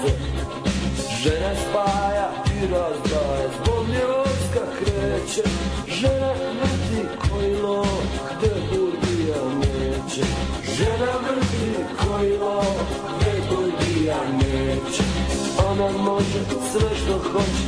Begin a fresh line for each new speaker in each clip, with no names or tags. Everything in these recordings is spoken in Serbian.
putnice Žena spaja i razdaje Zbog vojska kreće. Žena vrti kojilo Gde burgija neće. Žena vrti kojilo Gde burgija neće. Ona može sve što hoće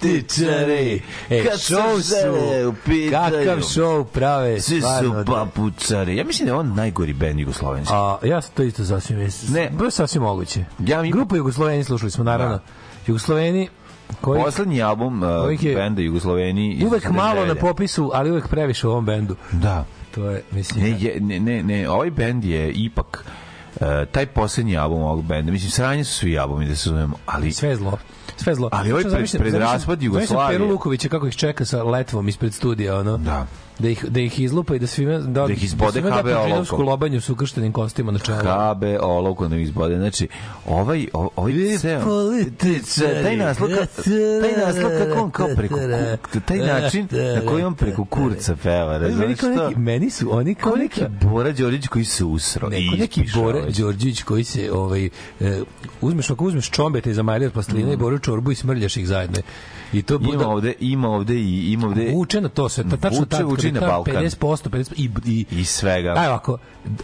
Političari.
E,
Kad
show
u
su,
pitanju.
kakav show prave.
Svi su
da.
papučari. Ja mislim da je on najgori bend jugoslovenski.
A, ja sam to isto sasvim.
Ne.
Je sasvim moguće.
Ja mi-
Grupa Jugosloveni slušali smo, naravno.
Da.
Jugosloveni koji
Poslednji album uh,
je
benda Jugosloveni.
uvek malo na
99.
popisu, ali uvek previše u ovom bendu.
Da.
To je, mislim...
Ne, je, ne, ne, ne, ovaj bend je ipak uh, taj poslednji album ovog benda. Mislim, sranje su svi albumi, da se zovemo, ali...
Sve zlo. Sve zlo.
Ali ovaj pred- raspad Jugoslavije.
Peru Lukovića kako ih čeka sa letvom ispred studija, ono.
Da.
Da ih, da ih izlupa i da svima da,
Da ih izbode
da
KB
Pržinovsku
olovkom.
lobanju su ukrštenim kostima na čelu.
KB, olovku na izbode. Znači, ovaj, ovaj ceo...
političari.
Taj naslov, ka, taj naslov kako on kao preko taj način na koji on preko kurca peva,
Meni,
razumiješ
kao
što?
neki, meni su oni kao, neki
Bora Đorđić koji se usro.
Neko neki Bore
ovaj.
Đorđević koji se ovaj e, uzmeš ako uzmeš čombete iz Amalije od plastelina i Boru čorbu i smrljaš ih zajedno. I to bude
Ima ovde, ima ovde i ima ovde
vuče na to sve, ta, tačno
Vuče,
ta,
vuče na Balkan.
50%, 50% i, i,
i svega.
Ajde ovako, uh,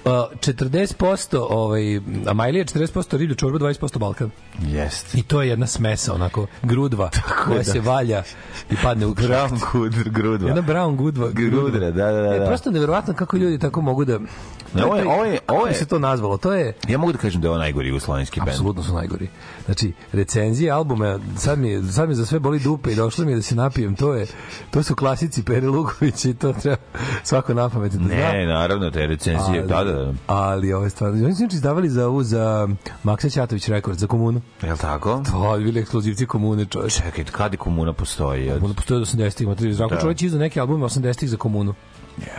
40% ovaj, Amajlija, 40% riblja čorba, 20% Balkan.
Jeste.
I to je jedna smesa, onako, grudva, koja
da.
se valja i padne u
Brown Gudr, grudva.
Jedna brown gudva.
Grudra, da, da, da.
E,
da.
prosto neverovatno kako ljudi tako mogu da...
Ne, ovo je- ovo je- ovo je-
se to nazvalo? To je...
Ja mogu da kažem da je ovo najgori jugoslovenski bend.
Apsolutno su najgori. Znači, recenzije albume, sad mi, sad mi za sve boli dupe i došlo mi je da se napijem, to je, to su klasici Pere Lugović i to treba svako na pamet da zna.
Ne, naravno, te recenzije,
Ali-
da, da, da.
Ali ove stvarno, oni su izdavali za ovu, za Maksa Ćatović rekord, za komunu.
Jel tako?
To je bili ekskluzivci komune, čovječ.
Čekaj, kad je komuna postoji?
Komuna postoje od 80-ih, Zdravko
Da.
Čović izdao neke albume 80-ih za komunu.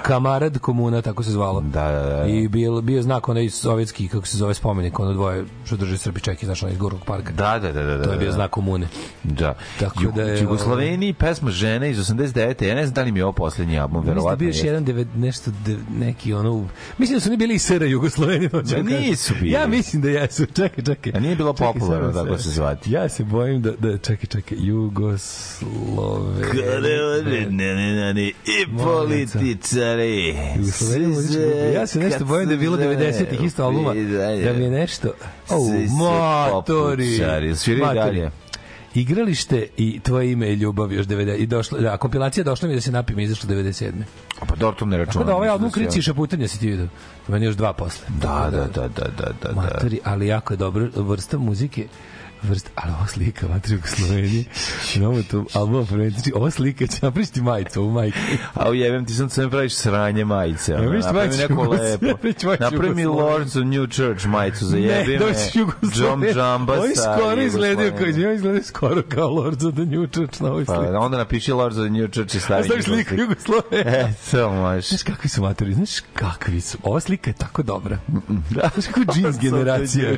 Kamarad komuna, tako se zvalo.
Da, da, da. da.
I bio, bio znak onaj sovjetski, kako se zove spomenik, ono dvoje što drže Srbi čeki, znaš, onaj iz Gorog parka.
Da, da, da, da.
To je bio
da.
znak komune.
Da.
Tako da je,
Jugosloveniji pesma Žene iz 89. Ja ne znam da li mi je ovo poslednji album,
Mislim da
verovatno.
bio jedan devet, nešto de, neki ono mislim da su oni bili i SR Jugosloveni vam kažem.
nisu bili.
ja mislim da jesu čekaj čekaj
A nije bilo popularno tako se zvati.
ja se bojim da da čekaj čekaj Jugoslove
Ne, ne, ne, ne, i političari.
Grupe. Ja se nešto bojim da je bilo 90-ih isto albuma, da mi je nešto...
Se. Sviraju
Matori.
dalje.
Igralište i tvoje ime i ljubav još 90 i došlo da kompilacija došla mi da se napijem izašla 97.
Pa dobro, to ne računam.
Tako da ovaj album
se-
Krici i šaputanja si ti vidio. Meni još dva posle.
Da, da, da, da, da, da. da.
Matori, ali jako je dobro vrsta muzike vrsta, ali ova slika matri u Sloveniji imamo tu album znači ova slika će naprišti majicu ovu majku
A ujebem ti sam sam praviš sranje majice.
vidiš
Napravi
majicu
neko lepo.
majicu
Napravi mi. Lords of New Church majicu za jebi me.
doći
Džamba
Ovi
sa
skoro izgledaju kao, ja izgledaju skoro kao Lords of the New Church na ovoj
Pa
slici.
onda napiši Lords of the New Church i stavi. njihovu
sliku Jugoslavije.
E, to možeš.
Znaš kakvi su matori, znaš kakvi su. Ova slika je tako dobra. Znaš kako jeans generacija.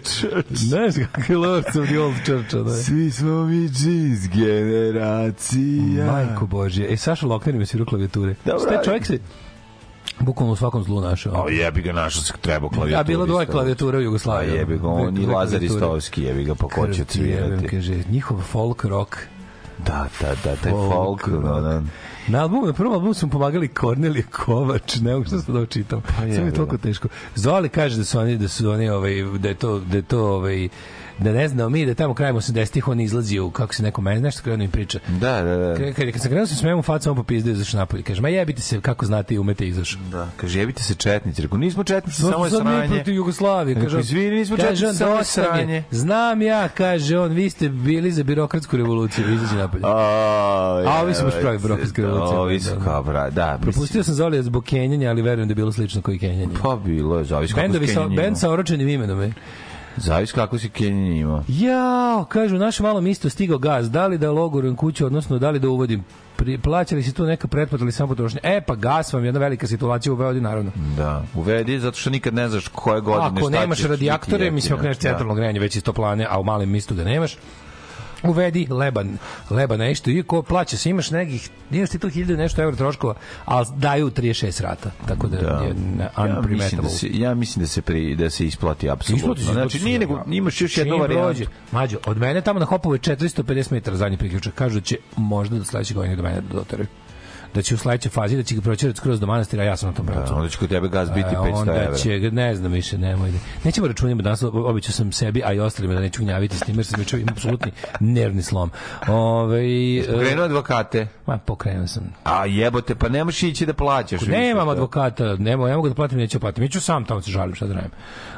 Znaš kakvi Lords of the Old Church. Da.
Svi smo mi jeans generacija.
Majko Božje. E, Saša Lokner mi svirao klavijature.
Dobro,
Ste čovjek se bukvalno u svakom zlu našao.
Ali jebi ga našao se treba klavijatura.
A bilo dvoje
isto.
klavijatura u
A
Jugoslaviji.
jebi ga, on i Lazar
klavijature.
Istovski, jebi ga,
jebem,
cvirati.
kaže, njihov folk rock.
Da, da, da, taj
Folk
folk, da, da.
Na albumu, na prvom albumu su mu pomagali Kornelije Kovač, ne mogu što sam da očitam. Pa
je,
Sve mi je toliko teško. Zoli kaže da su oni da su oni ovaj da je to da je to ovaj da ne znamo mi da tamo krajem 80-ih on izlazi u kako se neko meni nešto krenuo im priča.
Da, da, da.
Kad, kad, kad sam krenuo sam smemo u facu, on popizdeo izašao napolje. Kaže, ma jebite se, kako znate i umete izašao.
Da, kaže, jebite se četnici. Rekao, nismo četnici, samo je
Sad mi
sranje.
protiv Jugoslavije. Kaže,
izvini, nismo četnici, samo je sranje.
Znam ja, kaže on, vi ste bili za birokratsku revoluciju, izađi napolje.
A,
A ovi su baš pravi birokratske revolucije.
Ovi su
Da, da.
kao, bra, da.
Propustio sam Zolija zbog kenjanja, ali verujem da je bilo slično koji kenjanje.
Pa bilo je, zavis kako si
Bendovi sa,
Kenjan imao.
bend sa oročenim imenom je.
Zavis kako si Kenjan imao.
Jao, kažu, u našem malom isto stigao gaz, da li da logorujem kuću, odnosno da li da uvodim Pri, plaćali si tu neka pretplata ili samo potrošnja. E, pa gas vam je jedna velika situacija u Beogradu, naravno.
Da, uvedi, zato što nikad ne znaš koje godine
Ako
šta
nemaš radijaktore,
biti
mislim, ako nemaš centralno grejanje, već iz toplane, a u malem mistu ga nemaš, uvedi leban, leba nešto i ko plaća se imaš nekih imaš ti tu 1000 nešto evra troškova ali daju 36 rata tako da,
Da.
je ne-
Ja mislim,
unprimetable
da se, ja mislim da se pri, da se isplati apsolutno.
Isplati se,
znači nije
da.
nego imaš još jednu varijantu.
Mađo, od mene tamo na Hopovu je 450 metara zadnji priključak. Kažu da će možda do sledećeg godine do mene dotaraju. Da će u sledećoj fazi, da će ga proćerati skroz do manastira, ja sam na tom pravcu.
Da, onda će kod tebe gas biti
E,
500
onda
evra.
će, ne znam više, nemoj. da- Nećemo računima danas, običao sam sebi, a i ostalima da neću gnjaviti s tim, jer sam juče imam apsolutni nervni slom. Ove,
Pokrenuo advokate.
ma, pokrenuo sam.
A jebote, pa nemaš ići da plaćaš. više
Nemam advokata, nema, ne mogu da platim, neću platim. Iću sam tamo se žalim, šta da radim.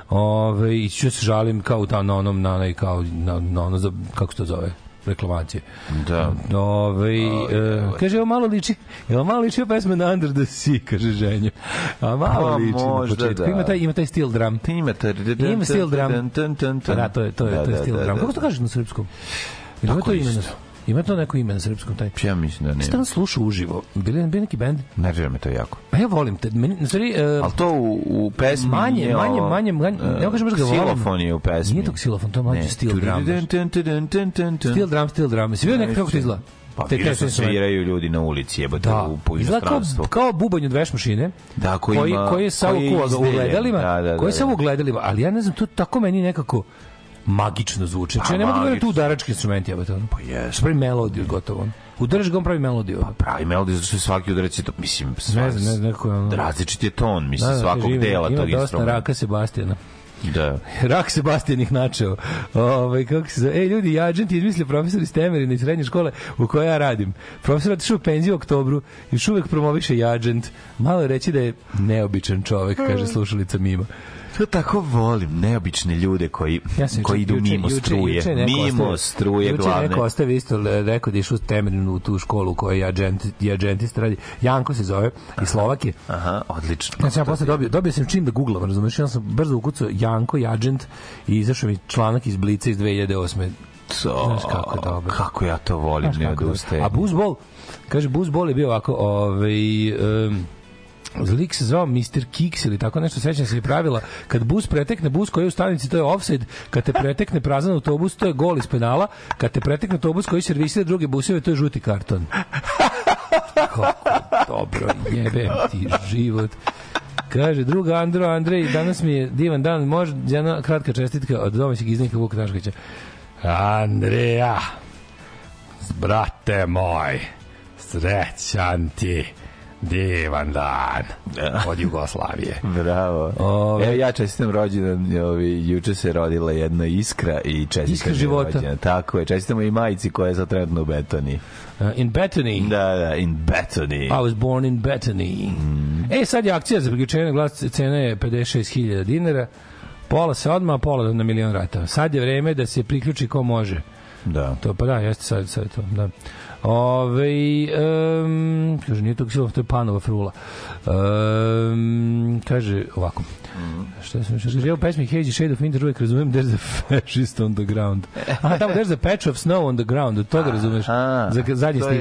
Ove, iću da se žalim kao tamo na onom, na, onaj, kao, na, na ono, za, kako se to zove, reklamacije.
Da.
Ove, e, kaže, evo malo liči, evo malo liči pesma na Under the Sea, kaže ženja. A malo
Pa,
liči na
možda
početku.
da.
Ima taj, ima taj steel drum.
Ima ta...
Ima steel drum. Da, to je, to je, to je steel drum. Kako to kažeš na srpskom? Ili to ime na,
isto.
Ima to neko ime na srpskom? Taj?
Ja mislim da ne.
on slušao uživo? Bili, bili neki bend?
Nervira me to jako.
Pa ja volim te. Meni, na stvari, uh,
Ali to u, u pesmi
Manje,
nije
manje, manje, manje, ne mogu kažem ga volim.
Ksilofon je u pesmi.
Nije to ksilofon, to je steel drum.
Steel
drum, steel drum. Vidio nekako kako to izgleda?
Pa
Te- te- te-
sviraju ljudi na ulici, jebote,
Da,
u, po
izgleda kao,
inostranstvu.
kao bubanj od veš mašine,
Da, koji
koji, koji je samo
koji je
u
izdeljen.
gledalima,
Da, da, da,
koji je
da.
u gledalima, ali ja ne znam, to tako meni nekako magično zvuči. Znači, ja ne mogu da tu udarački instrumenti, jebote.
Pa jes.
Pravi melodiju gotovo. Udaraš ga, on pravi melodiju.
Pravi melodiju, zato što je svaki udarac je to, mislim,
Ne znam, ne znam, nekako je ono-
različit je ton, mislim,
Da, da,
svakog
ima-
dela
ima
tog
dosta
instrumenta.
raka Sebastijana.
Da.
Rak Sebastijan ih načeo. Ovaj kako se zove? Ej ljudi, ja agent izmislio profesor iz Temerina iz srednje škole u kojoj ja radim. Profesor otišao u penziju u oktobru, još uvek promoviše i agent. Malo reći da je neobičan čovek, kaže slušalica Mima.
To tako volim, neobične ljude koji,
Ja sam
koji idu
juče-
mimo
juče-
struje.
juče
mimo struje
juče
glavne.
neko ostavi isto rekao da je išao u tu školu u kojoj je agent, je agentist radi. Janko se zove iz Slovakije.
Aha, odlično.
Ja sam ja posle dobio, dobio sam čim da googlam, razumeš, ja sam brzo ukucao Janko i agent i izašao mi članak iz Blica iz 2008.
To,
Znaš kako je dobro.
Kako ja to volim,
Znaš
ne odustajem.
A Buzbol, kaže Buzbol je bio ovako, ovaj um, lik se zvao Mr. Kicks ili tako nešto, sećam se i pravila. Kad bus pretekne bus koji je u stanici, to je offside. Kad te pretekne prazan autobus, to je gol iz penala. Kad te pretekne autobus koji servisira druge buseve, to je žuti karton. Kako dobro, jebem ti život. Kaže, druga Andro, Andrej, danas mi je divan dan, može jedna kratka čestitka od domaćeg iznika Vuka Taškovića. Andreja, brate moj, srećan ti divan dan od Jugoslavije.
Bravo.
Ove-
Evo ja čestitam rođendan, ovi, juče se rodila jedna iskra i čestitam
Iskra života.
rođendan. Tako je, čestitamo i majici koja je sad trenutno u Betoni.
Uh, in Bethany.
Da, da, in Betoni.
I was born in Bethany. E, sad je akcija za priključenje glas, cena je 56.000 dinara. Pola se odmah, a pola na milion rata. Sad je vreme da se priključi ko može.
Da.
To pa da, jeste sad, sad to, da. Ove, um, kaže, nije to ksilo, to je panova frula. Um, kaže, ovako. Šta sam što kaže, u pesmi Hazy Shade of Winter uvek razumem there's a fascist on the ground. Aha, tamo there's a patch of snow on the ground, od toga razumeš. Za zadnji
to
stih.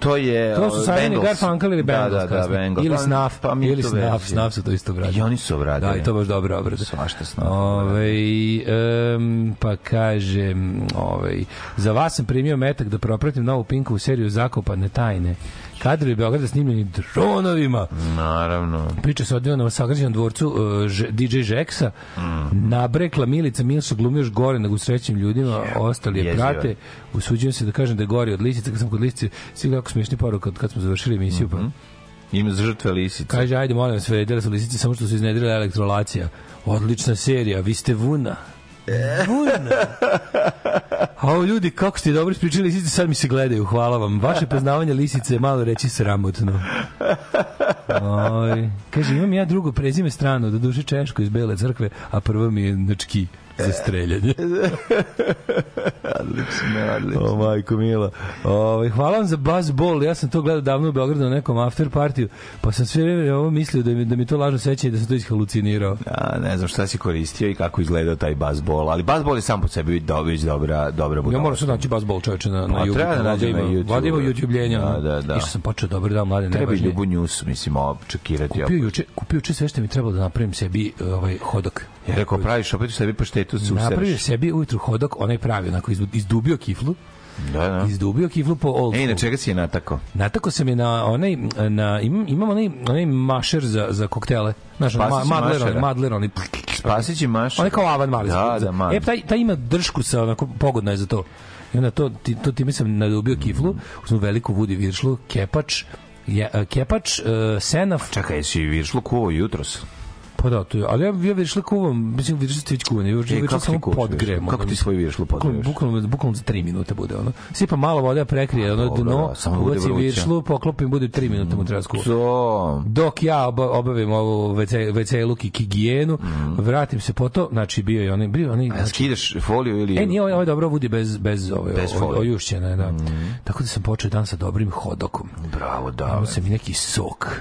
To je
To su
ovaj,
Simon i. Garfunkel ili Bengals
da, da, da,
kasnije.
Bengals.
Ili
Pa-
Snuff,
pa mi je
ili Snuff. Snuff su to isto obradili.
I oni su obradili.
Da, i to baš dobro obrade.
Svašta Snuff
Ove, um, pa kaže, ovaj, za vas sam primio metak da propratim novu Pinkovu seriju Zakopane tajne. Kadrovi Beograda snimljeni dronovima.
Naravno.
Priča se odvija na sagrađenom dvorcu uh, Ž- DJ Žeksa.
Mm.
Nabrekla Milica Milsa glumi još gore nego u srećnim ljudima. Ostali je
jezivo
prate. Usuđujem se da kažem da je gori od lisice. Kad sam kod lisice, svi jako smiješni poruk kad, kad smo završili emisiju.
Mhm.
Pa
Ima žrtve lisice.
Kaže, ajde, molim vas, vredile su lisice samo što su iznedrile elektrolacija. Odlična serija, vi ste vuna. Vuna. A ljudi, kako ste dobro ispričali lisice, sad mi se gledaju, hvala vam. Vaše poznavanje lisice je malo reći sramotno. Oj, kaže, imam ja drugo prezime strano, do duše Češko iz Bele crkve, a prvo mi je nački za streljanje.
Odlično, odlično.
O, majko mila. O, hvala vam za Buzz Ball. Ja sam to gledao davno u Beogradu na nekom after partiju, pa sam sve vreme ovo mislio da mi, da mi to lažno seća i da sam to ishalucinirao.
Ja, ne znam šta si koristio i kako izgledao taj basbol, ali basbol je sam po sebi već dobra, dobra
Ja
budala.
moram sad naći Buzz Ball čoveče na, na
Pa,
YouTube.
treba da nađem na YouTube.
Valjda ima YouTubljenja.
Da, da, da.
Išao sam počeo dobro da mlade
Treba i. Ljubu Njus, mislim, očekirati.
Kupio juče, kupio juče sve što mi trebalo da napravim sebi ovaj hodok.
Ja rekao, praviš opet u sebi paštetu se
Napravio
usereš.
sebi ujutru hodok, onaj pravi, onako izdu- izdubio kiflu,
Da, da.
izdubio kiflu po old
E,
school.
na čega si je natako?
Natako sam je na onaj na imam, imam onaj onaj mašer za za koktele. Znaš, ma, madler,
mašera.
madler, onaj
Spasić i maš.
onaj kao avan mali.
Da, da, mali.
E, taj, taj ima dršku sa onako pogodno je za to. I onda to, ti, to time sam nadubio kiflu, uz onu veliku vudi viršlu, kepač, je, kepač, uh, senaf,
Čekaj, jesi viršlu kuo jutros?
Pa da, to je, ali ja, ja viršlu kuvam, mislim, viršlu ste već kuvan, ja
E, ti
samo podgrem.
Kako ti svoju viršlu podgreješ?
bukvalno, bukvalno za 3 minuta bude ono. Sipa malo vode, prekrije ono
dobro,
dno,
da, samo bude vruća.
viršlu, poklopim, bude 3 minuta mu treba skuvati. Dok ja oba- obavim ovu WC, WC luk i higijenu, vratim se po to, znači bio je onaj, bio onaj,
Mhm. A
znači,
skidaš foliju ili...
E, nije ovo, ovo je dobro vudi bez, bez, ove,
Bez
ojušćene, da. Tako da sam počeo dan sa dobrim hodokom.
Bravo, da.
Dao sam i neki sok.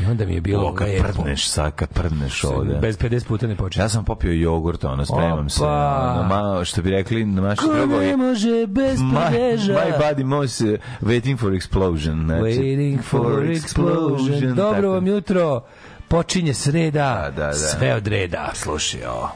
I onda mi je bilo
O, kad prdneš sad, kad prdneš ovde.
Bez 50 puta ne počeo.
Ja sam popio jogurt, ono, spremam se.
Opa.
Ono, ma, što bi rekli na naši
Ko
drugovi.
ne može bez
My,
prdeža?
my body moves uh, waiting for explosion. Znači,
Waiting for explosion. Dobro vam jutro. Počinje sreda.
Da, da, da.
Sve od reda.
Slušaj, ovo.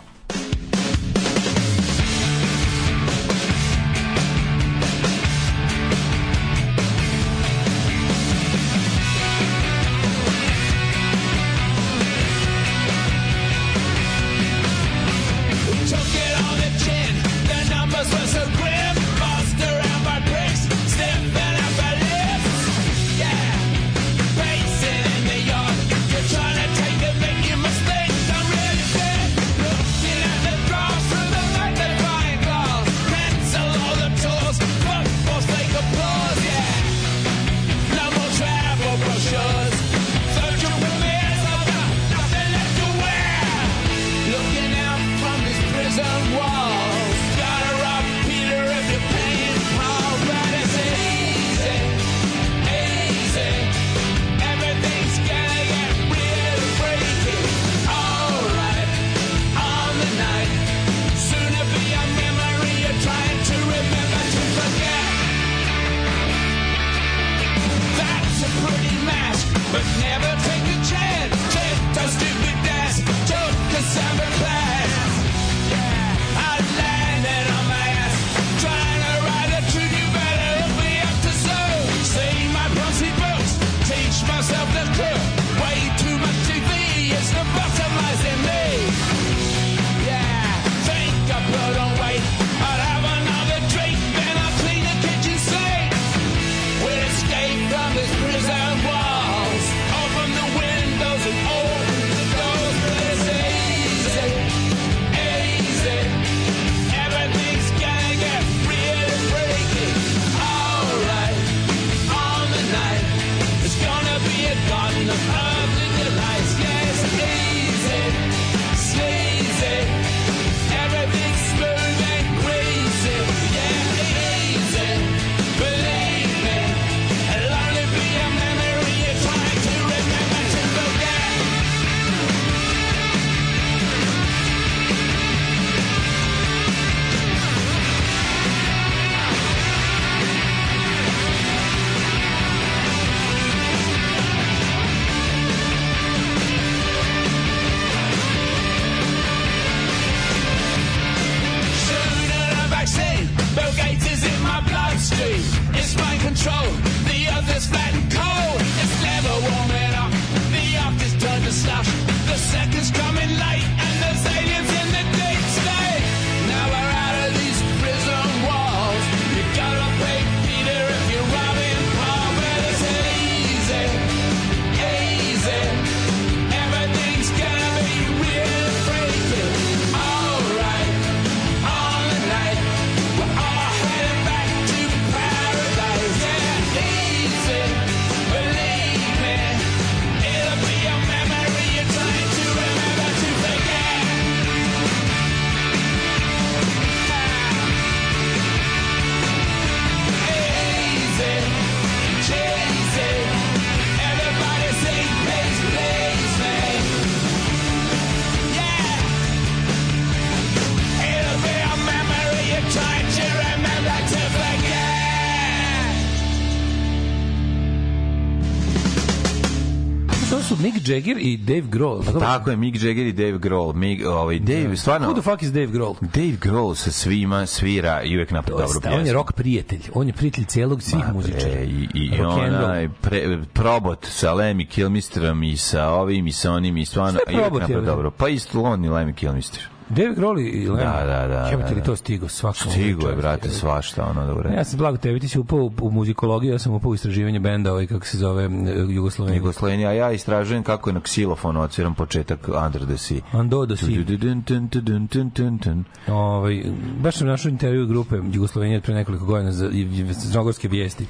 Jagger i Dave Grohl. Tako,
Tako je, Mick Jagger i Dave Grohl. Mick, ovaj, Dave, stvarno...
Who the fuck is Dave Grohl?
Dave Grohl sa svima svira i uvek napravi dobru
Dosta,
pjesmu.
on je rock prijatelj. On je prijatelj cijelog svih muzičara.
I, i
roll.
onaj pre, probot sa Lemmy Kilmisterom i sa ovim i sa onim i stvarno
Šta je
i
probot, je?
dobro. Pa isto on i Lemmy Kilmister.
Dave Grohl i Lemmy.
Da, da, da,
Jebote
da,
li
da.
to stigo svako.
Stigo je, brate, svašta ono dobro.
Ja sam blago tebi, ti si upao u, muzikologiju, ja sam upao u istraživanje benda, ovaj, kako se zove, Jugoslovenija.
Jugoslovenija, a ja istražujem kako je na ksilofonu odsviram početak Under the Sea.
Do si.
Dun-dun-dun-dun-dun-dun-dun.
Ovaj, baš sam našao intervju grupe Jugoslovenije pre nekoliko godina za, Zagorske vijesti.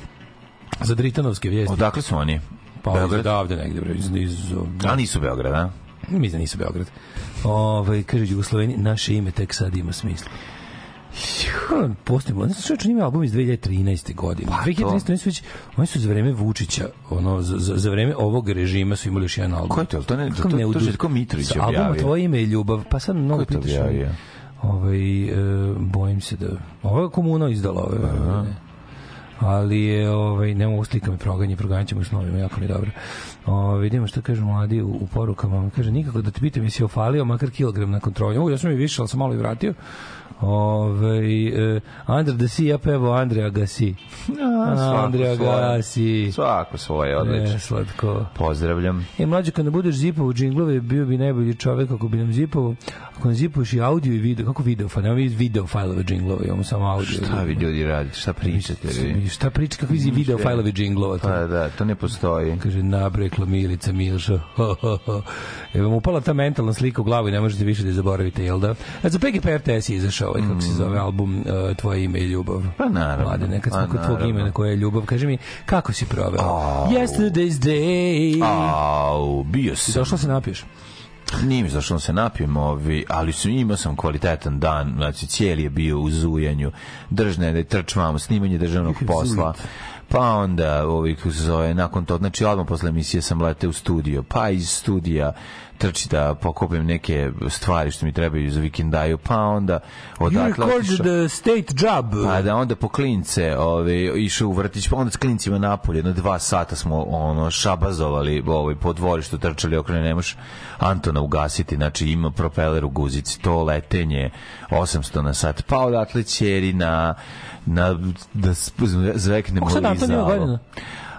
Za Dritanovske vijesti.
Odakle su oni?
pa iz
Beograd?
odavde negde, bre, iz, iz,
A nisu Beograd,
Mislim da nisu Beograd. Ovaj kaže Jugoslovenija, naše ime tek sad ima smisla. Postimo, znači čovječ, on ima album iz 2013. godine.
Pa,
2013. oni su već, oni su za vreme Vučića, ono, za, za, vreme ovog režima su imali još jedan album.
Ko je to? To ne- to- to- to Željko Mitrović je objavio.
Tvoje ime i ljubav, pa sad mnogo
Ko je to
pitaš.
objavio?
Ovaj, e, bojim se da... Ovo je komuna izdala ove. godine. ali je ovaj ne mogu slika me proganje proganje ćemo snovima jako mi je dobro ovaj vidimo šta kažu mladi u, u porukama. Kaže nikako da te pitam jesi ofalio makar kilogram na kontroli? Mogu ja sam i više al sam malo i vratio Ove, e, Andra da si ja pevo Andreja Gasi
svako
Andreja
svoje.
Gasi
Svako svoje, odlično.
e, slatko
Pozdravljam.
E, mlađe, kada budeš zipovo džinglove, bio bi najbolji čovek ako bi nam zipovo. Ako nam zipuješ i audio i video, kako video fajl? Nemamo video fajlove džinglove, imamo samo audio.
Šta vi ljudi radite? Šta pričate vi?
Šta priča, kakvi si video fajlovi džinglova?
Pa da, to ne postoji.
Kaže, nabrekla Milica Milša. Vam upala ta mentalna slika u glavu i ne možete više da je zaboravite, jel da? A za PGP RTS je izašao, ovaj, kako se zove album uh, Tvoje ime i ljubav.
Pa naravno.
Mlade, nekad smo
Pa
kod tvog imena koje je ljubav. Kaži mi, kako si proveo?
Au.
Yesterday's day.
Au, bio sam.
Došla se napiješ?
Nije mi zašto se napijem, ovi, ali sam, imao sam kvalitetan dan, znači cijeli je bio u zujanju, držne, da trčvamo, snimanje državnog posla, pa onda, ovi, kako se zove, nakon to, znači odmah posle emisije sam leteo u studio, pa iz studija trči da pokupim neke stvari što mi trebaju za vikendaju, pa onda
You
odatle
recorded
otišao-
the state job.
Pa da onda po klince, ove, išao u vrtić, pa onda s klincima napolje, jedno dva sata smo ono šabazovali ovaj, po dvorištu, trčali okolo, ne možeš Antona ugasiti, znači ima propeler u guzici, to letenje 800 na sat, pa odatle ćeri na, na da zveknemo
Kako sad Anton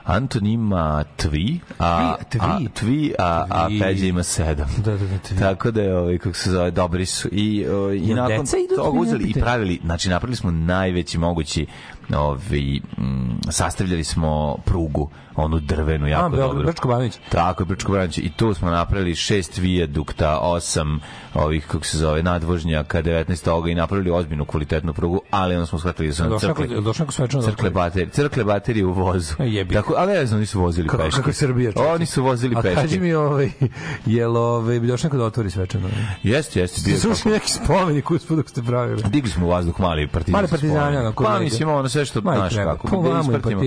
Anton ima tvi, a,
Tvi,
a, tvi, a, a. Peđa ima sedam.
Da, da, da, tvi.
Tako da je, ovaj, kako se zove, dobri su. I, o, i nakon toga uzeli i pravili, znači napravili smo najveći mogući ovi, mm, sastavljali smo prugu, onu drvenu, jako
Beograd,
dobro.
Brčko Banović.
Tako je, Brčko Branić. I tu smo napravili šest vijadukta, osam ovih, kako se zove, nadvožnjaka, 19 toga i napravili ozbiljnu kvalitetnu prugu, ali onda smo shvatili da su nam crkle, crkle baterije, crkle baterije u vozu.
E, jebi.
Tako, ali ne znam, nisu vozili
Kako,
peške.
kako je Srbija? čoveče.
Oni su vozili
A
peške.
kaži mi, ovaj, jel ovaj, bi došao neko da otvori svečano?
Jeste, jeste.
Ste slušali neki spomenik uspod dok ste pravili?
Digli smo u vazduh mali partizanski
Mali onako,
Pa mislim ono sve što
Ma i
znaš
treba.
kako.
Po
da ispratimo,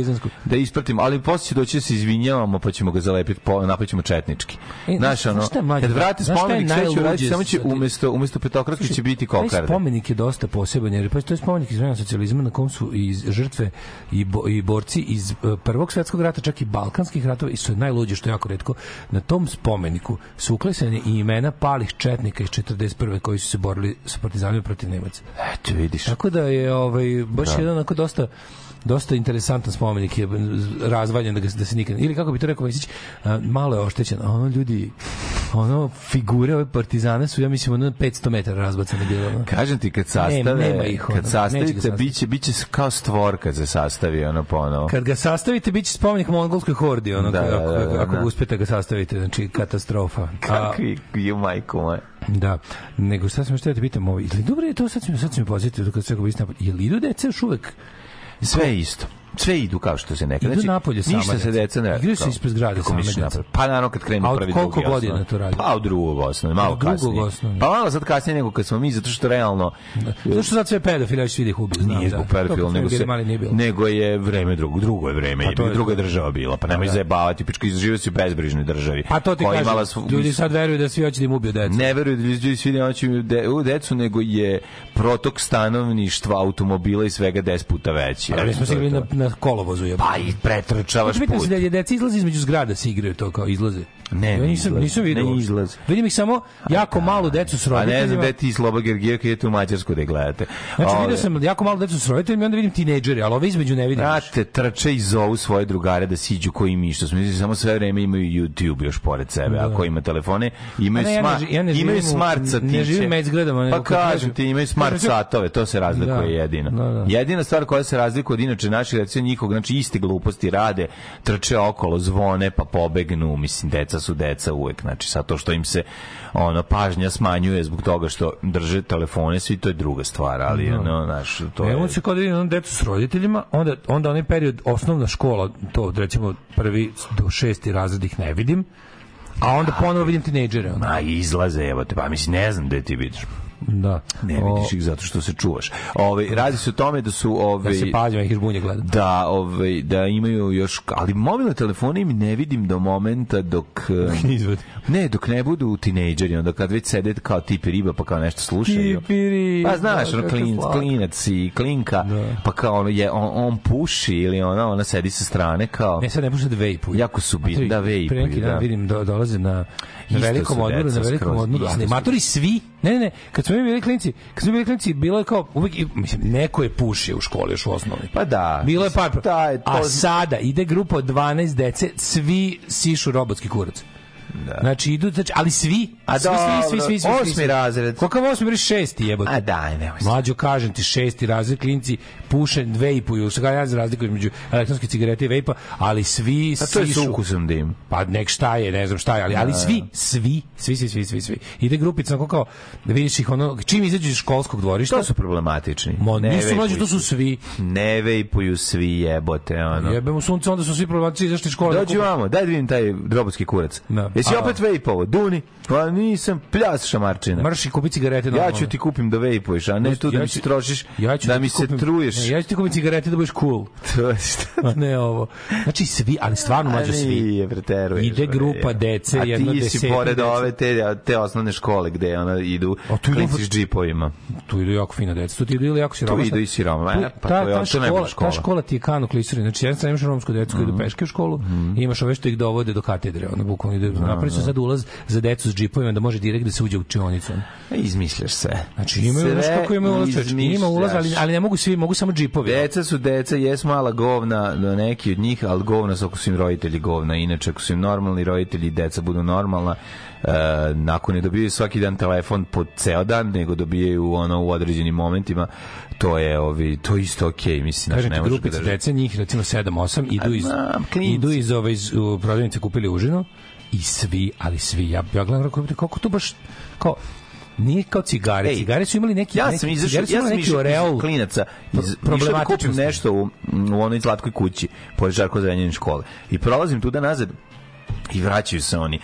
da ispratimo, ali posle će doći da se izvinjavamo pa ćemo ga zalepiti, po, napravit ćemo četnički.
E,
Znaš, ono,
šta mlađe?
kad vrate
je
spomenik, sve će uraditi, samo će umesto, umesto petokratke će biti
Taj
kokarde.
spomenik je dosta poseban, jer pa to je spomenik iz vremena socijalizma na kom su i žrtve i, bo, i borci iz eh, prvog svetskog rata, čak i balkanskih ratova, i je najluđe, što je jako redko, na tom spomeniku su uklesane i imena palih četnika iz 41. koji su se borili sa partizanima protiv Nemaca.
Eto, vidiš.
Tako da je ovaj baš jedan onako dosta dosta interesantan spomenik je razvaljen da, ga, da se nikad ili kako bi to rekao Vesić a, malo je oštećen a ono ljudi ono figure ove partizane su ja mislim ono 500 metara razbacane bilo ono.
Kažem ti, kad sastave,
nema ih, ono,
kad sastavite,
sastaviti.
biće, biće kao stvor kad se sastavi, ono ponovo.
kad ga sastavite biće spomenik mongolskoj hordi ono
Da,
da,
da,
ako,
da, da,
ako
da.
uspete ga sastavite znači katastrofa a,
Kakvi, ju majku moja.
da nego šta sam još htio da te pitam ovo ili dobro je to sad sam sad sam me posjetio kad se istina jel idu deca još uvek
Sve je isto. Sve idu kao što se nekad.
Idu napolje sama
ništa se
deca.
ne
Igraju se ispred zgrade same deca.
Pa naravno kad krenu
A od
prvi
koliko
drugi
godina to radi?
Pa od drugog osnovne, malo
Od
kasnije.
osnovne.
Pa malo sad kasnije nego kad smo mi, zato što realno
Zato što sad sve pedofili, ja ću svi da ih ubiju, znam.
nije
da.
zbog pedofila, nego, se, nego je vreme drugo, drugo je vreme,
Pa
je druga država bila, pa nemoj
da.
zajebavati, pička, izživio si u bezbrižnoj državi.
Pa to ti kažem, ljudi sad veruju da svi hoće da im ubiju decu.
ne veruju da ljudi svi da hoće de, u decu, nego je protok stanovništva, automobila i svega 10 puta veći.
Ali smo se
to.
na, na kolovozu. Je.
Pa i pretrčavaš
se
put.
da je deca izlazi između zgrada se igraju to kao izlaze.
Ne,
ja
ne
nisam,
izlaze.
nisam vidio.
Ne izlaze.
Vidim ih samo jako malu decu s
A
roditeljima.
ne znam gde ti Sloba Gergijeva kad idete u Mađarsku da gledate.
Znači,
Ove,
vidio sam jako malo decu s roditeljima i onda vidim tinejdžere, ali ove između ne vidim.
Brate, trče i zovu svoje drugare da siđu koji mi, što smo samo sve vreme imaju YouTube još pored sebe, a ko ima telefone, imaju,
A ne, ja ne
smart,
ja ne
imaju
živim
smart
ne
satiće.
živim među zgradama, nego
Pa kažem ti, imaju smart
Znači,
satove, to se razlikuje
Da,
jedino.
da, da.
Jedina stvar koja se razlikuje od inače naših, recimo njihovog, znači iste gluposti rade, trče okolo, zvone, pa pobegnu, mislim, deca su deca uvek, znači sad to što im se ono pažnja smanjuje zbog toga što drže telefone, svi to je druga stvar, ali ono, znaš, to je...
Evo se kod vidim ono decu s roditeljima, onda, onda onaj period osnovna škola, to recimo prvi do šesti razred ih ne vidim, a onda ponovo vidim tinejdžere.
Ma izlaze, evo te, pa mislim, ne znam gde ti vidiš.
Da.
Ne
O,
vidiš ih zato što se čuvaš. Ove, radi se o tome da su ove,
Da se pađam, ih žbunje gledam.
da, ove, da imaju još, ali mobilne telefone im ne vidim do momenta dok... eh. Ne, dok ne budu tinejdžeri, onda kad već sede kao tipi riba, pa kao nešto slušaju.
Tipi riba,
Pa znaš, ono
kako
klin, klinac i klinka, pa kao ono je, on, on puši ili ona, ona sedi sa strane kao...
Ne, sad ne pušta da vejpuju.
Jako su bitni, da vejpuju,
Pre neki dan
da.
vidim, do, dolaze na, na velikom odmoru, na velikom odmoru. Animatori svi, ne, ne, ne, kad smo mi bili klinci, kad smo bili klinci, bilo je kao, uvek, mislim, neko je pušio u školi, još u osnovni.
Pa da.
Bilo je par.
Šta je to?
A sada ide grupa od 12 dece, svi sišu robotski kurac.
Da.
Znači idu, znači, ali svi,
A
svi, svi, svi,
dobro,
svi, svi,
osmi
svi.
razred.
Kakav osmi, bre šesti jebote.
A daj, nemoj.
Mlađo, kažem ti, šesti razred klinci puše vejpuju, ga ja razliku između elektronske cigarete i vejpa, ali svi
A to je
sišu.
sa ukusom dim.
Pa nek šta je, ne znam šta je, ali, ali svi, svi, svi, svi, svi, svi, svi. Ide grupica, onako kao, da vidiš ih ono, čim izađu iz školskog dvorišta,
To su problematični.
Mo,
Ne
nisu mlađi, to su svi.
Ne vejpuju svi jebote, ono.
Jebemo sunce, onda su svi problematici izašli iz škole.
Dođi vamo, daj da vidim taj robotski kurac.
Da.
Jesi opet vejpovo? Duni? Pa nisam, pljas šamarčina.
Marši kupi cigarete.
Ja
normalno.
ću ti kupim da vejpuješ, a ne tu da
Ja
mi se trošiš,
ja ću
da mi se
kupim-
truješ.
Ne, ja ću ti kupiti cigarete da budeš cool.
To je šta?
A ne ovo. Znači svi, ali stvarno mlađo
A
svi.
Nije, preteruješ.
Ide grupa dece,
A
jedno
ti si pored
dece.
ove te, te osnovne škole gde ona idu
A tu
klinci s džipovima.
Tu idu jako fina deca. Tu ti idu jako siromašna.
idu i siromašna.
Tu-
E, pa
ta,
to je-
ta,
je
škola,
škola.
ta škola ti je kano klisuri. Znači, jedan sam imaš romsku decu koji
Mhm.
idu peške u školu i imaš ove što ih dovode do katedre. Ono, bukvalno ide, znaš, napravili su sad ulaz za decu s džipovima da može direkt da se uđe u učionicu.
Izmišljaš sve.
Znači imaju znaš kako ima ulaz, čoveče, ima ulaz, ali, ali ne mogu svi, mogu samo džipovi.
Deca su deca, jes mala govna, no neki od njih, ali govna su ako su im roditelji govna. Inače, ako su im normalni roditelji, deca budu normalna, e, nakon ne dobijaju svaki dan telefon po ceo dan, nego dobijaju ono u određenim momentima, to je ovi, to je isto okej, mislim, znači, ne
grupica
da
dece, njih recimo 7-8, idu iz, idu iz, ove, iz u, prodavnice kupili užinu i svi, ali svi, ja, ja gledam kako, to baš, kao, nije kao cigare,
Ej,
cigare su imali neki,
Ja sam izašao, ja sam
neki oreol,
klinaca, iz, išao da kupim nešto u, u onoj slatkoj kući, pored Žarko Zrenjanin škole. I prolazim tuda nazad i vraćaju se oni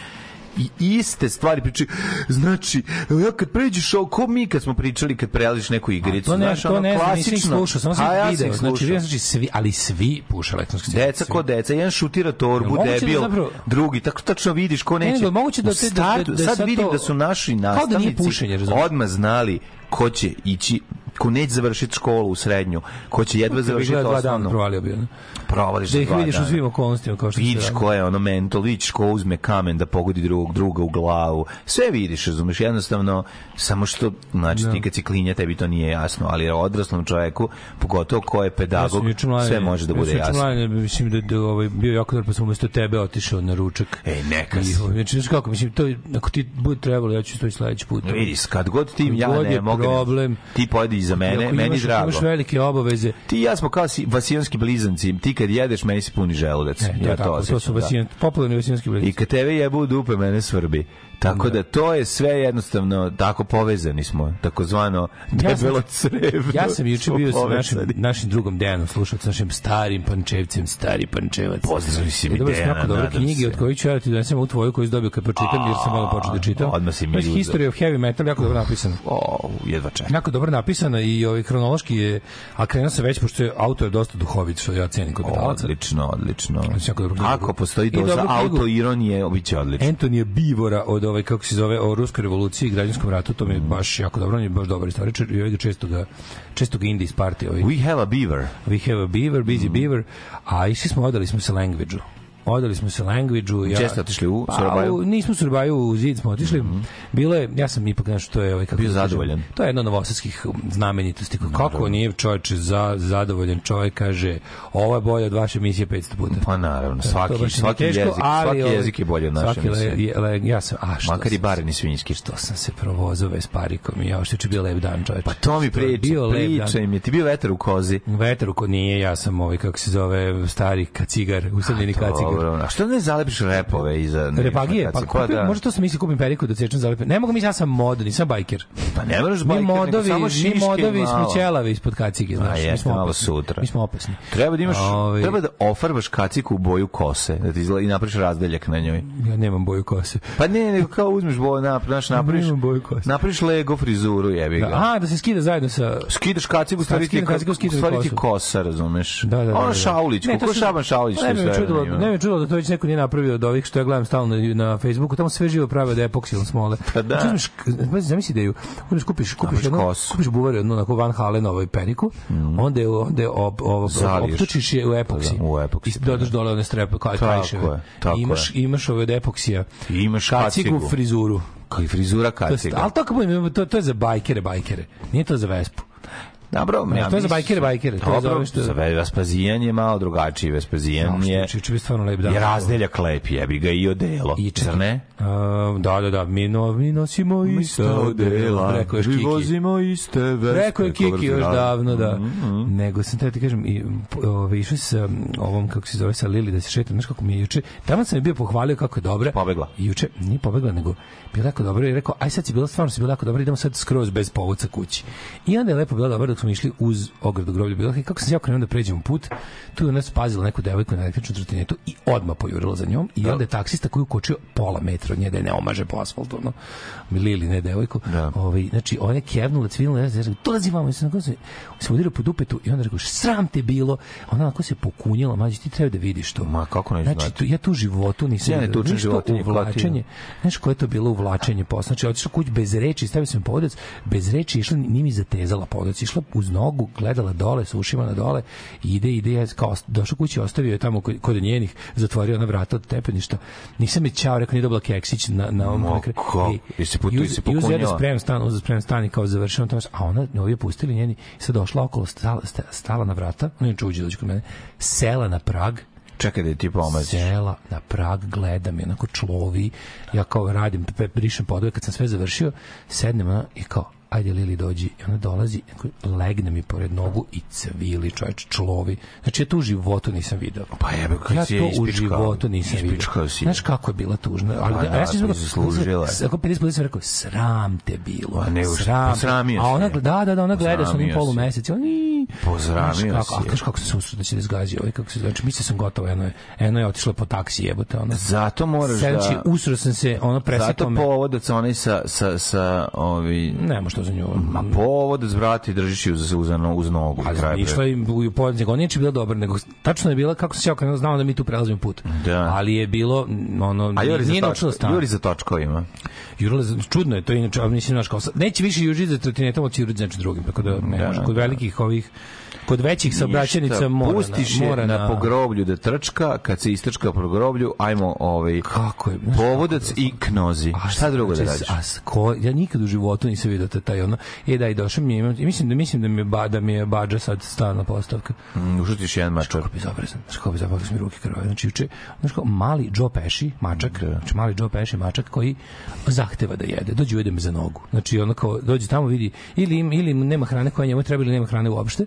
i iste stvari pričaju. Znači, ja kad pređeš ovo, ko mi kad smo pričali kad prelaziš neku igricu,
to ne,
znaš,
to
ono
ne znam, nisam
klasično.
slušao, samo sam
A ja
video. Znači, znači, svi, ali svi puše elektronske cigarete.
Deca ko deca, jedan šutira torbu,
Jel da
debil,
zapravo-
drugi, tako tačno vidiš ko neće.
nego moguće da te- da- da- da
sad
sad
vidim
to-
da su naši
da
nastavnici
pušenje, razumeš?
odmah znali ko će ići ko neće završiti školu u srednju, ko će jedva završiti
Izgleda dva dana provalio bio. ne?
Provališ
Da ih
dva
vidiš u
dana.
svim okolnostima, kao što
Vidiš ko je ono mental, vidiš ko uzme kamen da pogodi drugog, druga u glavu. Sve vidiš, razumeš, jednostavno, samo što, znači, ti kad si klinja, tebi to nije jasno, ali odraslom čoveku, pogotovo ko je
Ja
pedagog,
juče mladen-
sve može da
ja
bude
juče
jasno.
mladen, mislim da, da ovaj, bio jako dobro, pa sam umesto tebe otišao na ručak.
Ej, neka si.
Znači, znaš kako, mislim, to, ako ti bude trebalo, ja ću to sledeći put.
Vidi, kad god ti ja ne mogu,
problem.
ti pojedi iza mene,
Ako
meni
imaš-
drago.
Imaš velike obaveze.
Ti i ja smo kao si, vasijonski blizanci, ti kad jedeš, meni se puni želudac.
E, to
ja
tako, to
osjećam,
su
da.
vasijan, popularni vasijanski
I
blizni.
kad tebe jebu dupe, mene svrbi. Tako da to je sve jednostavno, tako povezani smo, takozvano
sam-
debelo crevno.
Ja sam juče bio sa našim, našim drugom Dejanom, slušao našim starim pančevcem, stari pančevac.
Pozdravi si mi Dejana,
dobre
nadam
knjige,
se.
od kojih ću ja ti donesem u tvoju koju si dobio kad pročitam, jer sam malo počeo da čitam.
odmah si mi uzeo.
History of Heavy Metal, jako dobro napisano.
O, jedva čekam.
Jako dobro napisana i ovaj hronološki je, a krenuo se već, pošto je autor dosta duhovit, što ja cenim kod metalaca.
Odlično, odlično.
Dobro.
Ako postoji doza autoironije, bit će odlično.
Antonija Bivora od ovaj kako se zove o ruskoj revoluciji i građanskom ratu, to mi je baš jako dobro, on je baš dobar istoričar i ovaj često ga često ga indi iz partije, ovaj.
We have a beaver.
We have a beaver,
Mm.
busy beaver, a išli smo, odali smo se language-u. Odali smo se language-u. Ja,
Gde ste otišli, u
Pa,
Surabaju?
U- nismo u Surabaju, u Zid smo otišli. Bilo je, ja sam ipak nešto, to je ovaj, kako
Bio
da kažem,
zadovoljan.
To je jedno od novosadskih znamenitosti. Kako nije čovječe za, zadovoljan čovjek kaže, ovo je bolje od vaše emisije 500 puta.
Pa naravno, svaki,
nije
svaki
teško,
jezik,
ali,
svaki
ovaj,
jezik je bolji od naše
svaki le, le, ja sam, a što
Makar i bareni svinjski.
Što sam se provozao Vesparikom i ja što je bio lep dan, čovječe.
Pa to mi priča,
bio
priča im je. Ti bio vetar u kozi.
Vetar ko nije, ja sam ovaj, kako se zove, stari kacigar, usamljeni kacigar.
Dobro, a što ne zalepiš repove iza...
Repagije, pa
kaciga?
kupim,
da.
možda to sam mislio kupim periku da cečem zalepe. Ne mogu mi, ja sam mod, nisam bajker.
Pa ne moraš
Mi
bajker, nego
modovi,
samo
mi
šiške
modovi
malo.
smo ćelavi ispod kacige, znaš. mi
jeste,
smo
malo
opasni.
sutra.
Mi smo opasni.
Treba da imaš,
Ovaj,
treba da ofarbaš kaciku u boju kose, da ti izgleda i napraviš razdeljak na njoj.
Ja nemam boju kose.
Pa ne, nego kao uzmeš boju, napraviš, napraviš,
Nemam boju kose.
napraviš Lego frizuru, jebi ga.
Da, aha, da se skida zajedno sa...
Skidaš kacigu, stvari ti, kosa, razumeš?
Da, da, da. Da.
Šaulić,
Ne, to
kako Šaban Šaulić.
Ne bi
sve
me čudilo, ne čudilo da to već neko nije napravio od ovih što ja gledam stalno na, na Facebooku, tamo sve živo prave od epoksilom smole.
Pa da.
Znači, uzmeš, pazi, zamisli ideju, uzmeš, kupiš, kupiš, jednu,
kosu.
kupiš buvar jednu onako Van Halen ovaj periku, onda je, onda je ob, ob,
Zaliješ.
optočiš je u epoksi.
Da, u epoksi,
I dodaš dole one strepe, kao
Tako
krajševe.
je, tako
imaš,
je.
imaš ove od epoksija.
I imaš
kacigu,
kacigu.
frizuru.
Kao i frizura
To
kaciga.
ali to, kako budem, to, to je za bajkere, bajkere. Nije to za Vespu.
Dobro,
Ne,
ja
to je za bajkere, bajkere, to je za
Dobro,
ove što-
za Vespazijan je malo drugačiji. Vespazijan
No,
je,
će biti stvarno lep dan.
je razdeljak lep, jebi ga i odelo.
I čekaj,
ne?
A, da, da, da, mi, no, mi nosimo ista odela. Rekao je još
mi
Kiki.
vozimo iste vespe.
Rekao je Kiki još
Kovrzi-
davno, da.
Mhm,
Nego sam te ti kažem, i, ove, išao sa ovom, kako se zove, sa Lili da se šetam, znaš kako mi je juče, tamo sam je bio pohvalio kako je dobra.
Pobegla.
I juče, nije pobegla, nego bila jako dobro i rekao, aj sad si bila, stvarno si bila jako dobra, idemo sad skroz bez povuca kući. I onda je lepo bila dobra dok smo išli uz ogradu groblja. Bila, kako sam se jako krenuo da pređem put, tu je ona spazila neku devojku na električnu trotinetu i odmah pojurila za njom i onda je taksista koji ukočio pola metra od nje da je ne omaže po asfaltu, ono, Lili, ne devojku.
Da.
Ovaj, znači, ona je kevnula, cvilila, ja sam dolazi vamo, ja sam onako se, se po dupetu i onda rekao, sram te bilo. Ona onako se pokunjala, mađi, ti treba da vidiš to.
Ma, kako neću
Znači,
znati?
tu, ja tu životu nisam
Ja ne tučem
to
životinje,
uvlačenje. Znaš koje je to bilo uvlačenje posla? Znači, otišla kuć bez reči, stavio sam povodac, bez reči, išla, nije mi zatezala povodac, išla uz nogu, gledala dole, sa ušima na dole, ide, ide, ja kao, došao kući, ostavio je tamo kod, njenih, zatvorio ona vrata od tepeništa. Nisam je ćao, rekao, nije dobila keksić na, na ovom
Mo,
ekra-
kako?
I-
Jesi put-
i uz-
jesi
I uz jedan
pokunjala?
spremam stan, uz spremam stan i kao završeno tamo, a ona, ovi je pustili njeni, sad došla okolo, stala, sta- stala na vrata, ona je uđe dođe kod mene, sela na prag,
Čekaj da ti pomaziš.
sela na prag, gledam je, onako človi, ja kao radim, brišem podove, kad sam sve završio, sednem ona i kao, ajde Lili dođi, i ona dolazi, legne mi pored nogu i cvili, čoveč, človi. Znači, ja to u životu nisam video.
Pa jebe, kad
ja
si
to u životu nisam video.
Si.
Znaš kako je bila tužna? Ali,
Pa
ja
da,
sam
to
rekao,
je zaslužila.
Ako 50 puta sam rekao, sram te bilo.
Pa što,
sram te.
posramio
A ona,
si
da, da, da, ona gleda sa onim
si.
polumesec. Oni,
Posramio
Znaš kako,
si
a kaš kako se susro da će da zgazi ovaj, kako se znači, mislio sam gotovo, eno je, eno je otišla po taksi jebote, ona.
Zato moraš da...
usro sam se, ono presekao
Zato povodac onaj sa, sa, sa ovi...
Nema što za nju.
Ma povodac, brati, držiš ju uz, uz, uz nogu.
A
kraj
išla im u podne, nego nije bila dobra, nego tačno je bila kako se sjao, kad znao da mi tu prelazimo put.
Da.
Ali je bilo, mm, ono,
A Juri
nije naučila stan.
Juri za točkovima.
Jurila, za- čudno je to inače, mislim, znaš, kao, neće više južiti za trotinetom, će juriti za nečim drugim, tako da ne
Da,
može.
da,
Kod
da.
velikih ovih, kod većih saobraćajnica mora,
Pustiš
na,
je
mora
na, pogroblju da trčka, kad se istrčka po groblju, ajmo ovaj,
Kako je?
povodac i knozi. A šta drugo da
Znači,
radiš?
A ko, ja nikad u životu nisam vidio taj, taj ono. E da i došao mi imam- mislim da mislim da mi je ba, da mi je bađa sad stalna postavka.
Mm, Ušutiš jedan mačar.
Kako bezobrazan. Kako bezobrazan kako mi ruke krvave. Znači juče, kako mali Joe Pesci, mačak, znači mali Joe Pesci mačak koji zahteva da jede. Dođe ujede me za nogu. Znači ono kao dođe tamo vidi ili im, ili nema hrane koja njemu treba ili nema hrane uopšte.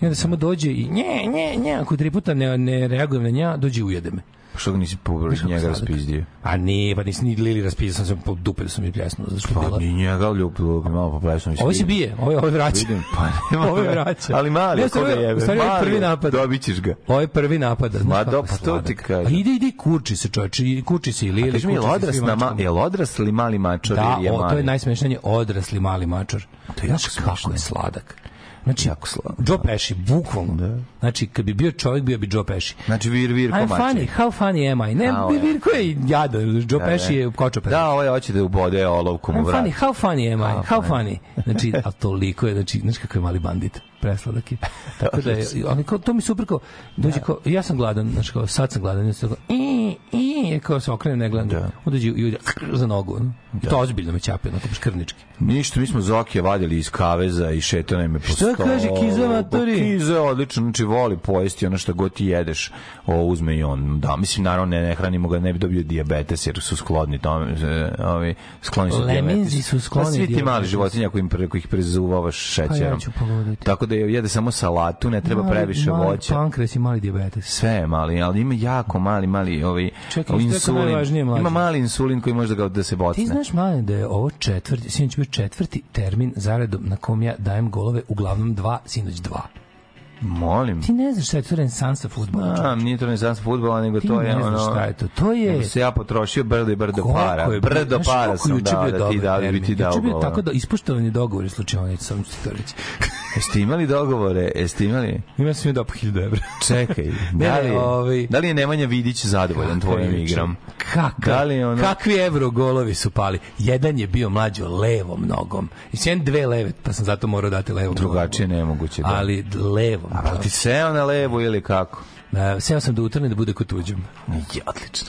I onda samo dođe i nje, nje, nje, ako tri puta ne, ne reagujem na nja, dođe i ujede me.
Što ga nisi
kako
njega raspizdio?
A nije, pa nisi ni Lili raspisao, sam se po dupe da sam mi pljesnuo, zato što je
Pa ni njega ljubilo, malo poplesno.
Ovo se bije, ovo, ovo vraća.
Vidim, pa nema.
Ovo je vraća.
Ali mali,
Ne,
ne,
ovo je-
jebe?
stvari ovo je
Mali,
prvi napad.
Dobit ćeš ga.
Ovo je prvi napad.
Ma do,
je
pa to ti kažem.
A ide, ide, kurči se čovječe, i kurči se i Lili,
Kaži mi, je odrasla, ma, je li odrasli mali mačor
Da,
ili je
o,
mali?
to je najsmešnije, odrasli mali mačor.
To je jako
kako je sladak. Znači,
Jako sladak,
Joe Pesci, bukvalno. Znači, kad bi bio čovjek, bio bi Joe Pesci.
Znači, vir, vir,
I'm
mačar.
funny, how funny am I? Ne,
How am I?
Virko je jadan, Joe
Da, da.
Pesci je kočoper.
Da, ovo je hoće da ubode olovkom u
I'm
vrat.
funny, how funny am I?
How
How funny. Znači, a toliko je, znači, znaš kako je mali bandit, presladak je. Tako da je, ali kao, to mi super kao, dođe kao, ja sam gladan, znači kao, sad sam gladan, ja sam kao, i, i, kao se okrene, ne gledam,
Da.
da. onda dođe i za nogu, no? I to ozbiljno me ćape, onako, baš krvnički.
Ništa, mi smo Zokije vadili iz kaveza i šetane me po
Šta kaže Kiza, matori?
Pa Kiza odlično, znači voli pojesti ono što god ti jedeš, o, uzme i on. Da, mislim, naravno, ne, ne hranimo ga, ne bi dobio dijabetes, jer su sklodni tome, e, ovi, skloni su
Leminzi
dijabetes.
su skloni
Pa svi ti mali životinja kojim, pre- kojih prezuvavaš šećerom.
Pa poluditi.
Tako da je, jede samo salatu, ne treba
Mali-
previše
mali
voća.
pankreas i mali dijabetes.
Sve je mali, ali ima jako mali, mali ovaj,
Čekaj, to
insulin. Ima mali insulin koji može da ga da se bocne.
Ti znaš, mali, da je ovo četvrti, sinoć bio četvrti termin zaredom na kom ja dajem golove, uglavnom dva, sinoć dva.
Molim.
Ti ne znaš šta je to renesansa futbola.
A, nije to renesans fudbala, nego
Ti
to je
ne znaš
ono...
šta je to. To je-
Nego se ja potrošio brdo i brdo
Koliko
para.
je-
Brdo
znaš
para sam dao da ti dao, da bi ti dao
Juče bio tako da ispuštovani dogovori slučajno, sam ti to reći.
Jeste imali dogovore? Jeste imali?
Ima sam mi dao po 1000 evra.
Čekaj,
Ne,
da li, je,
ovaj-
da li je Nemanja Vidić zadovoljan tvojim igram?
Kakav,
Da li ono-
Kakvi evro golovi su pali. Jedan je bio mlađo levom nogom. I sem dve leve, pa sam zato morao dati levom
Drugačije
nogom.
nemoguće, da.
Ali levom.
A pa ti seo na levo ili kako?
Da, seo sam da utrne da bude kod tuđem.
Je, odlično.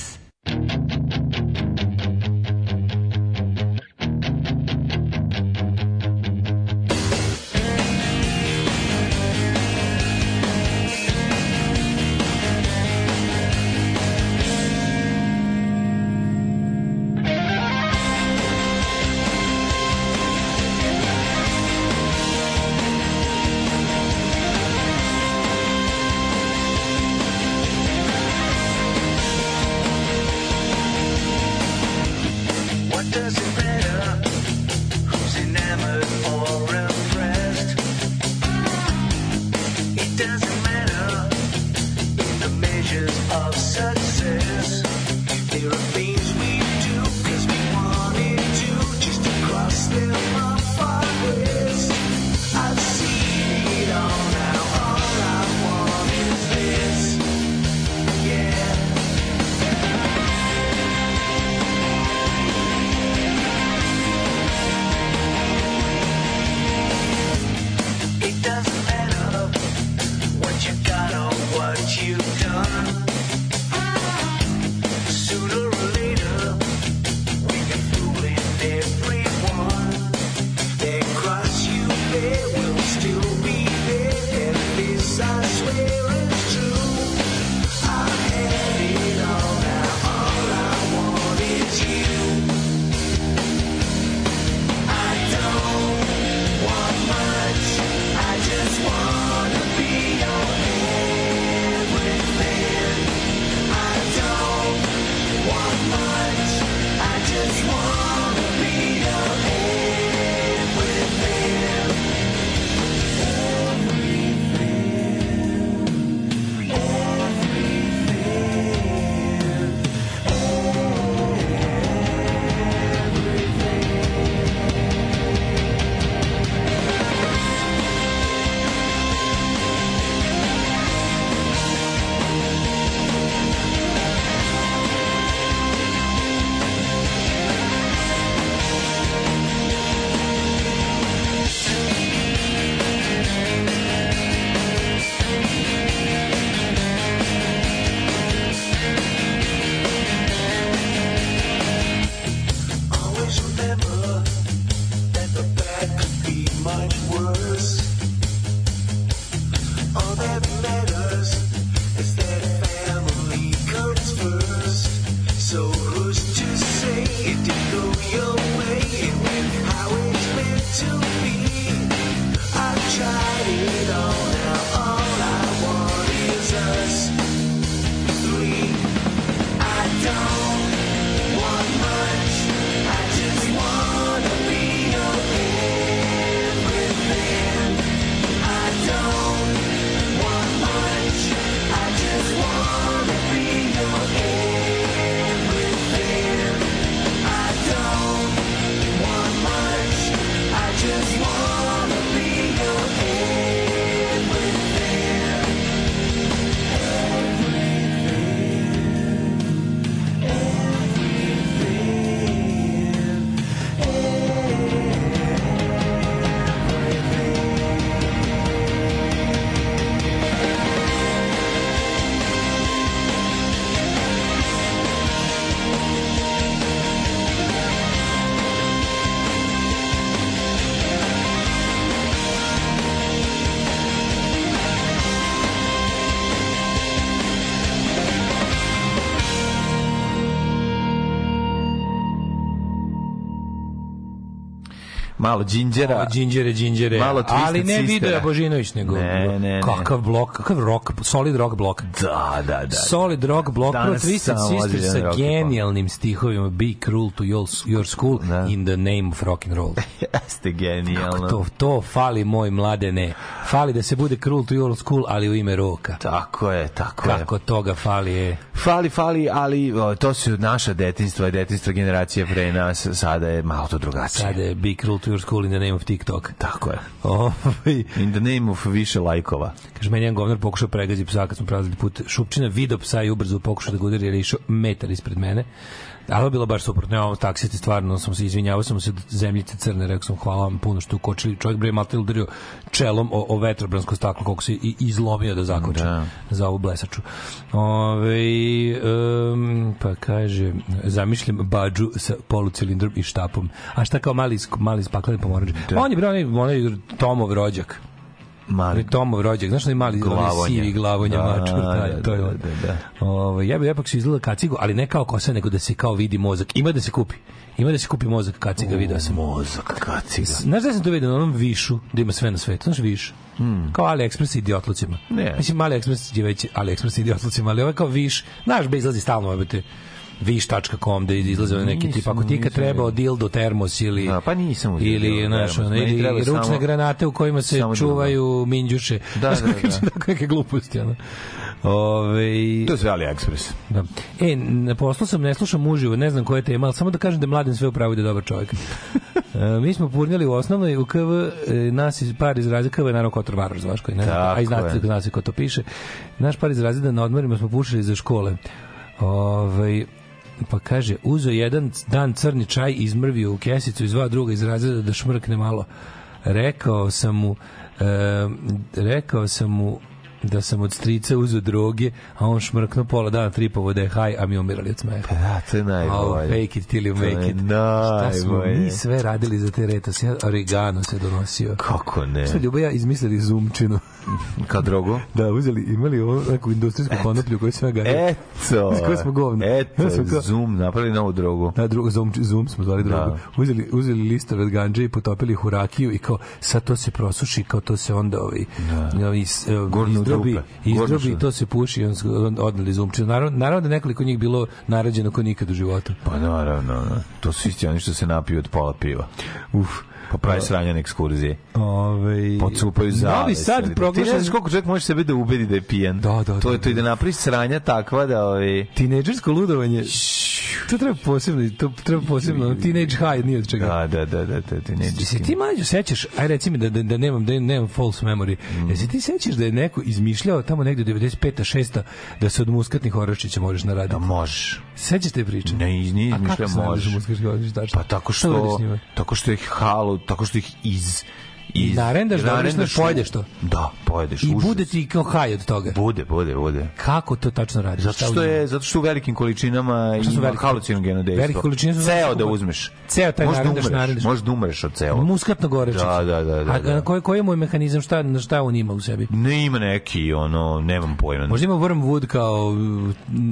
Malo džinđera.
O, Đinđere, Đinđere.
Malo Twisted
Ali ne. Video Božinović, nego
Ne, ne, ne.
kakav blok, kakav rock, solid rock blok.
Da, da, da.
Solid rock blok,
Danas
Twisted Sister sa genijalnim stihovima Be cruel to your, your school
Da.
in the name of rock and roll.
Jeste genijalno.
Kako to, to fali moj mladene. Fali da se bude cruel to your school, ali u ime roka.
Tako je, tako je.
Kako toga fali je.
Fali, fali, ali to su naša detinstva detinstva generacije pre nas, sada je malo to drugačije.
Sada je Be Cruel to to your school in the name of TikTok.
Tako je.
Ovaj,
In the name of više lajkova.
Kaže, meni jedan govnar pokušao pregazi psa kad smo prelazili put Šupčina, video psa i ubrzo pokušao da ga udari jer je išao metar ispred mene. Ali je bilo baš suprotno, ja ovo taksisti stvarno sam se izvinjavao sam se zemljice crne, rekao sam hvala vam puno što ukočili. Čovjek bre malte udario čelom o, o vetrobransko staklo koliko se i izlomio da zakoči
Da.
za ovu blesaču. Ove, um, pa kaže, zamišljam bađu sa polucilindrom i štapom. A šta kao mali, mali spakleni pomorač? On je bre onaj, onaj Tomov rođak.
Mali
Tomov rođak, znaš onaj mali onaj
Glavonje.
sivi glavonja
Da,
mačur, taj,
da,
to je
da,
on.
da, da.
Ovaj, ja bih ipak su izgleda kacigu, ali ne kao kosa, nego da se kao vidi mozak. Ima da se kupi. Ima da se kupi mozak kaciga, video sam.
Mozak, kaciga.
Znaš da sam to vidio na onom višu, da ima sve na svetu, znaš viš? Kao AliExpress idiotlucima.
Ne.
Mislim, AliExpress je već AliExpress idiotlucima, ali ovo je kao viš, znaš, be izlazi stalno, obete viš.com da izlaze one neki tip ako ti kad treba od dildo termos ili
Da, pa nisam
ili
dildo meni
ili ručne
samo-
granate u kojima se čuvaju minđuše
Da, da, da.
tako neke gluposti ono. Ove,
To je sve AliExpress.
Da. E, na poslu sam, ne slušam uživo, ne znam koja je tema, ali samo da kažem da je mladen sve upravo da je dobar čovjek. E, mi smo purnjali u osnovnoj u KV, e, nas iz par izraza KV je naravno Kotor znaš koji ne
Tako
a i znate,
je.
zna se ko to piše. Naš par iz razreda na odmorima smo pušili za škole. Ovaj pa kaže, uzo jedan dan crni čaj, izmrvio u kesicu, izvao druga iz razreda da šmrkne malo. Rekao sam mu, e, rekao sam mu da sam od strica uzeo droge, a on šmrknuo pola dana tripovo da je haj, a mi umirali od smeha.
Da, to je
Oh,
najbolje.
fake it till you make it. Šta smo mi sve radili za te retos? Ja, oregano se donosio.
Kako ne?
Šta Ljubo i ja izmislili zumčinu.
Kao drogu?
Da, uzeli, imali ovo neku industrijsku konoplju koju sve ga...
Eto.
S koje smo govno.
Eto,
Ja sam kao-
Zoom, napravili novu drogu.
Da, drugo, zoom, zoom smo zvali drogu.
Da.
Uzeli, uzeli listove od ganđe i potopili ih u rakiju i kao sad to se prosuši, kao to se onda ovaj, s- eh,
Gurnu u
izdrobi, izdrobi to se puši i on, on odneli zumčinu. Naravno, naravno da nekoliko njih bilo narađeno ko nikad u životu.
Pa naravno, no. to su isti oni što se napiju od pola piva.
Uf.
Pa pravi sranje na ekskurzije.
Ove,
Pocupaju za.
Novi Sad proglašen...
Ti ne znaš koliko čovjek može sebe da ubedi da je pijan.
Da, da,
To
da,
je to i da napravi sranja takva da... Ovaj,
Tinejdžersko ludovanje. To treba posebno, to treba posebno. Teenage high, nije od čega.
da, da, da, da, da, ne
Jesi ti mlađo sećaš, aj reci mi da, da, da nemam da nemam false memory.
Mm.
Jesi ti sećaš da je neko izmišljao tamo negde 95 6 da se od muskatnih oraščića možeš naraditi?
Da možeš.
Sećaš te priče?
Ne, iz nije
A kako
izmišlja
se nadaš
možeš. Pa tako što, tako što ih halu, tako što ih iz...
Narendaš, da
narendaš
odlično pojedeš to?
Da, pojedeš.
I
užas.
bude ti kao haj od toga.
Bude, bude, bude.
Kako to tačno radiš?
Zato što je zato što u velikim količinama ima halucinogeno dejstvo.
velike količine su
ceo da uzmeš.
Ceo taj
možeš da
narendaš,
umreš,
narendaš.
možeš da umreš od celog.
Muskatno gorečić.
Da, da, da, da,
A
da.
na koji, koji je mehanizam, šta, na šta on ima u sebi?
Ne ima neki, ono, nemam pojma.
Možda ima wormwood kao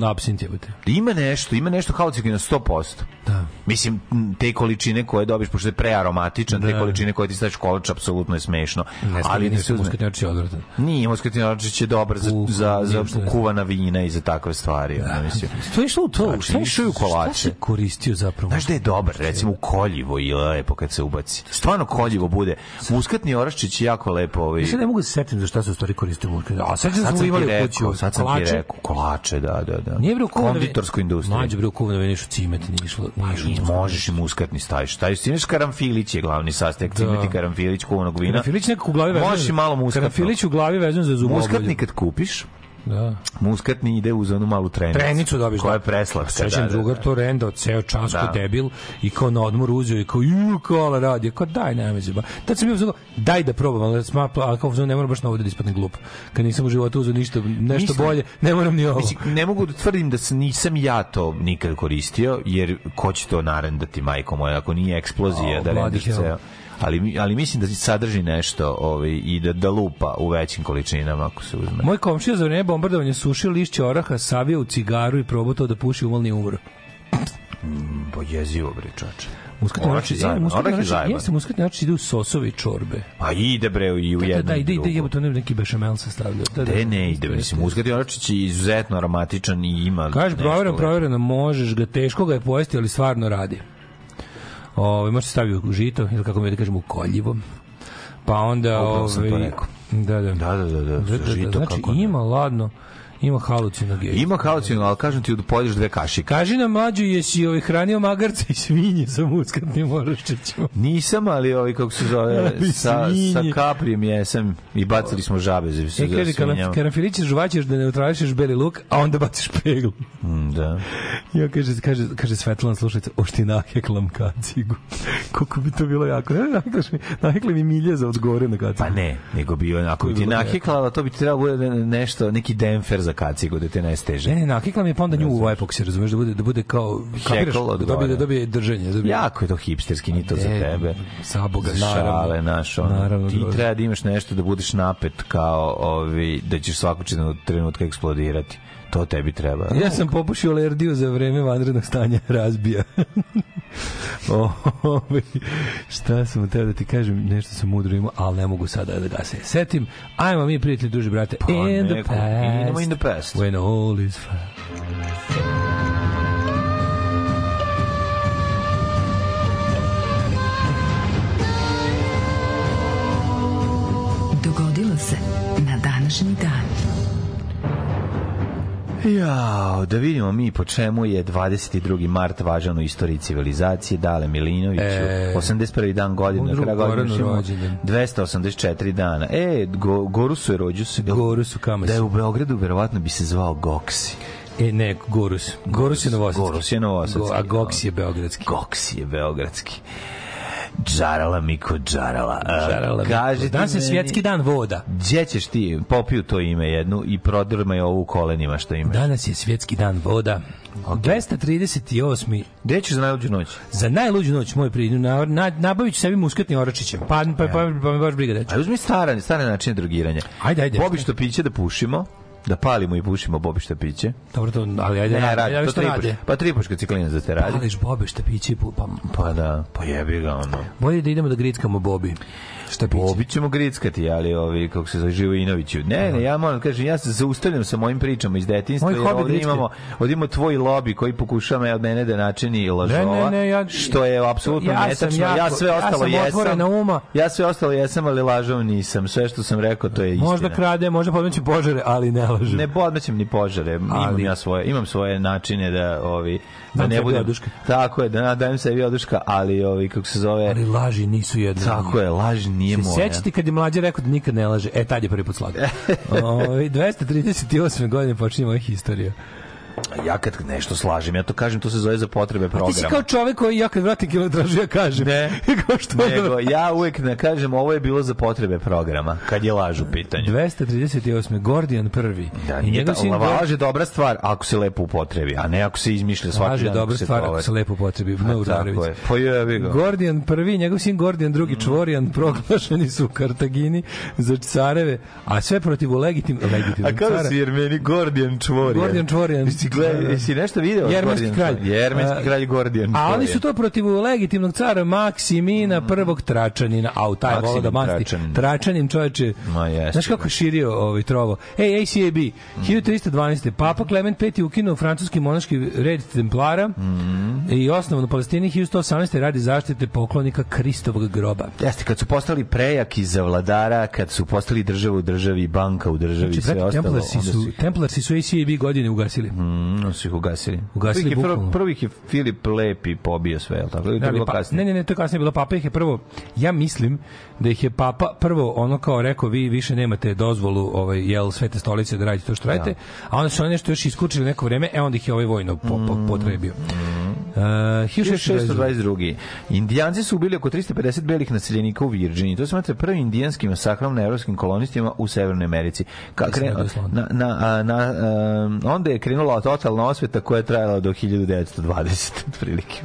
uh, absint jebote.
Ima nešto, ima nešto halucinogeno 100%.
Da.
Mislim, te količine koje dobiš, pošto je prearomatičan, te
Da.
količine koje ti staviš kolač, apsolutno je smešno.
Ne
Ali ne se uzme.
muskatnjač je odvratan.
Nije, muskatni oračić je dobar za, za, za kuvana vina i za takve stvari. ono, mislim.
To je išlo u to.
Znači,
šta,
išao je u kolače.
Šta se koristio zapravo?
Znaš da je dobar, recimo u koljivo i lepo kad se ubaci. Stvarno koljivo bude. Muskatni oraščić je jako lepo. Ovaj,
Ja sad ne mogu da se setim za šta se u stvari koristio. A sad
sad
smo
sam
imali
ti
u
rekao, sad sam ti rekao, kolače, da, da, da.
Nije bre u kuvano
Konditorskoj industriji.
Mlađe bre u kuvano nišu cimet, nije išlo. Išlo
I možeš i muskatni staviš. Staviš nešto karamfilić je glavni sastojak.
Da.
Cimeti karamfilić kuvanog vina.
Karanfilić nekako u glavi vezan.
Možeš i malo muskatno.
Karanfilić u glavi vezan za zubobolju.
Muskatni kad kupiš,
Da.
muskatni ide uz onu malu trenicu.
Trenicu dobiš.
Koja je
da.
preslatka.
Sećam
da, da,
drugar
da.
to rendao ceo čas
Da.
debil i kao na odmor uzeo i kao ju kola radi. Kao daj nema zeba. Tad sam bio uzeo daj da probam, ali sma a kao uzeo, ne moram baš na ovde da ispadne glup. Kad nisam u životu uzeo ništa nešto
Mislim-
bolje, ne moram ni ovo.
Mislim, ne mogu da tvrdim da se nisam ja to nikad koristio, jer ko će to narendati, majko moja, ako nije eksplozija
O,
da rendiš ceo. Ali, ali mislim da sadrži nešto ovaj, i da, da lupa u većim količinama ako se uzme.
Moj komšija za vreme bombardovanja sušio lišće oraha, savio u cigaru i probao to da puši umolni umro.
Bo jezivo, bre, čoče.
Muskatni orač,
je
je,
zajeban, je zajeban.
jeste ide u sosovi i čorbe.
Pa ide, bre, i u
Da,
jednu
da,
i
ide, ide,
drugu.
jebote, ne neki bešamel se stavlja. Da, da.
De ne ide, mislim, muskatni oračić je izuzetno aromatičan i ima nešto
provjereno, provjereno, možeš ga, teško ga je pojesti, ali stvarno radi. Ove, možete staviti u žito, ili kako mi da kažemo, u koljivo. Pa onda... Ovaj. Da, da.
Da, da, da, da,
Da, da, da,
žito
znači,
kako ne.
ima ladno, Ima halucinogen.
Ima halucinu, ali kažem ti da pojedeš dve kašike.
Kaži nam mlađu, jesi ovaj hranio magarca i svinje sa muskatnim oraščićima?
Nisam, ali ovaj kako se zove sa sa kaprijem jesam i bacili smo žabe za
E,
za
kaže,
svinjama.
karanfilići žuvaćeš da neutrališeš beli luk, a onda baciš peglu.
Mm, Da.
Ja kaže, kaže, kaže Svetlana slušajte, ošti naheklam kacigu. Koliko bi to bilo jako. Ne, nahekli mi milje za odgore na kacigu.
Pa ne, nego bi onako bi ti naheklala, to bi ti trebalo bude nešto, neki demfer za kacigu da te ne steže.
Ne, ne, naheklam je pa onda nju u epoksi, razumeš, da bude, da bude kao, kapiraš, da dobije, da dobije držanje. Da dobije,
Jako je to hipsterski, ni to za tebe.
sa Boga, naravno.
šale, naš, ono.
Naravno,
ti treba da imaš nešto da budeš napet kao ovi, da ćeš svakog trenutka eksplodirati. To tebi treba.
Ja sam popušio lerdiju za vreme vanrednog stanja razbija. o, ovaj, šta sam teo da ti kažem, nešto sam mudro imao, ali ne mogu sada da ga se setim. Ajmo mi, prijatelji, duži brate,
Pa
in the
neko,
past.
idemo in the past.
When all is fine.
Dogodilo se na današnji dan.
Jao, da vidimo mi po čemu je 22. mart važan u istoriji civilizacije. Dale Milinoviću,
E,
81. dan godine,
mudru
kraj godine
Goranu
imamo
rođendan.
284 dana. E, go, Gorusu je rođu se.
Gorusu Kamasi.
Da je u Beogradu, verovatno bi se zvao Goksi.
E, ne, Gorus. Gorus je novosadski.
Gorus je novosadski.
Go, a Goks je beogradski.
Goksi je beogradski. Džarala Miko Džarala. A,
Žarala mi.
Kažite
Danas je svjetski dan voda.
Gdje ćeš ti, popiju to ime jednu i prodrmaj ovu kolenima što imaš.
Danas je svjetski dan voda. 238.
Gdje ćeš za najluđu noć?
Za najluđu noć moj prijatelj na, na, nabavit ću sebi muskatni oračićem. Pa, pa, pa, pa, me baš briga da
A uzmi stare, stare načine drogiranja.
Ajde, ajde.
Bobišto piće da pušimo, da palimo i pušimo bobišta piće.
Dobro, to, ali ajde,
Ne,
radi,
radi,
radi,
to
što
tri
rade.
puš- Pa tri puška ciklina za te radi.
Pališ bobe šta piće, i pu- pa
Pa da, pa jebi ga ono.
bolje da idemo da grickamo Bobi. Šta piće?
Bobi ćemo grickati, ali ovi, kako se zove, Živojinoviću. Ne, ne, ja moram da kažem, ja se zaustavljam sa mojim pričama iz detinjstva,
Moj
jer
hobi
ovdje
gricke.
imamo, ovdje imamo tvoj lobby koji pokušava od mene da načini lažova,
Ne, ne, ne, ja-
što je apsolutno
Ja
netačno. ja
jako-
sve
ja
ostalo
sam
jesam.
uma.
Ja sve ostalo jesam, ali lažov nisam. Sve što sam rekao, to je istina.
Možda krade, možda podmeće požare, ali ne lažem.
Ne podmećem ni požare. Imam
Ali-
ja svoje, imam svoje načine da ovi da ne budem
oduška.
Tako je, da dajem sebi oduška, ali ovi kako se zove
Ali laži nisu jedno.
Tako je, laž nije
Se
moja.
sećate kad je mlađe rekao da nikad ne laže? E, tad je prvi put slagao. Ovaj 238. godine počinje moja historija.
Ja kad nešto slažem, ja to kažem, to se zove za potrebe
A ti si
programa.
kao čovek koji ja kad vratim kilometražu ja kažem.
Ne.
kao što
Nego, ja uvek ne kažem, ovo je bilo za potrebe programa, kad je laž u pitanju.
238. Gordijan prvi.
Da,
I
nije ta, laž je dobra stvar ako se lepo upotrebi, a ne ako se izmišlja svaki
Laž je dobra
se
stvar ako se lepo potrebi. No,
Tako je. Pa jebi ga.
Gordijan prvi, njegov sin Gordijan drugi čvorijan proglašeni su u Kartagini za careve, a sve protiv legitim, legitimnog
A
cara.
si jer meni Gordijan Čvorijan?
Gordijan Čvorijan.
Jesi, gleda,
Da.
jesi nešto video?
Jermenski kralj.
Jermenski kralj Gordijan
A oni su to protiv legitimnog cara Maksimina prvog Tračanina, a u taj volao da masti.
Tračanin.
Tračanin čoveče.
Ma jeste,
Znaš kako je širio ovaj trovo? Ej, ACAB, 1312. Papa Klement V je ukinuo francuski monaški red Templara i osnovan u Palestini 1118. radi zaštite poklonika Kristovog groba.
Jeste, kad su postali prejaki za vladara, kad su postali država u državi, banka u državi
Znači,
sve ostalo,
Templarsi su,
su,
Templarsi su ACAB godine ugasili.
mm, su ih ugasili.
Ugasili
Prvih je, prvo,
bukvalno.
prvih je Filip Lepi pobio sve, jel tako? Ili
Da,
bilo
pa,
kasnije?
ne, ne, ne, to je kasnije bilo. Papa ih je prvo, ja mislim da ih je Papa prvo ono kao rekao, vi više nemate dozvolu ovaj, jel, svete stolice da radite to što radite, a onda su oni nešto još iskučili neko vreme, e onda ih je ovaj vojno po, po, potrebio. Uh, 1622.
1622. Indijanci su ubili oko 350 belih naseljenika u Virginiji. To se smatra prvi indijanski masakrom na evropskim kolonistima u Severnoj Americi. Ka, kre, na, na, na, a, onda je krenula totalna osveta koja je trajala do 1920. otprilike.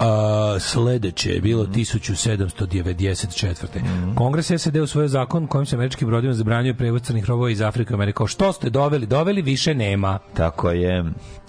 A, sledeće je bilo 1794. Kongres SAD usvojio zakon kojim se američkim brodima zabranjuje prevoz crnih robova iz Afrike u Ameriku. Što ste doveli? Doveli više nema.
Tako je.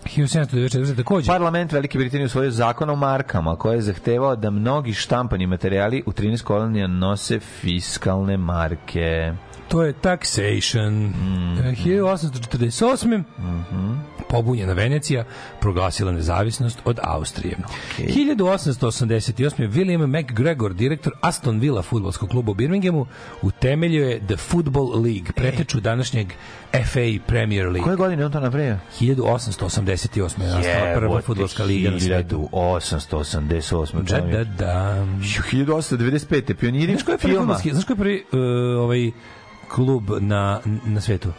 1794. takođe.
Parlament Velike Britanije usvojio zakon o markama koji je zahtevao da mnogi štampani materijali u 13 kolonija nose fiskalne marke.
To je taxation.
Mm.
E, 1848.
Mhm.
Pobunjena Venecija proglasila nezavisnost od Austrije. 1888. William McGregor, direktor Aston Villa futbolskog kluba u Birminghamu, Utemeljio je The Football League, preteču današnjeg FA Premier League.
Koje godine je on to napravio?
1888. je nastala prva fudbalska liga na svetu.
1888.
Da, da, da.
1895. Pioniri filma.
znaš ko je prvi uh, ovaj klub na, na svetu?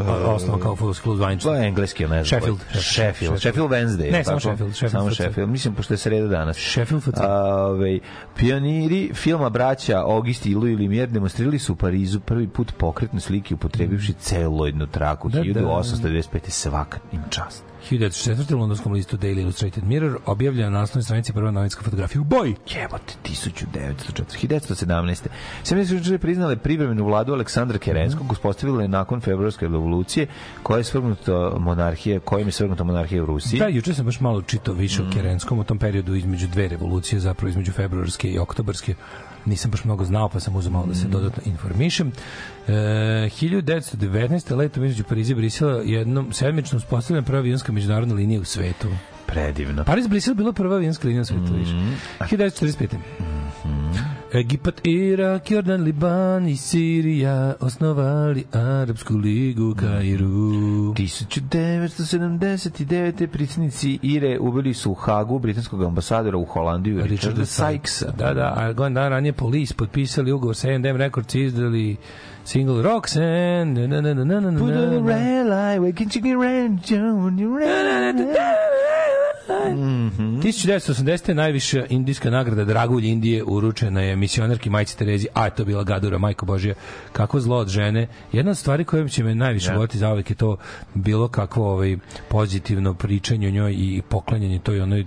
O- Osnovan kao fudbalski klub zvanično.
To je engleski, ne znam.
Sheffield.
Sheffield. Sheffield Wednesday.
Ne, samo? Sheffield,
Samo. Sheffield. Mislim, pošto je sreda danas.
Sheffield
Ovaj, pioniri filma braća Auguste i Louis Lumière demonstrirali su u Parizu prvi put pokretne slike upotrebivši celoidnu traku.
Da, da.
1895. svaka im čast.
1904. u londonskom listu Daily Illustrated Mirror objavljena na naslovnoj stranici prva novinska fotografija u boji.
Jebote, 1904. 1917. Sve su priznale privremenu vladu Aleksandra Kerenskog, uspostavila je nakon februarske revolucije koja je svrgnuta monarhije, kojim je svrgnuta monarhija u Rusiji.
Da, juče sam baš malo čitao više
Mm.
o Kerenskom u tom periodu između dve revolucije, zapravo između februarske i oktobarske. Nisam baš mnogo znao, pa sam uzeo malo da
Mm.
se dodatno informišem. E, 1919. letom između Pariza i Brisela jednom sedmično uspostavljena prva avionska međunarodna linija u svetu.
Predivno.
Pariz Brisel bila prva avionska linija u svetu, više.
Mm.
1945. Egipat, Irak, Jordan, Liban i Sirija osnovali Arabsku ligu u Kairu.
1979. predsjednici Ire ubili su u Hagu britanskog ambasadora u Holandiju Richarda Sykesa.
Da, da, a godin dan ranije Police potpisali ugovor sa A&M Records i izdali single Roxanne. Na, na, na, na, na, na, na,
Put on the red light, we can check the red John, you red
1980. najviša indijska nagrada Dragulj Indije uručena je misionarki majci Terezi, a je to bila Gadura, majko Božija. Kako zlo od žene. Jedna od stvari koja će me najviše voliti za je to bilo kakvo ovaj, pozitivno pričanje o njoj i poklanjanje toj onoj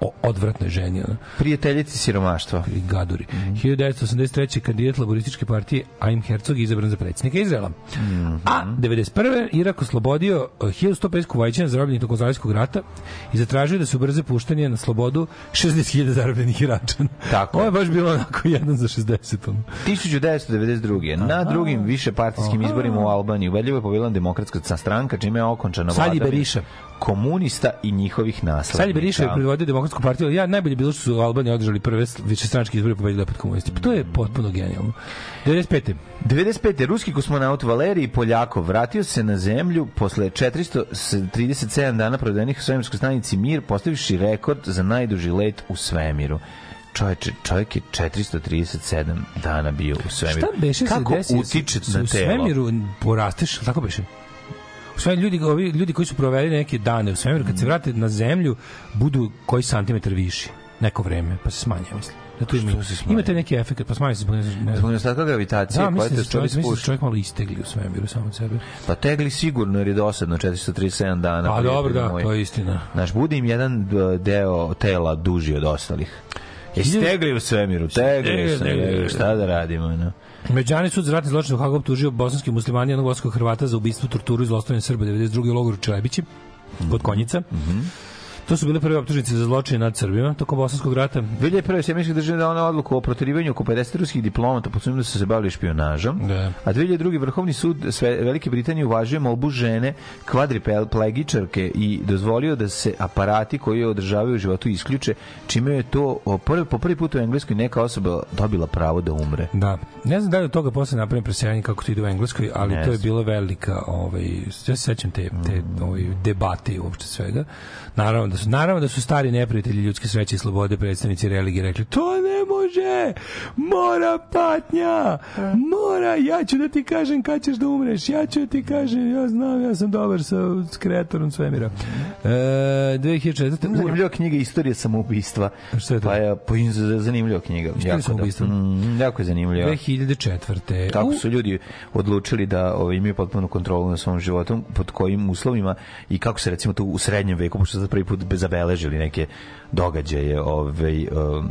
o- odvratnoj ženi. Ono.
Prijateljici siromaštva.
i Gaduri. 1983. kandidat laborističke partije Aim Herzog izabran za predsjednika Izraela. A 91. Irak oslobodio eh, 1150 kuvajćana zarobljenih tokom Zalivskog rata i zatražio da se ubrze puštanje na slobodu 60.000 zarobljenih Iračana.
Tako
Ovo
je.
baš bilo onako jedan za 60. ono.
1992. Na drugim više partijskim izborima u Albaniji ubedljivo je pobedila demokratska stranka, čime je okončana
Salji
vladavina
Berisha.
Komunista i njihovih naslednika.
Berisha je predvodio demokratsku partiju. Ja najbolje bilo što su u Albaniji održali prve višestranačke izbore i pobedili opet komunisti. Pa to je potpuno genijalno. 95.
95. ruski kosmonaut Valerij Poljakov vratio se na zemlju posle 437 dana provedenih u svemirskoj stanici Mir, postavivši rekord za najduži let u svemiru. Čovječe, čovjek je 437 dana bio u svemiru.
Šta beše se
Kako
desi?
utiče na
U
telo?
svemiru porasteš, tako beše? U svemiru ljudi, ovi ljudi koji su proveli neke dane u svemiru, kad se
Mm.
vrate na zemlju, budu koji santimetar viši neko vreme, pa se smanje, mislim. Zato ima,
Što se smanjuje?
imate neki efekt, pa smanje se zbog ne
Zbog nedostatka gravitacije,
Da,
koja
mislim da čovjek, mislim da čovjek malo istegli u svemiru samo od sebe.
Pa tegli sigurno jer je dosadno 437 dana.
Pa dobro, da,
moj.
to je istina.
Znaš, bude im jedan deo tela duži od ostalih. Jesi tegli u svemiru? Tegli
tegli.
je, šta da radimo, no?
Međani sud za ratni zločin u Hagu optužio bosanski muslimani jednog bosanskog Hrvata za ubistvo, torturu i zlostavljanje Srba 92. u logoru Čelebići kod Konjica. To su bile prve optužnice za zločine nad Srbima tokom bosanskog rata.
2001. Sjemenički država dao na odluku o proterivanju oko 50 ruskih diplomata po da su se bavili špionažom.
Da.
A 2002. Vrhovni sud sve, Velike Britanije uvažio molbu žene kvadriplegičarke i dozvolio da se aparati koji je održavaju u životu isključe, čime je to prvi, po prvi put u Engleskoj neka osoba dobila pravo da umre.
Da. Ne znam da li od toga posle napravim preseljenje kako to ide u Engleskoj, ali
Ne
to je bila velika, ovaj, ja se sećam te, te ovaj, debate i uopšte svega. Naravno da su, naravno da su stari neprijatelji ljudske sreće i slobode, predstavnici religije rekli, to ne može, mora patnja, mora, ja ću da ti kažem kad ćeš da umreš, ja ću da ti kažem, ja znam, ja sam dobar sa, kreatorom svemira. E, 2004.
Zanimljiva knjiga Istorija samoubistva.
Šta je to?
Pa je po, zanimljiva knjiga.
Istorija
Jako,
samoubistva?
Da, mm, jako je zanimljiva.
2004.
Kako su ljudi odlučili da ovaj, imaju potpunu kontrolu nad svom životom, pod kojim uslovima i kako se recimo tu u srednjem veku, pošto za prvi put zabeležili neke događaje ovaj, um,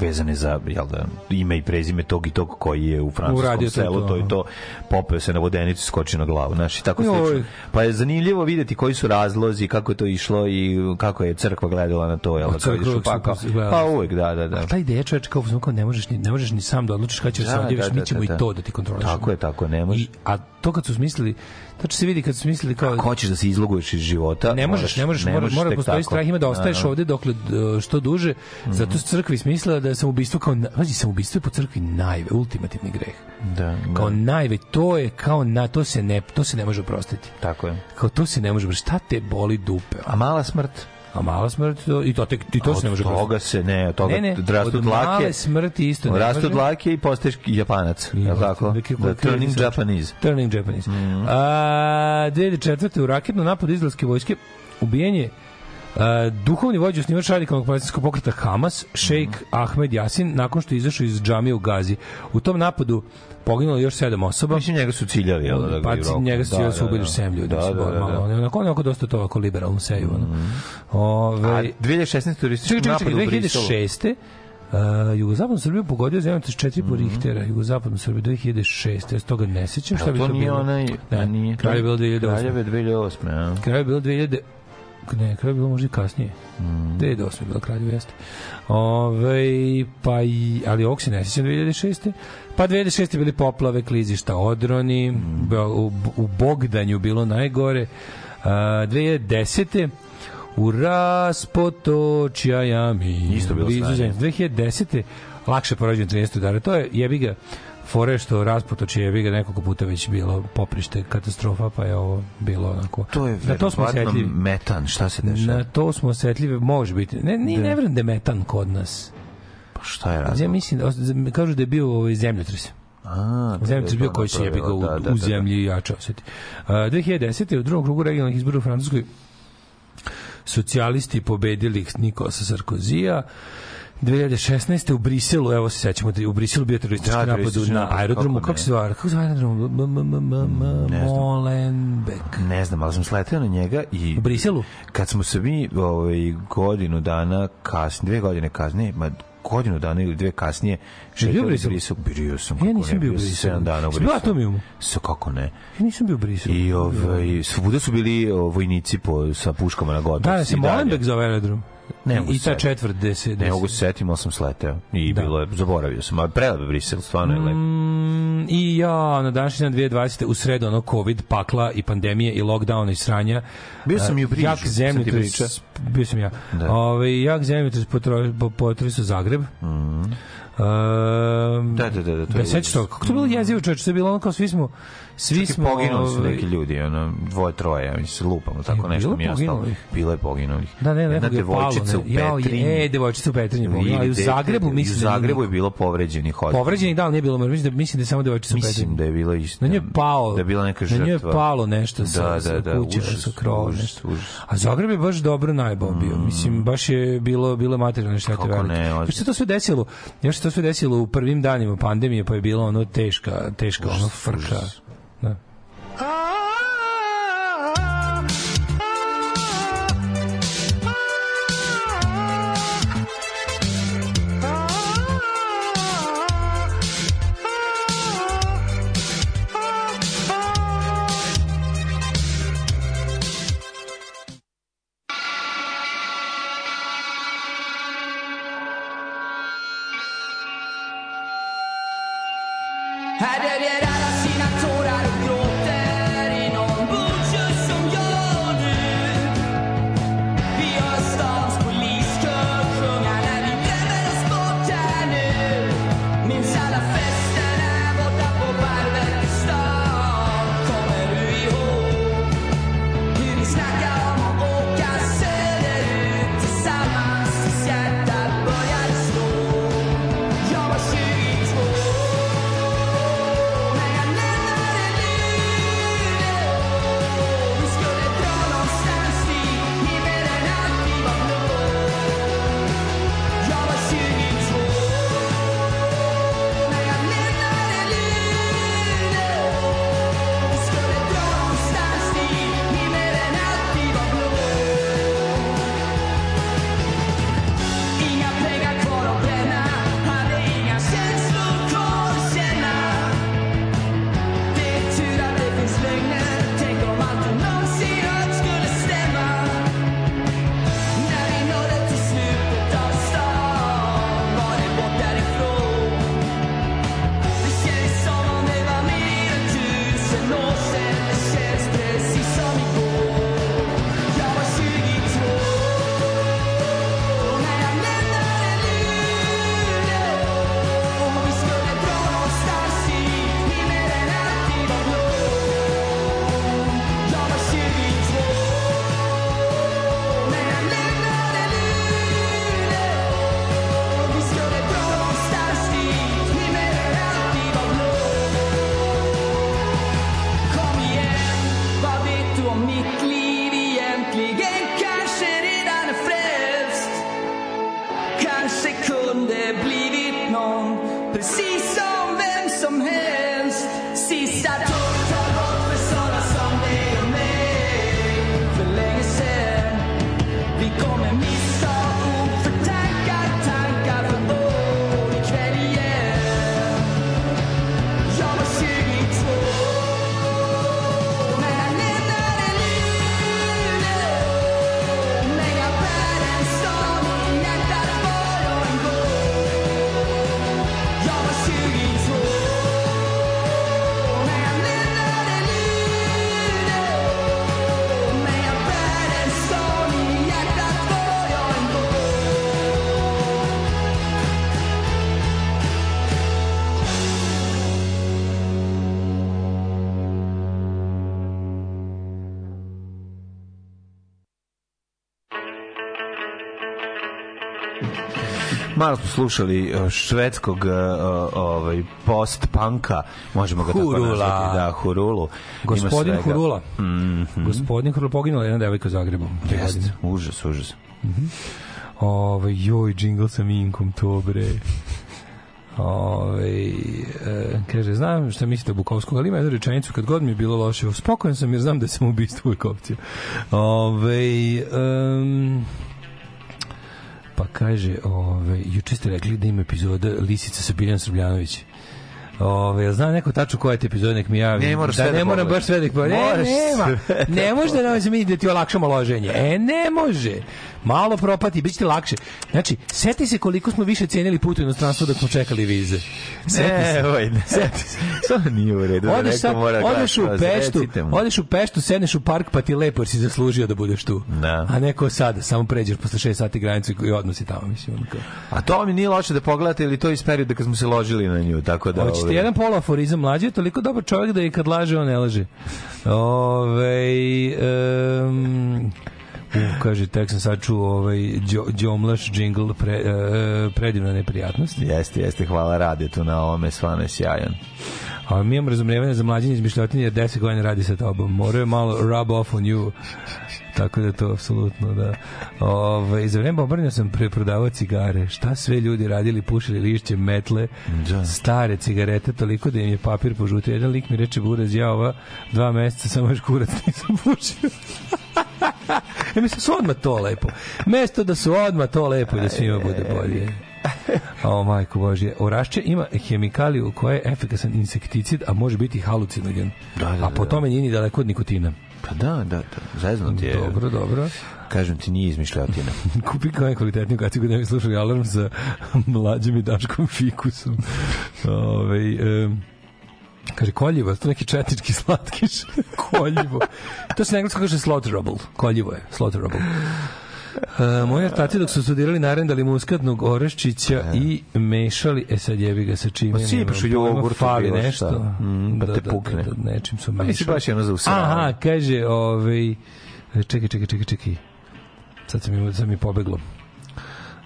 vezane za jel da, ime i prezime tog i tog koji je u francuskom
Uradio
selu,
to,
to i to, popeo se na vodenicu i skoči na glavu. Znaš, i tako slično. Pa je zanimljivo videti koji su razlozi, kako je to išlo i kako je crkva gledala na to. Jel, da, kad
crkva uvek super gleda.
Pa uvek, da, da, da.
A ta ideja čoveče kao, kao ne možeš ni ne možeš ni sam da odlučiš kada ćeš da, se odjeviš, mi ćemo i to da ti kontrolišemo.
Tako je, tako, ne možeš.
I, a to kad su smislili, tačno se vidi kad su smislili kao
Ako hoćeš da se izloguješ iz života,
ne možeš, ne možeš, mora,
moraš
mora
uvek
postoji
tako.
strah, ima da ostaješ
Naravno.
ovde dokle što duže. Zato su crkvi smislila da je samoubistvo kao, na- pazi, samoubistvo je po crkvi najve, ultimativni greh.
Da,
Kao
da,
najve, to je kao na, to se ne, to se ne može oprostiti.
tako je.
Kao to se ne može, šta te boli dupe?
A mala smrt?
A mala smrt, to, i to, te, i to se ne može
od toga se ne, od toga
Ne, ne,
rastu
od
dlake.
male smrti isto ne
Rastu dlake i postaješ japanac, je li tako? Da, turning Japanese.
Turning Japanese.
Mhm.
A, 2004. u raketnom napadu izraelske vojske ubijenje a, duhovni vođa osnivač radikalnog palestinskog pokreta Hamas, šejk
Mhm.
Ahmed Jasin, nakon što je izašao iz džamije u Gazi. U tom napadu poginulo još sedam osoba.
Mislim, njega su ciljali, jel da?
Pa njega su
Da,
da,
da,
ubili
da.
sem ljudi.
Da, da, da, da.
ono, onako, onako dosta to ovako liberalno seju. Ono. Ove,
A 2016. turistički napad u Briselu.
2006. Uh, jugozapadnu Srbiju pogodio zemljotres 4
Mhm.
po Richtera, jugozapadnu Srbiju 2006. Ja se toga ne sećam. Šta bi
to
to
nije
bilo?
onaj...
Ne,
a nije.
kralj je bilo 2008.
Kraljeve 2008. Ja.
Je bilo 2000 ne, kraj je bilo možda i kasnije. Mm. 2008 je bilo kraljevo jeste. Ove, pa i, ali ovog se ne sjećam 2006. Pa 2006. bili poplave, klizišta, odroni, mm. u, u Bogdanju bilo najgore. A, 2010. U raspotočja jami.
Isto bilo stanje.
zemlje. 2010. lakše porađen 13 udara. To je jebi ga fore što raspotočje jebi ga nekoliko puta već bilo poprište katastrofa, pa je ovo bilo onako.
To je
na to smo osetljivi.
metan, šta se dešava?
Na to smo osetljivi, može biti. Ne, ni, ne verujem da je metan kod nas.
Pa šta je
Ja
razlog?
mislim, da- kažu da je bio ovaj zemljotres.
A, da
Zemljotres
je
bio koji se jebi ga u,
da, da,
u
da,
zemlji jače osjeti. Uh, 2010. u drugom krugu regionalnih izbora u Francuskoj socijalisti pobedili Nikosa Sarkozija. 2016. u Briselu, evo se sećamo, u Briselu bio teroristički
Da,
napad na aerodromu,
kako
se zove, kako se zove aerodrom? Molenbeek.
Ne znam, ali sam sleteo na njega i...
U Briselu?
Kad smo se mi ovaj, godinu dana kasnije, dve godine kasnije, ma godinu dana ili dve kasnije,
bio u
šetali
Briselu?
Brisel, bio sam.
Ja nisam
ne,
bio u Briselu.
sedam dana u Briselu.
Atomiumu?
Sa kako ne.
Ja nisam bio u Briselu.
I ovaj, svuda su bili o, vojnici po, sa puškama na gotovo.
Da, da se Molenbeek zove aerodrom.
Ne mogu
I ta četvrt gde se...
Ne mogu se setiti, ali sam sleteo. I
Da.
bilo je, zaboravio sam. Ali prelep Brisel, stvarno je lep.
Mm, I ja, na današnji dan 2020. u sredu ono COVID, pakla i pandemije i lockdowna i sranja.
Bio sam i u Brižu,
Jak zemljotres,
pričao.
bio sam ja.
Da.
Ove, jak zemljotres potro- po- potresao Zagreb. Mm.
Da, da, da, da, to je
ja sećaš to, kako to bilo jezivo čoveče, to je bilo ono kao svi smo svi smo
poginuli su
ovaj,
neki ljudi, ono, dvoje, troje, ja mislim, lupamo, tako nešto
bilo
mi je ostalo. Bilo je poginulih.
Da, ne,
Jedna
je palo.
devojčica u
Ne.
Petrinji.
E, devojčica u Petrinji.
Ili
poginula, a i u Zagrebu mislim
u
da
Zagrebu je bilo povređenih od.
Povređeni da, nije bilo, mislim da, mislim da samo devojčica u Petrinji.
Mislim da je bila isto.
Na nje je pao.
Da je bila neka
Na
žrtva.
nje je palo nešto sa,
Da, da, da,
kuće, sa krova, nešto. A Zagreb je baš dobro najbao bio. Mislim, baš je bilo, bilo materijalne štete velike.
ne,
se to sve desilo, još se to sve desilo u prvim danima pandemije, pa je bilo ono teška, teška ono frka.
Užas.
Da.
Här
Malo smo slušali uh, švedskog uh, ovaj post-punka, možemo ga
Hurula.
tako nazvati. Da, Hurulu.
Gospodin. Hurula.
Mhm.
Gospodin Hurula poginula jedna devojka u Zagrebu. te
Jeste, užas, užas.
Ove, joj, džingl sa Minkom, to bre. Ove, e, kaže, znam šta mislite o Bukovskog, ali ima jednu rečenicu, kad god mi je bilo loše, spokojan sam jer znam da sam ubistvo uvijek opcija. Ove, um, kaže, ove, juče ste rekli da ima epizoda Lisica sa Biljan Srbljanović. Ove, zna neko tačno koja je te epizode, nek mi javi.
Ne moraš
da
sve da
ne moram
pogledaš.
baš sve da ih. Ne, nema.
da
Ne može da nam mi da ti olakšamo loženje. E, ne može. Malo propati, bit će lakše. Znači, seti se koliko smo više cijenili put u inostranstvo dok smo čekali vize. Seti
Ne,
se.
oj, ne.
Seti se.
To nije u redu. da
Odeš, sad,
mora
odeš u Peštu, odeš u Peštu, sedneš u park, pa ti lepo jer si zaslužio da budeš tu.
Da.
A neko sada, samo pređeš posle 6 sati granicu i odmah si tamo, mislim. ono kao.
A to mi nije loše da pogledate ili to iz perioda kad smo se ložili na nju, tako da...
Hoćete
ovaj,
jedan poloaforizam mlađi je toliko dobar čovjek da i kad laže on ne laže. Ove, um, kaže, tek sam sad čuo ovaj, Đo- Đomlaš džingl pre, e, predivna neprijatnost.
Jeste, jeste, hvala radi tu na ovome, stvarno je sjajan.
A mi imamo razumijevanje za mlađenje izmišljotinje jer 10 godina radi sa tobom. Moraju malo rub off on you. Tako da to apsolutno da. Ove, za vreme bombardanja sam preprodavao cigare. Šta sve ljudi radili, pušili lišće, metle,
Da.
stare cigarete, toliko da im je papir požutio. Jedan lik mi reče, buraz, ja ova dva meseca samo još kurac nisam pušio. ja mislim, su odmah to lepo. Mesto da su odmah to lepo i da svima bude bolje. O, majko Božje. Orašće ima hemikaliju koja je efikasan insekticid, a može biti halucinogen.
Da, da,
a po
da.
tome nije ni daleko od nikotina.
Pa da, da, da. Zezno ti je.
Dobro, dobro.
Kažem ti, nije izmišljotina.
Kupi kao najkvalitetniju kacigu da ne bi slušali alarm sa mlađim i daškom fikusom. Ove, um, kaže koljivo, to neki četnički slatkiš. koljivo. To se na engleskom kaže slaughterable. Koljivo je, slaughterable. Uh, moji ortaci dok su studirali narendali muskatnog oreščića i mešali, e sad jebi ga sa čime.
Pa sipaš u jogurt,
fali nešto.
Mm, pa te pukne.
Da, da, nečim su
Pa
mešali.
misli baš je ono za usiravanje.
Aha, kaže, ovaj, čekaj, čekaj, čekaj, čekaj. Sad sam mi, sad mi pobeglo.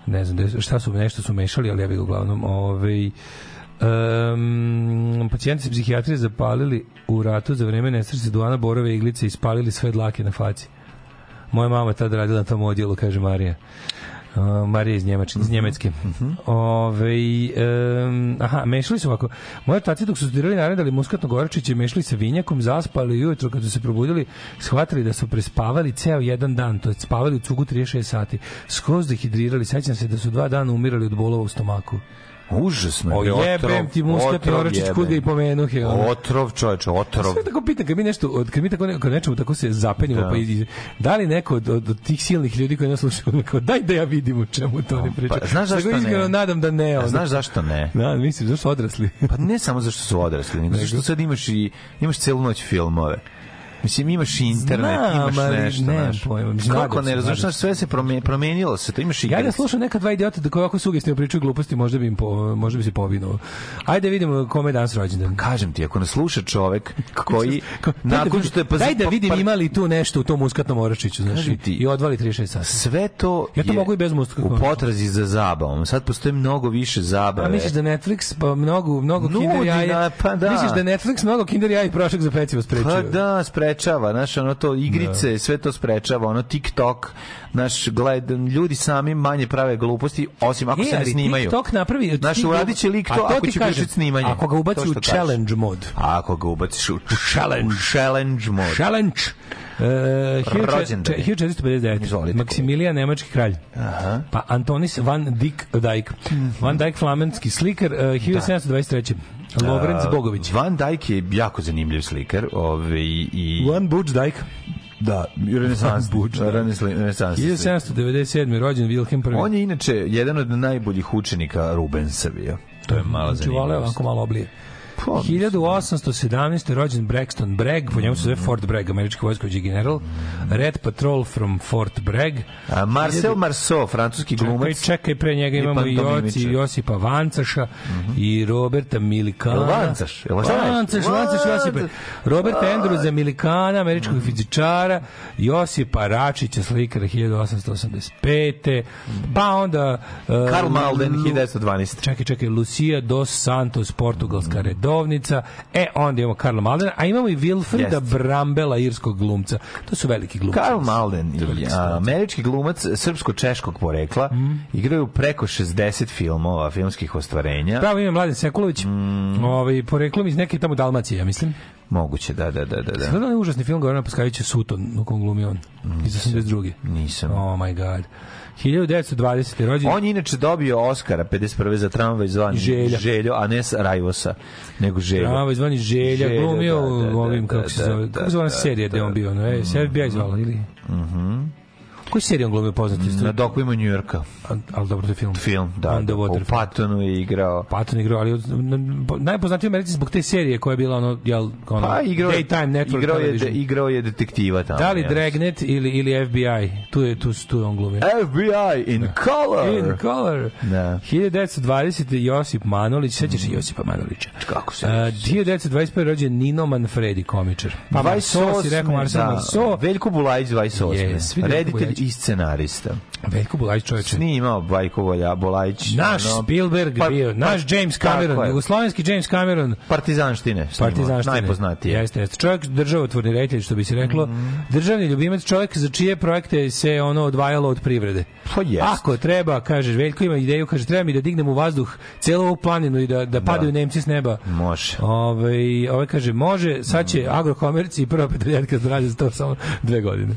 Ne znam, da- šta su, nešto su mešali, ali ja bih uglavnom, ovaj, Um, pacijenti se psihijatrije zapalili u ratu za vreme nesreće duana borove iglice i spalili sve dlake na faci. Moja mama je tad radila na tom odjelu, kaže Marija. Uh, Marija iz Njemačke, iz Njemecke. Ove, um, aha, mešali su ovako. Moje taci dok su studirali naredali muskatnog oračića, mešali sa vinjakom, zaspali i ujutro kad su se probudili, shvatili da su prespavali ceo jedan dan, to je spavali u cugu 36 sati. Skroz dehidrirali, sećam se da su dva dana umirali od bolova u stomaku.
Užasno je.
O jebem ti muskatni
otrov
oračić,
jebem.
kud ga i pomenuh je. ono.
Otrov, čoveče, otrov.
Sve tako pitam, kad mi nešto, od, kad mi tako ne, kad nečemu tako se zapenjimo,
Da.
pa i, da li neko od, od, od tih silnih ljudi koji nas slušaju, kao, daj da ja vidim u čemu to ne pričaju.
Pa, znaš zašto
Tako iskreno
ne?
nadam da ne. Ono.
znaš zašto ne?
Da, mislim, zašto odrasli?
Pa ne samo zašto su odrasli, nego zašto sad imaš i imaš celu noć filmove. Mislim, imaš internet,
Znam,
imaš
ali
nešto,
nemam
znaš.
pojma, mislim,
Kako ne, razumiješ, sve se prome- promenilo se, to imaš
Ja da slušam neka dva idiota da koji ovako sugestivno pričaju gluposti, možda bi im po, možda bi se povinuo. Ajde vidimo kome je danas rođendan.
Kažem ti, ako nas sluša čovek koji
da
nakon što je pa
daj da
pa-
vidim
pa-
ima li tu nešto u tom muskatnom oračiću, znaš,
ti-
i odvali 36 sati.
sve to
Ja to mogu i bez muskatnog
u potrazi za zabavom. Sad postoji mnogo više zabave.
A misliš da Netflix pa mnogo mnogo
Nudi
Kinder jaja?
pa da.
Misliš da Netflix mnogo Kinder jaja i prošak za pecivo sprečio?
Pa da, sprečava, znaš, ono to igrice, sve to sprečava, ono TikTok, naš gled, ljudi sami manje prave gluposti, osim ako
E,
se ne snimaju.
TikTok napravi...
Znaš,
ti-
uradit će lik
A
to, ako će
kažem,
snimanje.
Ako ga
To
ubaci u challenge mod.
A ako ga ubaciš u challenge, challenge mod.
Challenge. Uh,
Rođendan je.
1459.
Izvolite.
Maksimilijan, nemački kralj.
Aha.
Pa Antonis van Dyck Dijk. Van Dyck, flamenski slikar, uh, 1723. Lorenz Bogović.
Van Dijk je jako zanimljiv slikar, ovaj i
Van Buč Dijk.
da, renesans,
Buč, da.
renesans.
1797. rođen Wilhelm I.
On je inače jedan od najboljih učenika Rubensa bio. To je malo
Znači, vole
zanimljivo.
ovako malo oblije.
Pa,
1817. rođen Braxton Bragg, po njemu se zove Fort Bragg, američki vojskovođi general. Red Patrol from Fort Bragg.
A Marcel Marceau, francuski
Čekaj,
glumac.
čekaj, pre njega imamo i Joci. Josipa Vancaša i Roberta Milikana.
Vancaš?
Vancaš, Vancaš Josipe. Roberta Andrewza Milikana, američkog fizičara, Josipa Račića, slikara 1885. Pa onda... uh,
Karl Malden,
Lu-
1912.
Čekaj, čekaj, Lucia dos Santos, portugalska redovnica. E, onda imamo Karla Maldena, a imamo i Wilfrida
Jeste.
Brambela, irskog glumca. To su veliki glumci.
Karl Malden,
skroz.
američki glumac srpsko-češkog porekla,
Mhm.
igraju preko 60 filmova, filmskih ostvarenja.
Pravo ime Mladen Sekulović,
Mm.
ovaj, poreklom iz neke tamo Dalmacije, ja mislim.
Moguće, da, da, da, da. da.
Gledali užasni film Gorana Paskavića Suton, u kom glumi on, iz 82.
Nisam.
Oh my god. 1920. rođen.
On je inače dobio Oscara 51. za tramvaj zvani
Želja.
Željo, a ne Rajvosa, nego Željo.
Pravo zvani Želja, glumio
da, da,
u ovim,
da,
kako se
da,
zove,
da,
kako se zove
da,
serija gde
da.
on bio, no, e, se FBI zvala, ili?
Mhm.
Koju seriju on glumio poznati?
Na dokujima Njujorka.
Ali dobro, to je film.
Film, da.
On the
da,
Water
u. Pattonu je igrao.
Patton igrao, ali najpoznatiji u Americi zbog te serije koja je bila ono, jel, ono,
Pa igrao, je-
Daytime Network
igrao, je,
television.
igrao je detektiva tamo.
Da li. Dragnet ili, ili FBI? Tu je, tu, tu je on glumio.
FBI in color.
In color.
Da.
1920. Josip Manolić, sećaš se Josipa Manolića?
Kako se
Uh, 1921. rođen Nino Manfredi, komičar. Pa Marceau si rekao Marcel
da.
Marceau.
Veljko Bulajić 28.
Yes,
Reditelj
Bulajić.
i scenarista.
Veljko Bulajić čoveče.
Snimao Volja- Bulajić.
Naš
ono,
Spielberg
pa-
bio, naš
pa-
James
tako
Cameron, jugoslovenski James Cameron,
Partizanštine. snimao,
Partizanštine.
Najpoznatiji.
Jeste, jeste. Čovjek državotvorni reditelj, što bi se reklo.
Mhm.
Državni ljubimac, čovjek za čije projekte se ono odvajalo od privrede.
Pa jest.
Ako treba, kaže, Veljko ima ideju, kaže, treba mi da dignem u vazduh celu ovu planinu i da, da padaju Nemci s neba.
Može.
Ove, ove kaže, može, sad će agrokomerci i prva petroljetka da radi za to samo dve godine.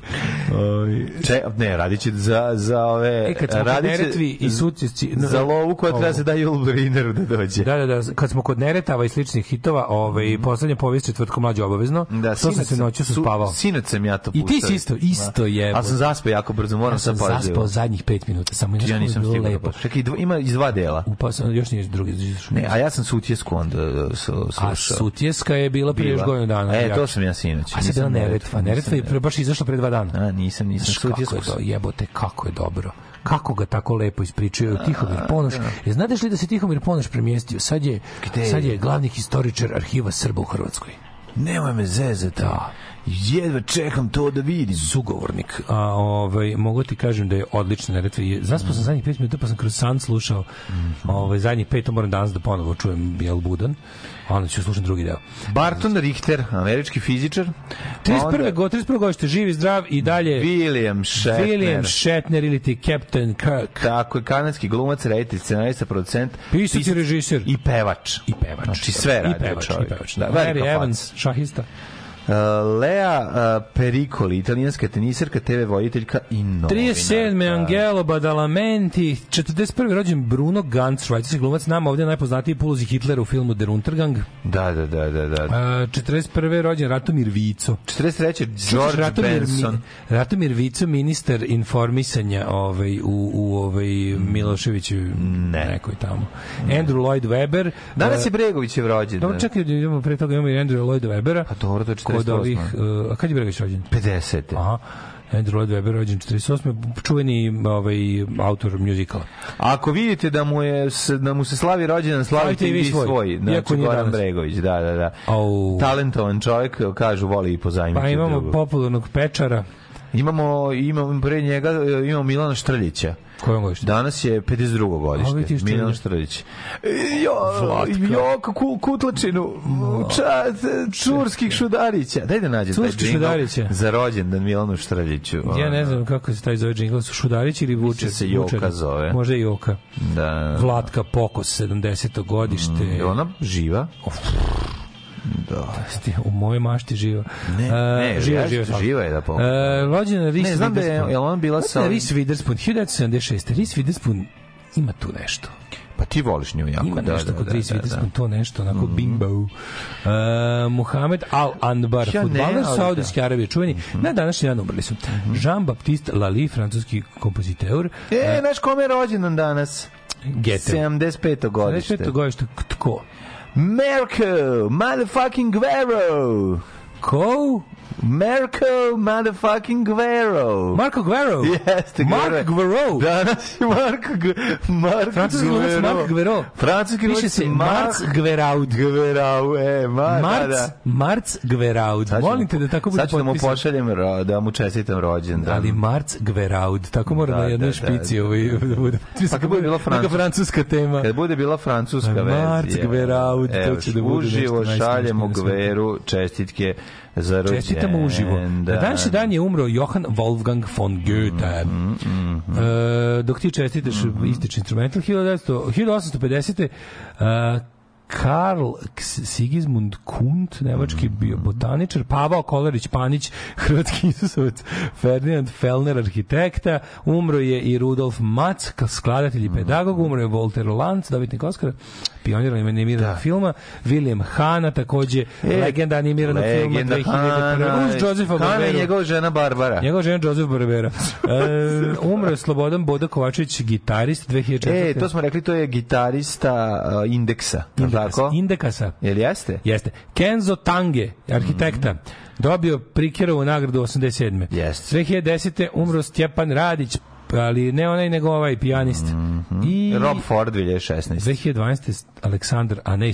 Ove,
Če, ne, radit će za, za ove...
E, kad smo kod Neretvi i Sucijsci...
Za lovu koja treba
Ovo.
se da Julbrineru da dođe.
Da, da, da, kad smo kod Neretava i sličnih hitova, ovaj, poslednja povijest četvrtkom mlađe obavezno.
Da,
to sam se noću sam
su-
spavao.
Sinoć sam ja to
I
pustao.
ti si isto, isto je.
A sam zaspao jako brzo, moram
ja sam
pažljivo.
zaspao zadnjih pet minuta, samo
Ja nisam stigao da
lepo.
pa. Čekaj, dva- ima iz dva dela.
Upao sam, još nije drugi.
Ne, a ja sam sutjesku onda uh, su,
A
slušao.
Sutjeska je bila prije još
Bila.
godinu dana.
E, to sam ja sinoć.
A sad bila
Nisam
Neretva. Neretva je pre- baš izašla pre dva dana.
A, nisam, nisam. Sutjesku
do, jebote, kako je dobro. Kako ga tako lepo ispričaju Tihomir Ponoš. E, znate li da se Tihomir Ponoš premjestio? Sad je,
Gde?
sad je glavni historičar arhiva Srba u Hrvatskoj.
Nemoj me zezati.
Da.
Jedva čekam to da vidim.
sugovornik. A ovaj mogu ti kažem da je odlična Neretva. i Zaspao sam zadnjih 5 minuta pa sam kroz san slušao. Ovaj zadnjih 5 to moram danas da ponovo čujem Bijel Budan. A onda ću slušati drugi deo.
Barton Richter, američki fizičar.
31. go, 31. godište, živi, zdrav i dalje
William Shatner.
William Shatner ili ti Captain Kirk.
Tako je, kanadski glumac, reditelj, scenarista, producent.
Pisac i režiser.
I pevač.
I pevač.
Znači sve radi
I pevač,
čovjek.
i pevač.
Da,
Da, Mary. Evans, šahista.
Uh, Lea uh, Pericoli, italijanska teniserka, TV voditeljka i novinarka.
37. Angelo Badalamenti, 41. rođen Bruno Gantz, švajcarski glumac, nama ovdje najpoznatiji po ulozi Hitlera u filmu Der Untergang.
Da, da, da, da. da.
Uh, 41. rođen Ratomir Vico.
43. George
Ratomir,
Benson.
Mi- Ratomir Vico, ministar informisanja ovaj, u, u ovaj Miloševiću
Ne.
nekoj tamo. Andrew Lloyd Webber.
Danas
uh,
je Bregovićev rođen.
Dobro, čekaj, idemo pre toga imamo i Andrew Lloyd Webbera.
Pa dobro, to 48.
ovih, uh, a kad je Bregović rođen?
50.
Aha. Andrew Lloyd Webber rođen 48. čuveni ovaj, autor muzikala.
Ako vidite da mu je da mu se slavi rođendan, slavite i vi svoj.
Iako
Znači, Goran
danas.
Bregović, da, da, da.
Au.
Talentovan čovjek, kažu, voli i pozajmiti.
Pa imamo popularnog pečara.
Imamo, imamo pre njega, e, imamo Milana Štrljića.
Kojom godište?
Danas je 52.
A,
godište. Milan.
Štrljić.
E, Jo, jo, ku, kutlačinu, ča, čurskih šudarića. Daj da nađem taj džingl za rođendan Milanu Štrljiću.
Ja ne znam kako se taj zove džingl, su Šudarić ili Vuče?
se Joka zove.
Možda i Joka.
Da.
Vlatka Pokos, 70. godište.
Je ona živa?
Sti- U mojoj mašti živa.
Ne, ne,
živa, živa, svakako.
živa je da pomogu.
E, rođena Reese
Ne, znam da je- jel ona bila sa
da Reese Witherspoon, 1976. Reese Witherspoon ima tu nešto.
Pa ti voliš nju jako.
Ima
da,
nešto
da,
kod
da,
Reese
da, Mhm.
Witherspoon, to nešto, onako bimbo. Uh, Muhammed Al-Anbar,
Ja
futbaler
ali da.
Saudijske Arabije, čuveni. Na današnji dan umrli su. Jean-Baptiste Lali, francuski kompoziteur.
E, znaš kome je rođendan danas?
Geter.
75. godište.
75. godište, tko?
Merkel, motherfucking Guerrero.
Ko?
Merkel, motherfucking Guerrero.
Marko Guerrero?
Jeste,
Mark Guerrero.
Danas je Marko Gu- Mark
Francuski glumac Mark Guerrero.
Francuski
Piše se Marc Gveraud.
Gverau, e, da,
Marc,
da.
Marc Gveraud.
Sad ću
Molim te da tako bude
Sad ću da mu
potpisan.
pošaljem, da mu čestitam rođendan.
Ali Marc Gveraud, tako mora
Da,
na jednoj
da,
špici
da.
ovaj, da bude.
Pa kad bude bila francuska-
francuska tema.
Kad bude bila francuska verzija.
Marc Gveraud, to će da bude
uživo
nešto najsmešnije
šaljemo. Gveru čestitke za rođendan.
Čestitamo uživo. Na današnji dan je umro Johann Wolfgang von Goethe.
Mm,
E, dok ti čestitaš ističe instrumental 1900 1850. Uh, Karl Ks- Sigismund Kunt, nemački
Mm.
bio botaničar, Pavao Kolarić Panić, hrvatski Isusovac, Ferdinand Fellner, arhitekta, umro je i Rudolf Mac, skladatelj i
Mm.
pedagog, umro je Walter Lanz, dobitnik Oscara, pionir animiranog filma, William Hanna, takođe
E,
legenda animiranog filma
legenda
2001.
Hana,
uz Josefa
Hana je
Barberu.
njegova žena Barbara.
Njegova žena Josef Barbera. E, umro je Slobodan Boda Kovačević, gitarist 2004.
E, to smo rekli, to je gitarista uh, Indeksa, li tako?
Indekasa.
Jel jeste?
Jeste. Kenzo Tange, arhitekta, dobio Prikerovu nagradu 87.
Jeste.
2010. umro Stjepan Radić, ali ne onaj nego ovaj pijanist. I
Rob Ford 2016.
2012. Aleksandar, a ne i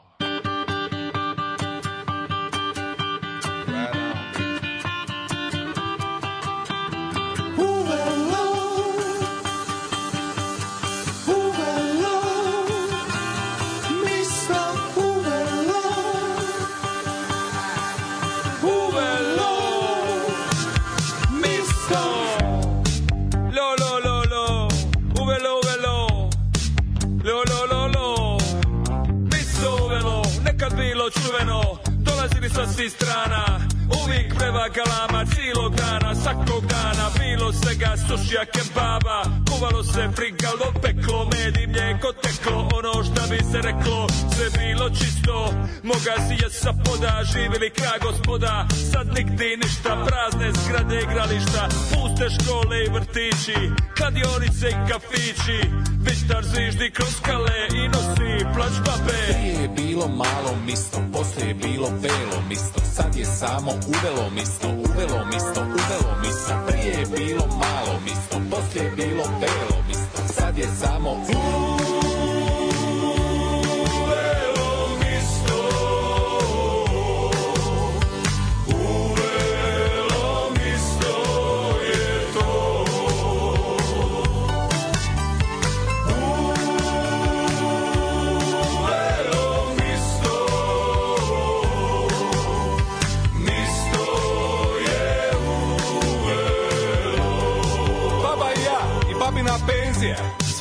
strana, uvijek preva galama, cijelog dana, svakog dana, bilo svega, sušija kebaba, kuvalo se, frigalo, peklo, med i mlijeko teklo, ono šta bi se reklo, sve bilo čisto, moga si je sa poda, živili kraj gospoda, sad nigdi ništa, prazne zgrade igrališta, puste škole i vrtići, kladionice i kafići, Vištar zviždi kroz skale i nosi plač babe.
Prije je bilo malo misto, poslije je bilo velo misto, sad je samo uvelo misto, uvelo misto, uvelo misto. Prije je bilo malo misto, poslije je bilo velo misto, sad je samo uvelo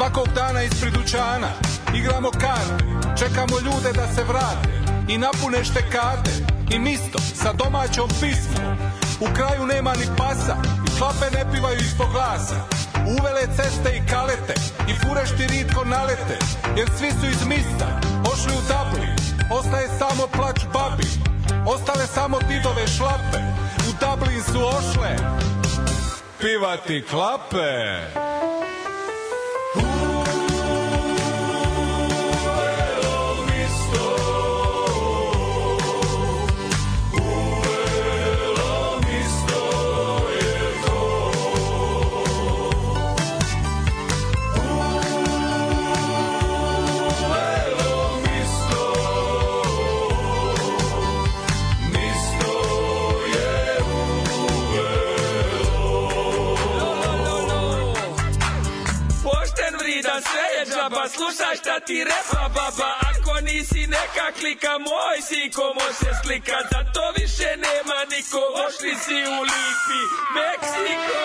Svakog dana ispred dućana. Igramo karte Čekamo ljude da se vrate I napune štekate I misto sa domaćom pismom. U kraju nema ni pasa I klape ne pivaju ispod glasa. Uvele ceste i kalete I furešti ritko nalete Jer svi su iz mista Ošli u Dublin Ostaje samo plač babi Ostale samo didove šlape. U Dublin su ošle Pivati klape
Slušaj šta ti repa baba. Ako nisi neka klika Moj si ko može slika. Da to više nema niko Ošli si u Lipi Meksiko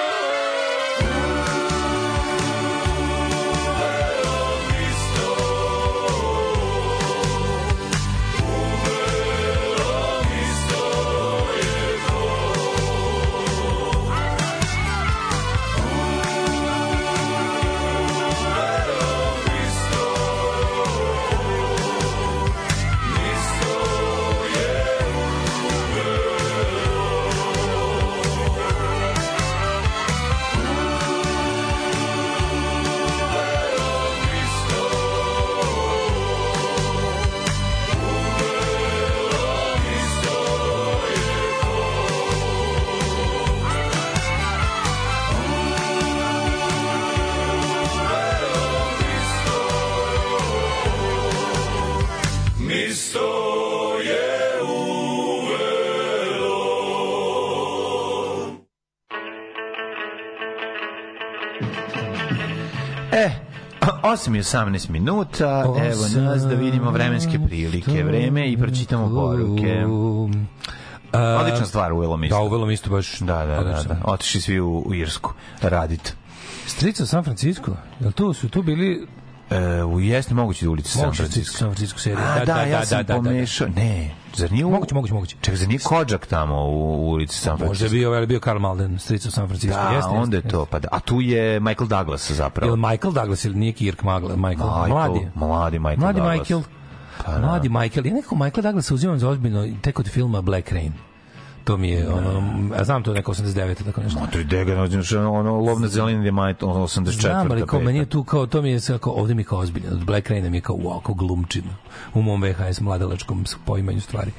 E, 8 i 18 minuta, evo nas da vidimo vremenske prilike, vreme i pročitamo poruke. Odlična stvar uvelo mi
Da, uvelo mi isto baš.
Da, da, da, da. Otišli svi u, u Irsku radit.
Strica San Francisco, jel tu su tu bili
E, u jesni moguće da ulici San Francisco.
San Francisco serija.
A, da, ja sam pomešao. Ne, zar nije u...
Moguće, moguće, moguće.
Čekaj, zar nije Kodžak tamo u, ulici San
Možda
Francisco?
je bio, je bio Karl Malden, strica San Francisco.
Da,
jeste,
onda je
jeste,
to. Pa da. A tu je Michael Douglas zapravo.
Ili Michael Douglas ili nije Kirk Magla, Michael,
Michael,
mladi.
mladi Michael
Mladi
Douglas.
Michael.
Pa da.
Mladi Michael. Ja nekako Michael Douglas uzimam za ozbiljno tek od filma Black Rain. To mi je, ono, a znam to je neko 89. tako nešto.
Matri Dega, znači, ono, lov na zeleni demajt, ono, 84.
Znam, ali kao meni je tu kao, to mi je kao, ovde mi je kao ozbiljno. Od Black Raina mi je kao, wow, kao glumčina. U mom VHS mladalačkom poimanju stvari.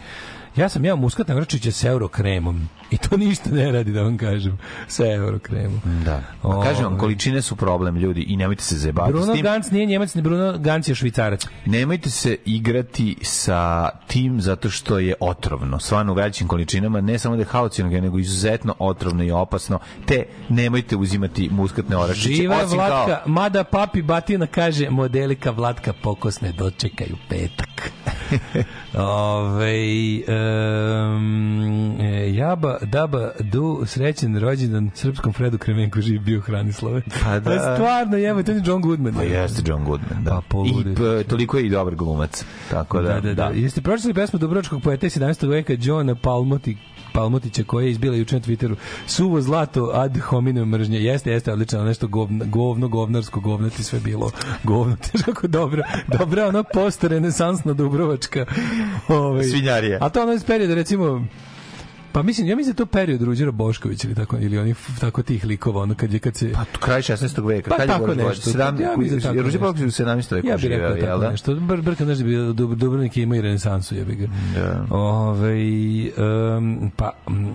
Ja sam jeo muskatne vrčiće s eurokremom. I to ništa ne radi, da vam kažem. Sa eurokremom.
Da. Ma kažem vam,
Ovaj.
količine su problem, ljudi, i nemojte se zajebavati s
Bruno
tim.
Gantz nije njemac, ni Bruno Gantz je švicarac.
Nemojte se igrati sa tim zato što je otrovno. Stvarno u većim količinama, ne samo da je halucinogeno, nego izuzetno otrovno i opasno, te nemojte uzimati muskatne orašiće.
Živa
osim
Vlatka,
kao-
mada papi Batina kaže modelika Vlatka pokosne dočekaju petak. Ove, um, jaba, daba, du, srećen rođendan srpskom Fredu Kremenku živi bio Hranislave.
Pa da.
Stvarno, jeba, to je John Goodman.
Pa jeste John Goodman, da.
Pa.
I p, toliko je i dobar glumac. Tako da,
Da, da, da. Jeste pročitali pesmu Dubrovačkog poeta iz 17. veka Johna Palmoti Palmotića koja je izbila juče na Twitteru. Suvo zlato ad hominem mržnje. Jeste jeste odlično nešto govno govno govnarsko govno ti sve bilo. Govno ti kako dobro dobra ono post renesansna Dubrovačka. Ovaj
Svinjarija.
a to ono iz perioda recimo Pa mislim, ja mislim da to period Ruđera Boškovića ili tako, ili oni tako tih likova, ono kad je, kad se...
Pa kraj 16. veka.
Pa
kad je
tako
Boris
nešto.
Boris? Sedam-
Ja mislim da tako
Ruđer
nešto.
Bošković u 17. veku
Ja bih rekao
živeo,
tako
da?
nešto. Br brka, znaš da bi Dub- Dubrovnik ima i renesansu, jebi ga.
Da.
Ove, um, pa,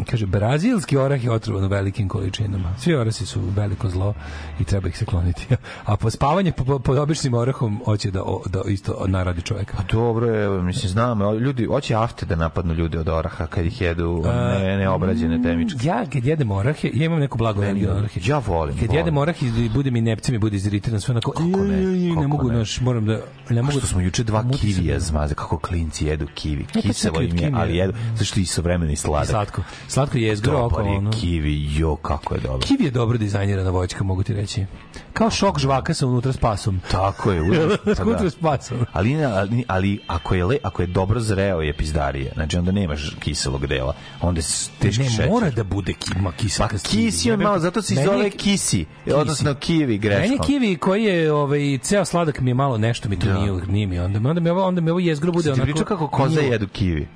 kaže, brazilski orah je otrovan u velikim količinama. Svi orasi su veliko zlo i treba ih se kloniti. A po spavanje po, po, pod običnim orahom hoće da, o- da isto naradi čoveka.
Pa dobro je, mislim, znam, ljudi, hoće afte da napadnu ljude od oraha kad ih jedu ne, neobrađene temičke.
Ja kad jedem orahe, ja imam neku blagu energiju na orahe.
Ja volim.
Kad
volim.
jedem orah i bude mi nepce mi bude iziritiran sve onako.
Kako ne?
"Ej, ej, ej,
Kako
ne mogu,
ne?
znaš, moram da ne mogu.
što smo juče dva
se
kivija
da-
zmaze, kako klinci jedu kivi.
pa
Kiselo im je,
kivi
ali jedu, zašto i istovremeno i
I
sladak.
slatko. Slatko je jezgro oko ono.
kivi, jo, kako je dobro.
Kiwi je dobro dizajnirana voćka, mogu ti reći. Kao šok žvaka sa unutra s pasom.
Tako je, pa da.
Unutra s pasom.
Ali, ali, ali ako, je le, ako je dobro zreo je pizdarije. Znači onda nemaš kiselog dela. Onda je s- teški
Ne
šećer.
mora da bude kima kisel.
Pa kisi on malo, zato se zove kisi. Odnosno kivi greškom.
Meni kiwi koji je ovaj ceo sladak mi je malo nešto mi to
Da.
nije nije mi onda onda mi ovo onda mi ovo jezgro bude
Ti
onako.
pričao kako koza jedu kivi.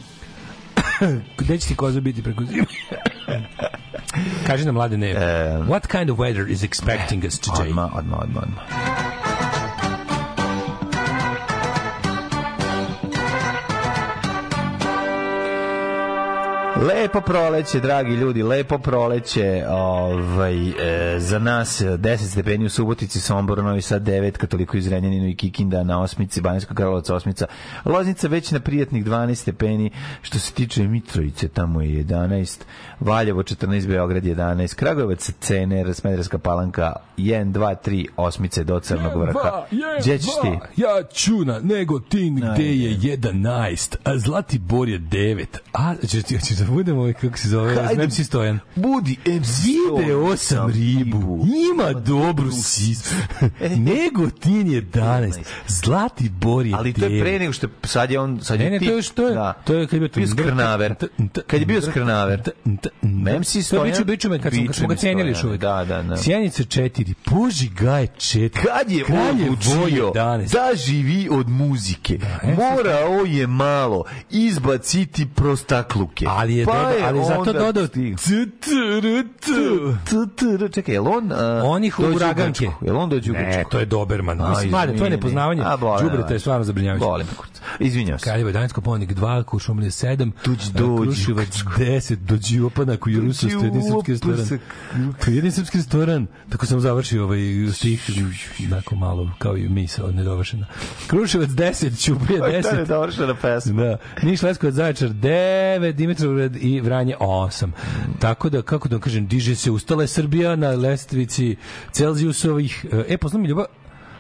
Gde će ti koza biti preko zime? Kaži nam mlade ne. What kind of weather is expecting us today?
Odmah, odmah, odmah, odmah. Lepo proleće, dragi ljudi, lepo proleće. Ovaj, e, za nas e, 10 stepeni u Subotici, Sombor, Novi Sad 9, Katoliko iz Renjaninu i Kikinda na osmici, Banjska Karlovac osmica. Loznica već na prijatnih 12 stepeni. Što se tiče Mitrovice, tamo je 11. Valjevo 14, Beograd 11. Kragujevac, Cener, Smederska palanka 1, 2, 3, osmice do Crnog vrha. Gdje ćeš ti?
Ja ću na Negotin gde je 11, a Zlatibor je 9. A, ćeš ti, da budemo, ovaj, kako se zove,
Hajde.
MC Stojan.
Budi MC
Video sam ribu, ima dobru sisu. Negotin je 11, Zlatibor je 9.
Ali to je pre nego što je- sad je on sad je
Ne, ne, to je što je.
da.
To je kad je bio
skrnaver. Kad je bio skrnaver. MC
To je
Stojan.
biću, biću me kad, smo, ga cenili još
Stojan,
uvijek.
Da, da, da.
Sjenica 4, Boži Gaj 4.
Kad je odlučio da živi od muzike, morao je malo izbaciti prostakluke.
Ali je
Pa
dodao, ali zato
onda
dodao
Čekaj, jel on...
Onih uraganke.
Jel on dođe u
Ne, to je Doberman.
A,
Mislim, mlade, to je
izvini.
nepoznavanje. Đubreta
ne.
je stvarno zabrinjavajuće.
Kurac. Izvinjam se.
Kraljevo Dansko ponik 2, Kuršumlje 7,
Tuđi dođi.
Kruševac 10, dođi opana koji je Rusa, to je jedin srpski restoran. To je jedin srpski restoran. Tako sam završio ovaj stih, onako malo, kao i misa, nedovršena. Kruševac 10, Ćuprije
To je
10.
nedovršena pesma.
Da. Niš Leskovac Zaječar 9, Dimitrov Beograd i Vranje 8. Tako da, kako da kažem, diže se ustala je Srbija na lestvici Celzijusovih. E, posla mi ljubav,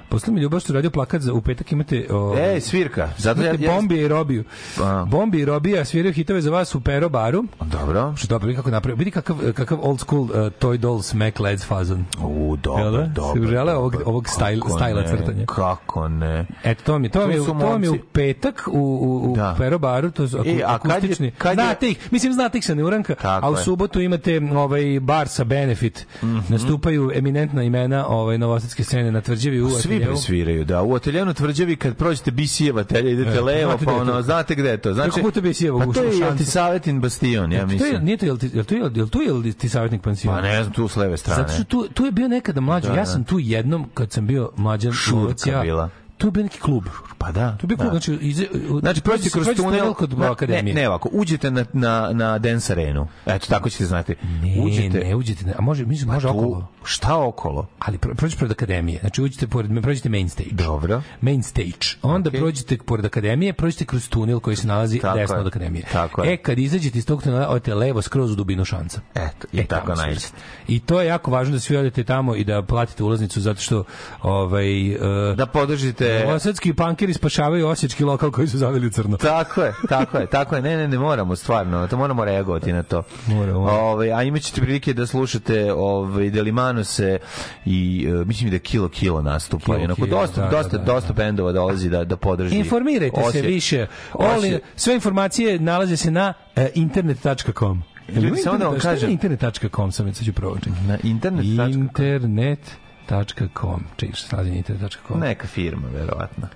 Posle mi ljubav što radio plakat za u petak imate o,
E, svirka. Zato ja, ja,
Bombi i Robiju.
A.
Bombi i Robija sviraju hitove za vas u Pero baru.
Dobro.
Što dobro, vidi kako napravio. Vidi kakav, kakav old school uh, Toy Dolls Mac Leds fazon.
U, dobro,
da?
dobro.
Si žele ovog, ovog stajla
ne,
crtanja.
Kako ne?
Eto, to mi, to mi,
To
to mi u petak u, u, u
Da.
Pero baru, to su
E, a kad je-
akustični.
kad je-
znate ih, mislim, znate ih sa Neuranka,
Tako
a u subotu imate ovaj bar sa Benefit.
Mhm.
Nastupaju eminentna imena ovaj, novosadske scene na tvrđevi u
Svi
ateljeu.
presviraju, da. U ateljenu tvrđavi kad prođete Bisijeva telja, idete
E,
levo, pa
gde je
ono, znate gde je to? Znači,
Preko puta Bisijevog
Pa to je
Šancu.
Antisavetin bastion, ja
To je,
mislim.
nije to, jel, ti, jel, tu, jel, jel tu je ti savjetnik pansiona?
Pa ne znam, tu s leve strane.
Zato što tu, tu je bio nekada mlađi.
Da,
ja
da.
sam tu jednom, kad sam bio mlađan,
Šurka bila.
Tu je bio neki klub.
Pa da.
Tu je bio klub,
da.
znači, iz,
Znači, prođete kroz tunel,
kod
na-
akademije.
Ne, ne ovako, uđete na, na, na Dance Arenu. Eto, tako ćete znati.
Ne,
uđete,
ne, uđete, ne, a može, mislim, može
tu,
okolo.
Šta okolo?
Ali pro, prođete pored akademije. Znači uđete pored, prođete main stage.
Dobro.
Main stage. Onda
Okej.
prođete pored akademije, prođete kroz tunel koji se nalazi
Tako
desno
je.
od akademije.
Tako.
E, kad izađete iz tog tunela, odete levo skroz u dubinu šanca.
Eto, i tako
tamo
najde.
svirate. I to je jako važno da svi odete tamo i da platite ulaznicu zato što ovaj uh,
Da podržite...
Novosadski pankeri spašavaju osječki lokal koji su zaveli u crno.
Tako je, tako je, tako je. Ne, ne, ne moramo stvarno, to moramo reagovati na to.
Moramo.
Ovaj a imaćete prilike da slušate ovaj Delimanose i e, mislim da Kilo Kilo nastupa.
Kilo
onako
Kilo,
dosta
da,
dosta
da, da,
dosta bendova dolazi da da podrži.
Informirajte se
Osje-
više. Oli, sve informacije nalaze se na uh, internet.com.
Ljudi, samo da vam
je
kažem-
internet.com sam već sad ću provučiti.
na internet.
Internet.com Čekaj, šta se na internet.com?
Neka firma, verovatno.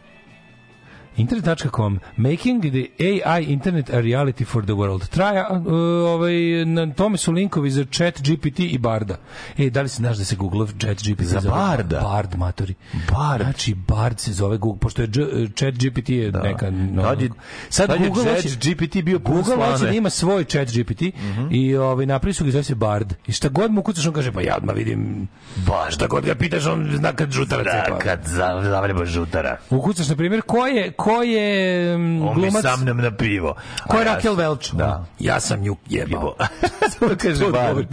Internet.com Making the AI Internet a reality for the world. Traja, uh, ovaj, na tome su linkovi za chat GPT i Barda. E, da li se znaš da se Google chat GPT
Za
zove
Barda?
Bard, matori.
Bard.
Znači, Bard se zove Google, pošto je chat GPT je neka... No,
Tad je,
sad
tad je
Google
Chat GPT bio pun
Google hoće da ima svoj chat GPT
Mhm.
i ovaj, napravi su ga zove se Bard. I šta god mu kucaš, on kaže, pa ja odmah vidim
Bard.
Šta god ga pitaš, on zna kad žutarac je
Da,
pa.
kad za- zavreba žutara.
Ukucaš, na primjer, ko je, ko je mm,
On mi
glumac...
sam nam na pivo.
Ko je
A ja
Rakel
sam-
Velč?
Da.
Ja sam nju jebao.
To kaže Bard.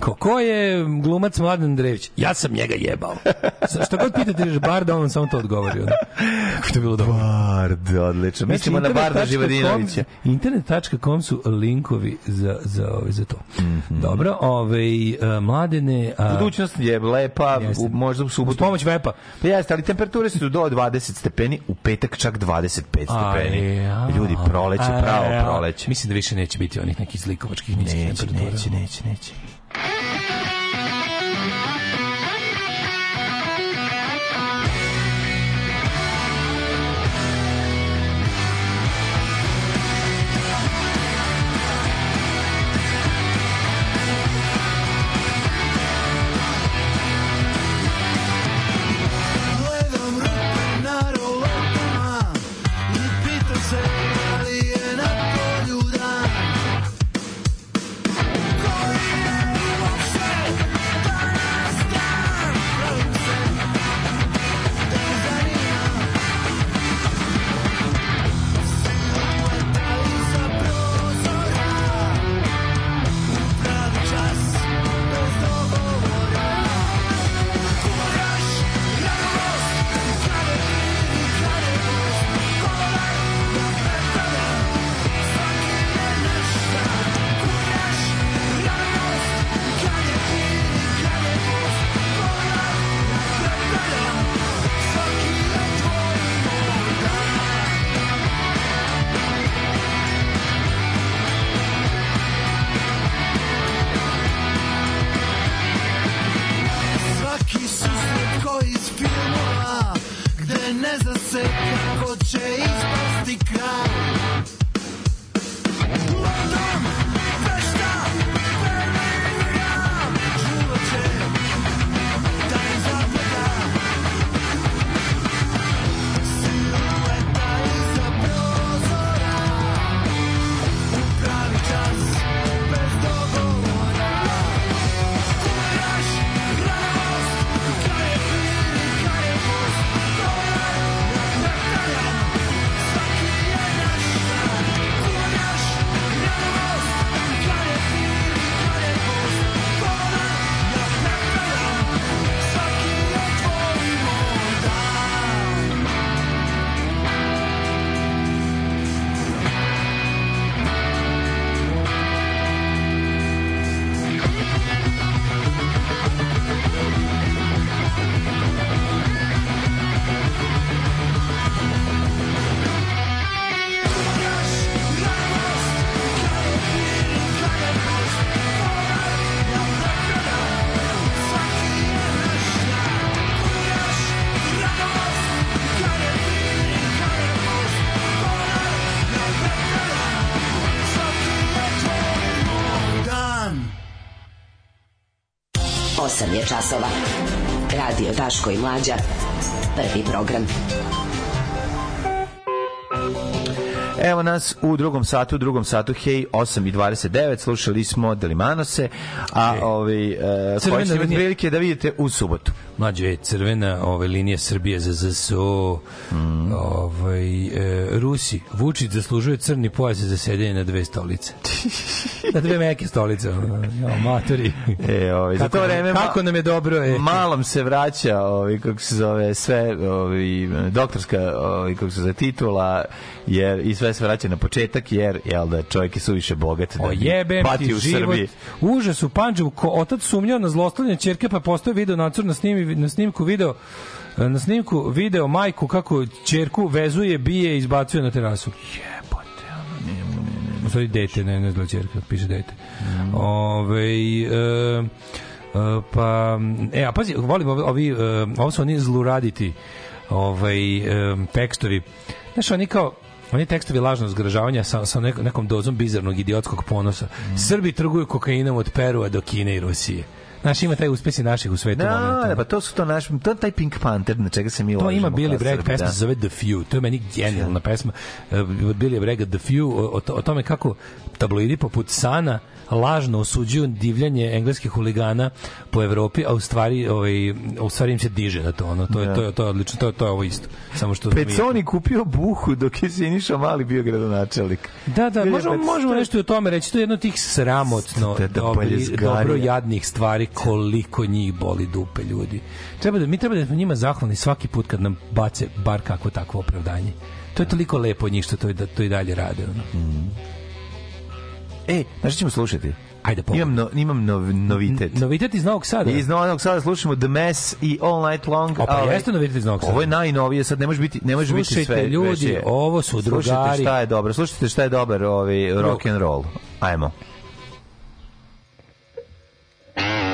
Ko, ko je glumac Mladen Andrejević? Ja sam njega jebao. Sa- Šta god pitate reći Barda, on vam samo to odgovori. Ono. Kako to je bilo dobro.
Bard, odlično. Mislimo na Barda Živadinovića.
Internet.com su linkovi za, za, ove, za to. Dobro, ovaj, uh, mladene... A,
Budućnost je lepa,
Jeste.
u, možda u
uz
subotu.
pomoć vepa.
Pa jeste, ali temperature su do 20 stepeni, u petak čak 25 stepeni. Ljudi, proleće,
a,
pravo proleće.
Mislim da više neće biti onih nekih zlikovačkih niskih
Neće,
temperatura.
neće, neće, neće.
Gledam je
časova. Radio Daško i Mlađa. Prvi program.
Evo nas u drugom satu, u drugom satu, hej, 8 i 29, slušali smo Delimanose, a ovaj, e,
Crvena
koji će imati prilike da vidite u subotu.
Mlađe je crvena ove linija Srbije za ZSO.
Mm.
Ovaj e, Rusi Vučić zaslužuje crni pojas za sedenje na dve stolice. Na dve meke stolice. Jo, matori.
E, ovaj,
Kako
to vreme
kako nam je dobro, e.
Malom se vraća, ovaj kako se zove, sve ovaj doktorska ovaj kako se zove titula jer i sve se vraća na početak jer jel da čovjek je suviše bogat da
O jebem
patio
ti
u
život.
Srbiji.
Užas u Panđevu. Ko, otac sumnjao na zlostavljanje ćerke, pa postoje video nacrt na, snimi, na snimku video na snimku video majku kako ćerku vezuje, bije i izbacuje na terasu. Jebote, ono. U stvari dete, ne, ne zna ćerka, piše dete. Ove, e, e, pa, e, a pazi, volim ovi, ovi e, ovo su oni zluraditi ovaj, e, tekstovi. Znaš, oni kao, oni tekstovi lažnog zgražavanja sa, sa nekom, dozom bizarnog idiotskog ponosa. Srbi trguju kokainom od Perua do Kine i Rusije. Znaš, ima taj uspesi naših u svetu
Da, da, pa to su to naš, to je taj Pink Panther na čega se mi
To ima Billy Bragg, pesma
da.
se zove The Few. To je meni genijalna pesma od Billy Bragga The Few o, o, o tome kako tabloidi poput Sana lažno osuđuju divljanje engleskih huligana po Evropi, a u stvari ovaj u stvari im se diže na to, ono to je
Da.
to je to je odlično, to je to je ovo isto. Samo što
Peconi kupio buhu dok je Siniša Mali bio gradonačelnik.
Da, da,
je
možemo, možemo nešto i o tome reći. To je jedno od tih sramotno,
Da, da,
dobri, dobro jadnih stvari, koliko njih boli dupe ljudi. Treba da, mi treba da smo njima zahvalni svaki put kad nam bace bar kako takvo opravdanje. To je toliko lepo od njih što to, i da, to i dalje rade. Ono.
E, znaš ćemo slušati?
Ajde, pogledaj.
Imam, no, imam nov, novitet.
Novitet iz Novog Sada.
Iz Novog Sada slušamo The Mess i All Night Long.
O, pa
ovaj,
jeste novitet iz Novog Sada.
Ovo je najnovije, sad ne može biti, ne može biti
Slušajte,
sve.
ljudi,
veće.
ovo su
Slušajte
drugari.
šta je dobro, slušajte šta je dobar ovaj rock and roll. Ajmo.
Always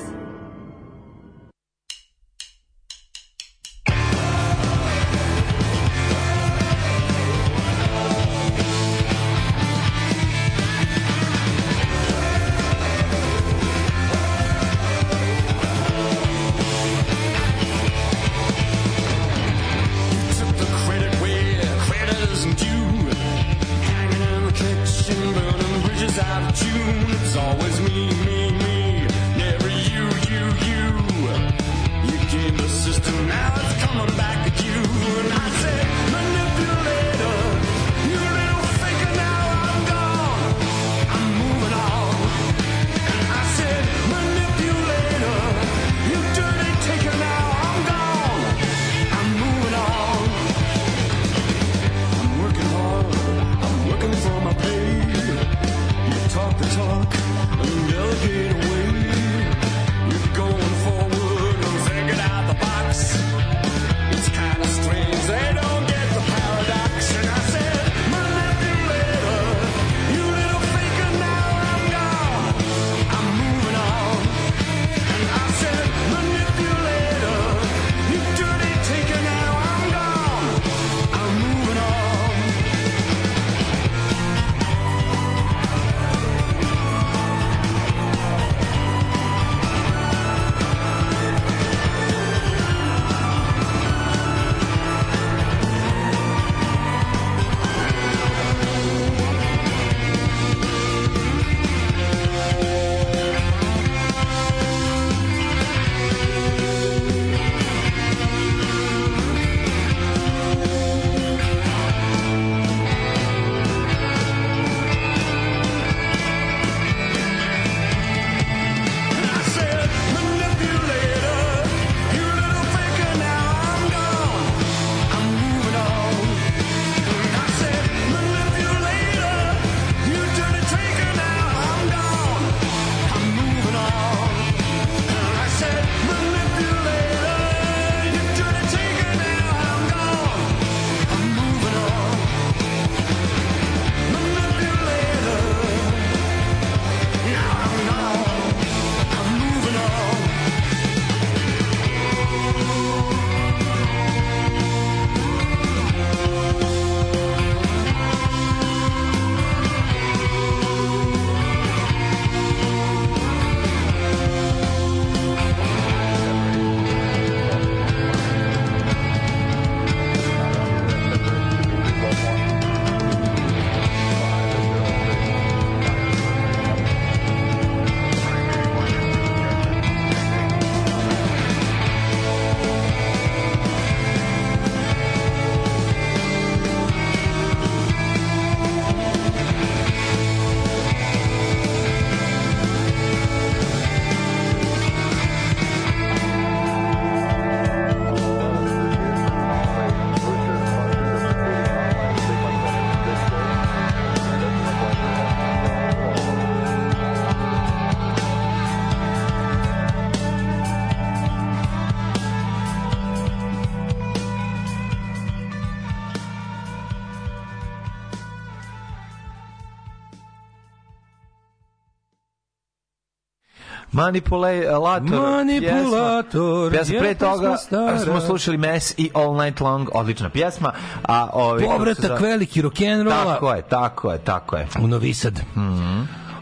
Manipulator. Manipulator,
Pjesma, pre toga
stara.
smo slušali Mess i All Night Long, odlična pjesma. A, ovi,
Povratak
zove-
veliki rock'n'rolla.
Tako je, tako je, tako je.
u Novi Sad.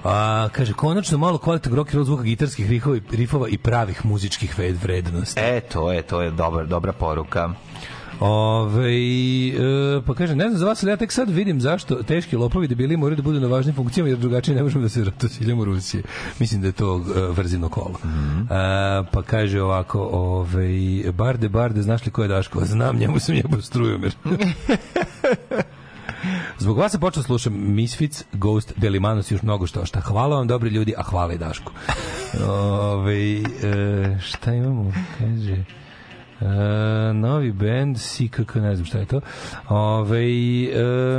A, kaže, konačno malo kvalitetnog rock and roll zvuka gitarskih rifova, i- rifova i pravih muzičkih vrednosti.
E, to je, to je dobar, dobra poruka.
Ove, e, pa kaže, ne znam za vas, ali ja tek sad vidim zašto teški lopovi debili moraju da budu na važnim funkcijama, jer drugačije ne možemo da se ratosiljamo Rusije. Mislim da je to e, vrzino kolo.
Mhm.
E, pa kaže ovako, ove, Barde, Barde, znaš li ko je Daško? Znam, njemu sam jebo strujomir. Zbog vas se počeo slušam Misfits, Ghost, Delimanos i još mnogo što šta. Hvala vam, dobri ljudi, a hvala i Dašku. Ove, e, šta imamo? Kaže... E, novi band CKK, ne znam šta je to. Ove,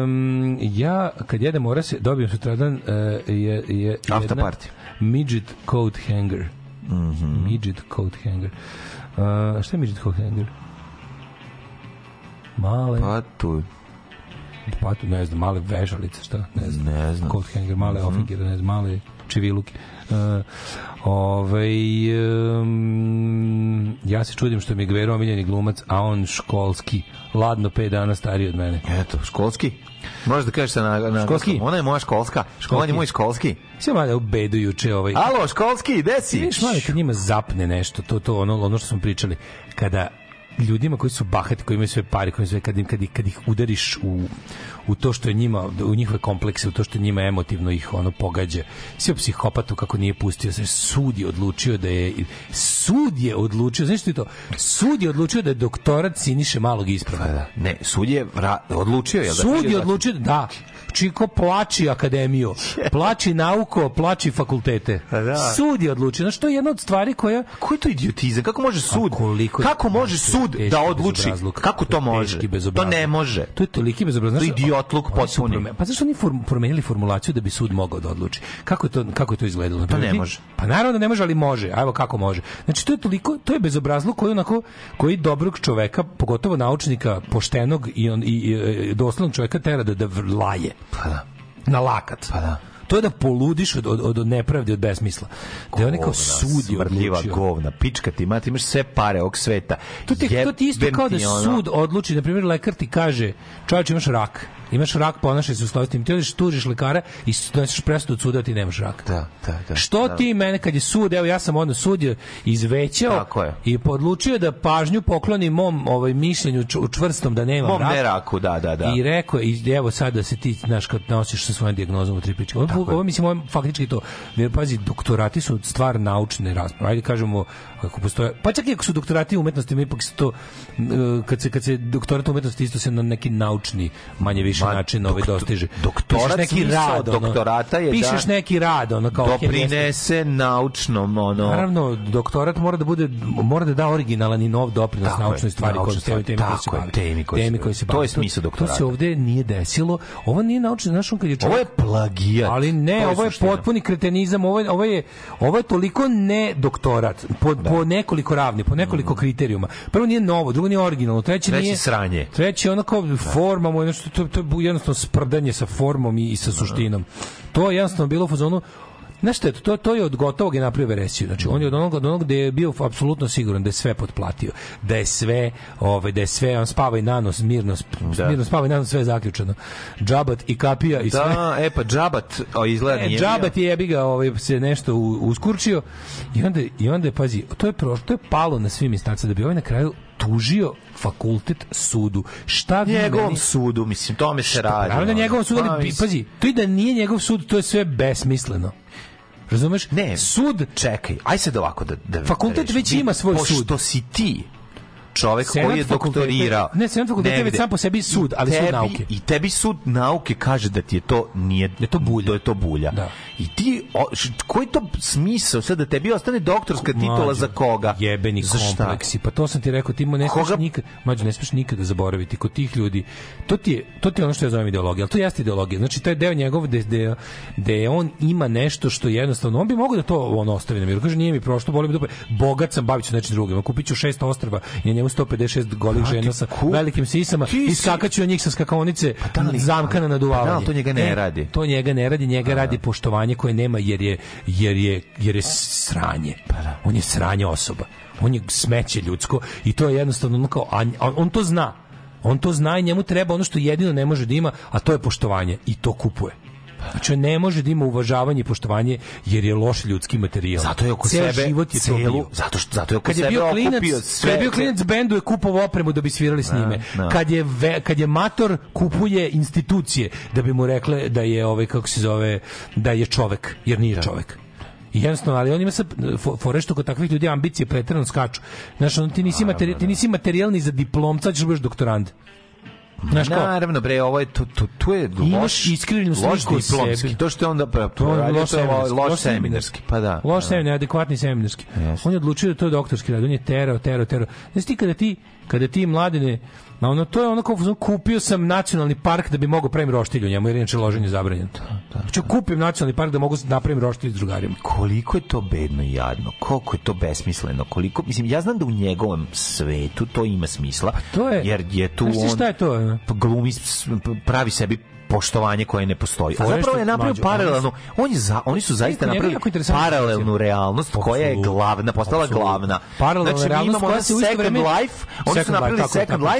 um, ja, kad jedem mora se, dobijem sutradan uh, je, je,
After
jedna
party.
midget coat hanger.
Mhm.
Midget coat hanger. Uh, šta je midget coat hanger? Male,
Pa tu,
pa tu, ne znam, male vežalice, šta? Ne znam.
ne znam.
Coat hanger, male ofingere, ne znam, male čiviluke. Uh, ovaj, um, ja se čudim što mi je Gvero omiljeni glumac, a on školski, ladno 5 dana stariji od mene.
Eto, školski. Možeš da kažeš na, na
Školski?
Ona je moja školska. On je moj školski.
Sve mada u bedu juče ovaj...
Alo, školski, gde si?
Viš malo kad njima zapne nešto, to to ono ono što smo pričali, kada ljudima koji su bahati, koji imaju sve pare, koji sve kad im kad ih, kad ih udariš u u to što je njima u njihove komplekse, u to što njima emotivno ih ono pogađa. Sve psihopatu kako nije pustio, sve sud je odlučio da je sud je odlučio, znaš što je to? Sud je odlučio da je doktorat Siniše malog isprava.
Pa da. Ne, sud je vra, odlučio, jel da?
Sud je odlučio da, da Čiko plači akademiju, plači nauko, plači fakultete.
da.
Sud je odlučio. Znaš, to je jedna od stvari koja...
Koji je to idiotizam? Kako može sud?
koliko
kako može sud da odluči? Kako
To
može? To ne može.
To je toliki bezobrazluk.
To je idiotluk potpuni.
Pa zašto oni form, promenili formulaciju da bi sud mogao da odluči? Kako je to, kako je to izgledalo?
Pa ne može.
Pa naravno da ne može, ali može. Evo kako može. Znači to je toliko, to je bezobrazluk koji onako koji dobrog čoveka, pogotovo naučnika, poštenog i on i, i, i doslovnog čoveka tera da da laje.
Pa da.
Na lakat.
Pa da.
To je da poludiš od, od, od nepravde, od besmisla. Da je on kao sud je odlučio.
govna, pička ti, ima, ti imaš sve pare ovog sveta.
To ti, to ti isto kao da sud odluči, na primjer lekar ti kaže, čovječ imaš rak, imaš rak, ponašaj se u skladu s tim, ti odeš tužiš lekara i doneseš presudu od suda da ti nemaš rak.
Da, da, da.
Što
da.
ti mene kad je sud, evo ja sam odno sud izvećao i podlučio da pažnju pokloni mom ovaj mišljenju ču- čvrstom da nemam
Mom
rak.
ne raku, da, da, da.
I rekao i evo sad da se ti, znaš, kad nosiš sa svojom dijagnozom u tri priče. Ovo,
Tako je.
ovo mislim, ovo faktički to. Jer, pazi, doktorati su stvar naučne rasprave. Ajde kažemo, ako postoje, pa čak i ako su doktorati umetnosti, mi ipak se to, uh, kad se, kad se doktorat umetnosti isto se na neki naučni, manje više
Ma,
način ovaj
doktor-
dostiže.
doktorat,
neki rad, ono,
doktorata je
pišeš
da
neki rad, ono, kao
doprinese naučnom, ono...
Naravno, doktorat mora da bude mora da da originalan i nov doprinos
Tako
naučnoj stvari kojom
stvari,
temi, se bavi.
temi koji se
temi
bavi.
koji se
To je
bavi.
smisao
To se
doktorata.
ovde nije desilo. Ovo nije naučno, znaš, on kad je čovjek...
Ovo je plagijat.
Ali ne,
je
ovo je
suština.
potpuni kretenizam, ovo je, ovo je, ovo je toliko ne doktorat, po, po nekoliko ravni, po nekoliko kriterijuma. Prvo nije novo, drugo nije originalno, treće,
Treće
nije...
sranje.
Treće ono kao forma, mu nešto, to, to jednostavno sprdanje sa formom i, i sa suštinom. To je jednostavno bilo u fazonu, Znaš šta je to, to, je od gotovog je napravio veresiju. Znači, on je od onog, od onog gde je bio apsolutno siguran da je sve potplatio. Da je sve, ovaj, da je sve, on spava i nanos, mirno,
Da.
mirno spava i nanos, sve je zaključano. Džabat i kapija i sve.
Da, e pa džabat, o, izgleda
E,
nije
džabat je jebi ga ovaj, se nešto uskurčio i onda, i onda je, pazi, to je, pro, to je palo na svim instancama da bi ovaj na kraju tužio fakultet sudu. Šta vi
Njegovom
meni-
sudu, mislim, tome se radi.
Naravno da njegovom sudu, ali
mislim,
pazi, to i da nije njegov sud, to je sve besmisleno. Razumeš?
Ne,
sud
čekaj, aj sad ovako da... da
Fakultet
da
već ima svoj
Pošto
sud.
si ti čovek
Senat
koji je doktorirao.
ne, senat fakulteta je već sam po sebi sud, ali
I
sud
tebi-
nauke.
I tebi sud nauke kaže da ti je to nije da
je to bulja.
Da je to bulja.
Da.
I ti o, š- koji to smisao sad da tebi ostane doktorska titula za koga?
Jebeni
Za šta?
kompleksi. Pa to sam ti rekao, ti mu ne
Koga-
nikad, mlađo, ne smiješ nikada zaboraviti kod tih ljudi. To ti je, to ti je ono što ja zovem ideologija, ali to jeste ideologija. Znači, taj deo njegov gde, gde on ima nešto što jednostavno, on bi mogao da to on ostavi na miru. Kaže, nije mi prošlo, boli me dupe. Bogat sam, bavit ću nečim drugim. Kupit ću šest ostrva i njemu 156 golih
Pa
žena sa velikim sisama i skakaću od njih sa skakonice
da li-
zamkana na
Pa
duvavanje.
da, ali to njega ne
E,
radi.
To njega ne radi, njega radi poštovanje koje nema jer je jer je jer je sranje. On je sranje osoba. On je smeće ljudsko i to je jednostavno ono kao a on to zna. On to zna i njemu treba ono što jedino ne može da ima, a to je poštovanje i to kupuje. Znači on ne može da ima uvažavanje i poštovanje jer je loš ljudski materijal.
Zato je oko
Ceo
sebe
život je
celu, zato što zato je oko
kad je
sebe
bio klinac,
sve.
kad je bio klinac bendu je kupovao opremu da bi svirali s njime.
da.
Kad je ve- kad je mator kupuje institucije da bi mu rekle da je ovaj kako se zove da je čovek jer nije čovek. I jednostavno, ali on ima sad fo- fore što kod takvih ljudi ambicije preterano skaču. Znaš, on, ti, nisi materi, ti nisi materijalni za diplom, sad ćeš da budeš doktorant. Znaš kao,
Naravno, bre, ovo je, to, to, to je
Imaš
loš,
iskrivljenu
loš
sliku o
diplomski. To što je onda pra,
To je
radio,
loš seminarski.
loš
Loš
seminarski. Pa da.
Loš
da.
seminarski, adekvatni seminarski.
Jeste.
On je odlučio da to je doktorski rad. On je terao, terao, terao. Znaš ti kada ti, kada ti mladine, ma ono, to je ono kao, kupio sam nacionalni park da bi mogao pravim roštilj u njemu, jer je inače loženje zabranjeno. Znači, kupim nacionalni park da mogu da napravim roštilj s drugarima.
koliko je to bedno i jadno, koliko je to besmisleno, koliko, mislim, ja znam da u njegovom svetu to ima smisla,
to je-
jer je tu on
šta je to, ono?
glumi, s- pravi sebi poštovanje koje ne postoji. A zapravo je napravio
mlađo,
paralelno, on je za, oni su zaista napravili paralelnu realnost koja je glavna, postala glavna.
Paralelna
znači,
realnost
imamo
koja se
Second Life, oni su napravili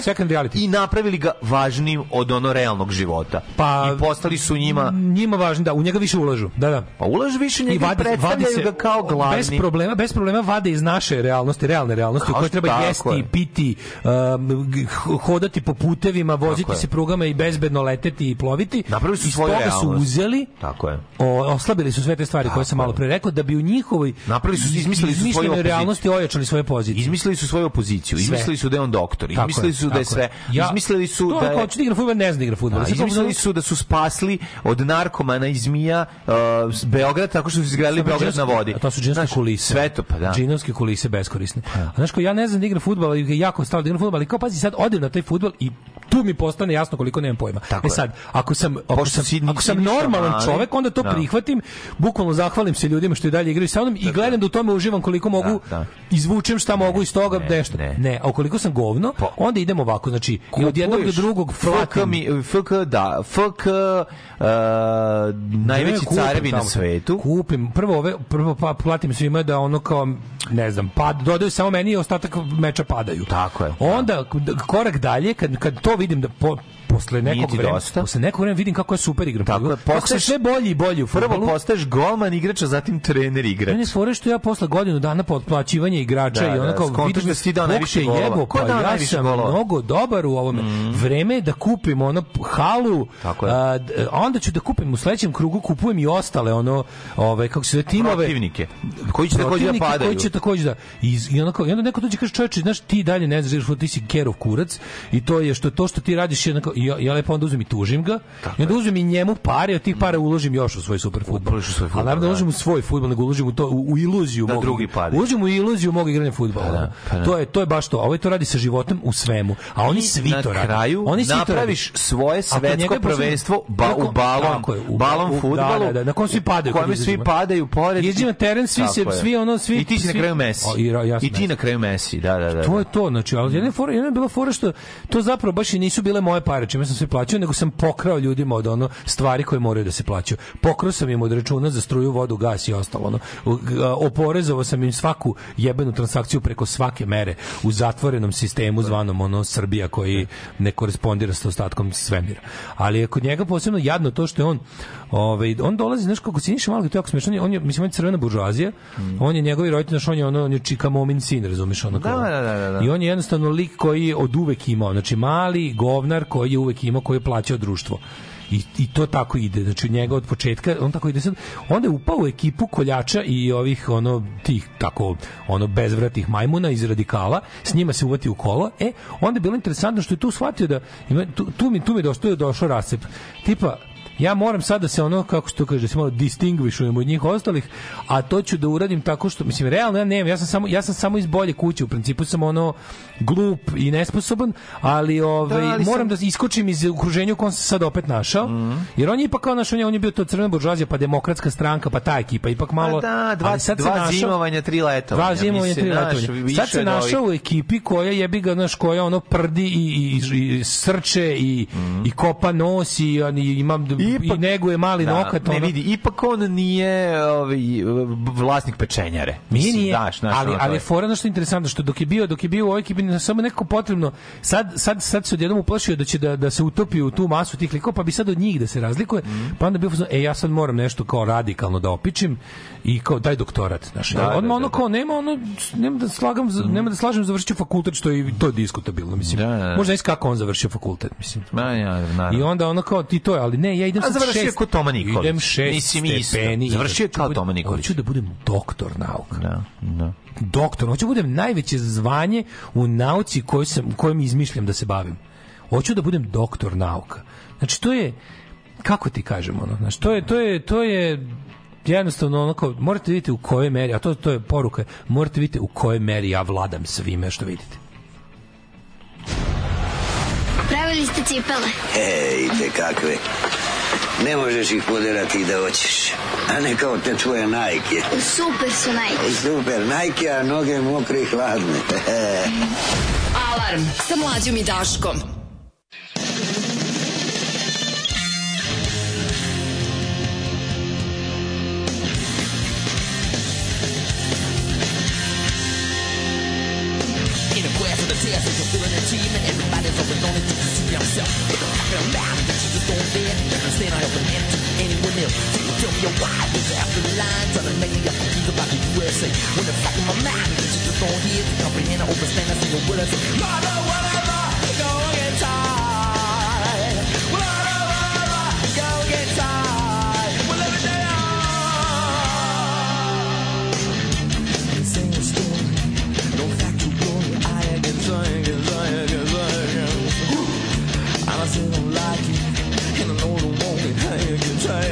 Second Life i napravili ga važnim od ono realnog života.
Pa-
I postali su njima
njima važno da u njega više ulažu. Da, da.
Pa ulažu više njega i predstavljaju ga kao glavni.
Bez problema, bez problema vade iz naše realnosti, realne realnosti
što-
treba jesti,
je.
piti, um, hodati po putevima, voziti se prugama i bezbedno leteti i ploviti.
Napravili su svoju
toga su
realnost.
uzeli
Tako je.
o, oslabili su sve te stvari koje sam malo pre rekao da bi u njihovoj
Napravili su- izmislili su svoju
realnosti ojačali svoje pozicije.
Izmislili su svoju opoziciju,
Sve.
izmislili su da je on doktor,
Tako
izmislili su da je
tako
sve,
Ja-
izmislili su da je...
hoće da igra fudbal, ne zna da igra fudbal.
Da, izmislili su da su spasli od narkomana i zmija uh, Beograd tako što su izgradili Beograd na vodi.
To su džinovske kulise.
Sve to, pa da.
Džinovske kulise beskorisne. A znaš ko ja ne znam da igram fudbal, ali jako stalo da igram fudbal, ali kao pazi sad odem na taj fudbal i tu mi postane jasno koliko nemam pojma.
Tako
e sad, ako sam ako sam, ako sam normalan
mali,
čovek, onda to
da.
prihvatim, bukvalno zahvalim se ljudima što i dalje igraju sa mnom i gledam da u tome uživam koliko mogu,
da.
izvučem šta mogu iz toga,
ne,
nešto.
ne.
Ne. a ukoliko sam govno, onda idemo ovako, znači i od jednog do drugog
FK,
flatim.
mi, FK, da, FK, uh, najveći
Ne, kupim
carevi na svetu.
Kupim, prvo ove, prvo pa platim svima da ono kao ne znam, pad, dodaju samo meni i ostatak meča padaju.
Tako je.
Onda k- korak dalje kad kad to vidim da po, posle nekog vremena, posle nekog vremena vidim kako je super igram.
Tako je, postaješ-
sve bolji i bolji u
Prvo postaješ golman igrač, a zatim trener igrač.
Mene fore što ja posle godinu dana potplaćivanja igrača
Da,
i
da,
kao
skontaš
vidim
da si dao najviše golova.
jebo,
Ko
pa
dao
ja sam
golova?
mnogo dobar u ovome. Vreme je da kupim ono halu,
Tako je.
a, onda ću da kupim u sledećem krugu kupujem i ostale ono, ove kako se zove timove
Protivnike. Koji će takođe da padaju.
koji će takođe da i, i, onda, kao- i onda neko dođe kaže čoveče znaš ti dalje ne znaš ti si kerov kurac i to je što to što ti radiš je i ja, ja lepo onda uzmem i tužim ga i onda uzmem i njemu pare od tih para uložim još u svoj super fudbal
u svoj fudbal,
ali naravno
da.
ne uložim u svoj fudbal nego uložim u to u, u iluziju
Da
mog
drugi padaju.
uložim u iluziju mog igranja fudbala
Pa da, pa da.
to je to je baš to a ovaj to radi sa životom u svemu a oni
I
svi to rade
kraju
oni svi to
napraviš svoje svetsko prvenstvo ba,
Tako-
u balon,
tako je, u-
balon
u-
fudbalu.
da, da, da, na kojem svi padaju
kojem svi padaju pored.
Izađemo na teren, svi se-
Tako
svi ono, svi-
I ti si na kraju Messi.
I
ti na kraju Messi, da, da, da.
To je to, znači, ali jedna je bila fora što to zapravo baš i nisu bile moje pare, čime sam sve plaćao, nego sam pokrao ljudima od ono stvari koje moraju da se plaćaju. Pokrao sam im od računa za struju, vodu, gas i ostalo. Ono. Oporezovao sam im svaku jebenu transakciju preko svake mere u zatvorenom sistemu zvanom ono Srbija koji ne korespondira sa ostatkom svemira. Ali je kod njega posebno jadno to što je on ovaj on dolazi znaš kako si malo to je jako smešno on je, je mislim on je crvena buržoazija on je njegovi roditelji znaš on je ono on je čika momin sin razumeš ono kao-
Da, da, da, da, da.
i on je jednostavno lik koji je od uvek imao, znači mali govnar koji je uvek imao, koji je plaćao društvo. I, I to tako ide, znači njega od početka, on tako ide sad, onda je upao u ekipu koljača i ovih ono tih tako ono bezvratih majmuna iz radikala, s njima se uvati u kolo. E, onda je bilo interesantno što je tu shvatio da ima, tu, tu mi tu mi došao došao rascep. Tipa ja moram sad da se ono kako se to kaže da se malo distinguishujem od njih ostalih a to ću da uradim tako što mislim realno ja nemam ja sam samo ja sam samo iz bolje kuće u principu sam ono glup i nesposoban ali ovaj
Da, ali
moram
sam-
da iskočim iz okruženja u kom se sad opet našao jer on je ipak kao naš on je, on je bio to crvena buržoazija pa demokratska stranka pa ta ekipa ipak malo
Pa da, dva,
ali sad se
dva
našao-
zimovanja, tri letovanja.
Dva zimovanja, tri letovanja.
više
Sad se našao u ekipi koja jebi ga, znaš, koja ono prdi i, i, i srče i, i kopa nos i, on, i, ima, i neguje mali
Da,
nokat.
Ne
ono.
vidi, ipak on nije ovaj, vlasnik pečenjare. Mislim,
nije.
Daš, znaš,
ali,
ono,
ali
je-
fora ono što je interesantno, što dok je bio, dok je bio u ovoj ekipi, samo nekako potrebno, sad, sad, sad se odjednom uplašio da će da, da se utopi u tu masu tih likova, pa bi sad od njih da se razlikuje,
Mhm.
pa onda bio e, ja sad moram nešto kao radikalno da opičim i kao daj doktorat, znaš.
Da,
Da,
da,
odmah ono
da, da.
kao nema ono nema da slagam za- nema da slažem završit ću fakultet što je i to je diskutabilno mislim.
Da, da, da.
Možda znaš kako on završio fakultet, mislim.
Ma, ja, naravno.
I onda ono kao ti to je, ali ne, ja idem
A
sad
završio je
šest.
kod Toma Nikolić.
Idem šest
Mislim, isto.
stepeni.
Završio kao
budem-
Toma Nikolić.
Hoću da budem doktor nauka
Da, da.
doktor, hoću da budem najveće zvanje u nauci koju sam kojom izmišljam da se bavim. Hoću da budem doktor nauka. Znači, to je, kako ti kažem, ono, znači, to je, to je, to je jednostavno onako, morate vidjeti u kojoj meri, a to, to je poruka, morate vidjeti u kojoj meri ja vladam svime što vidite.
Pravili ste cipele.
Ej, te kakve. Ne možeš ih poderati da hoćeš. A ne kao te tvoje najke.
Super su najke.
Super, najke, a noge mokre i hladne.
Alarm sa mlađom i Daškom.
In a quest for the test, So you tell me why is after the line trying to make me up confused about the USA. When the fact in my mind that you just don't hear, to comprehend, I understand, I single word I say. Mother, whatever, go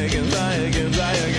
again, fly again, fly again.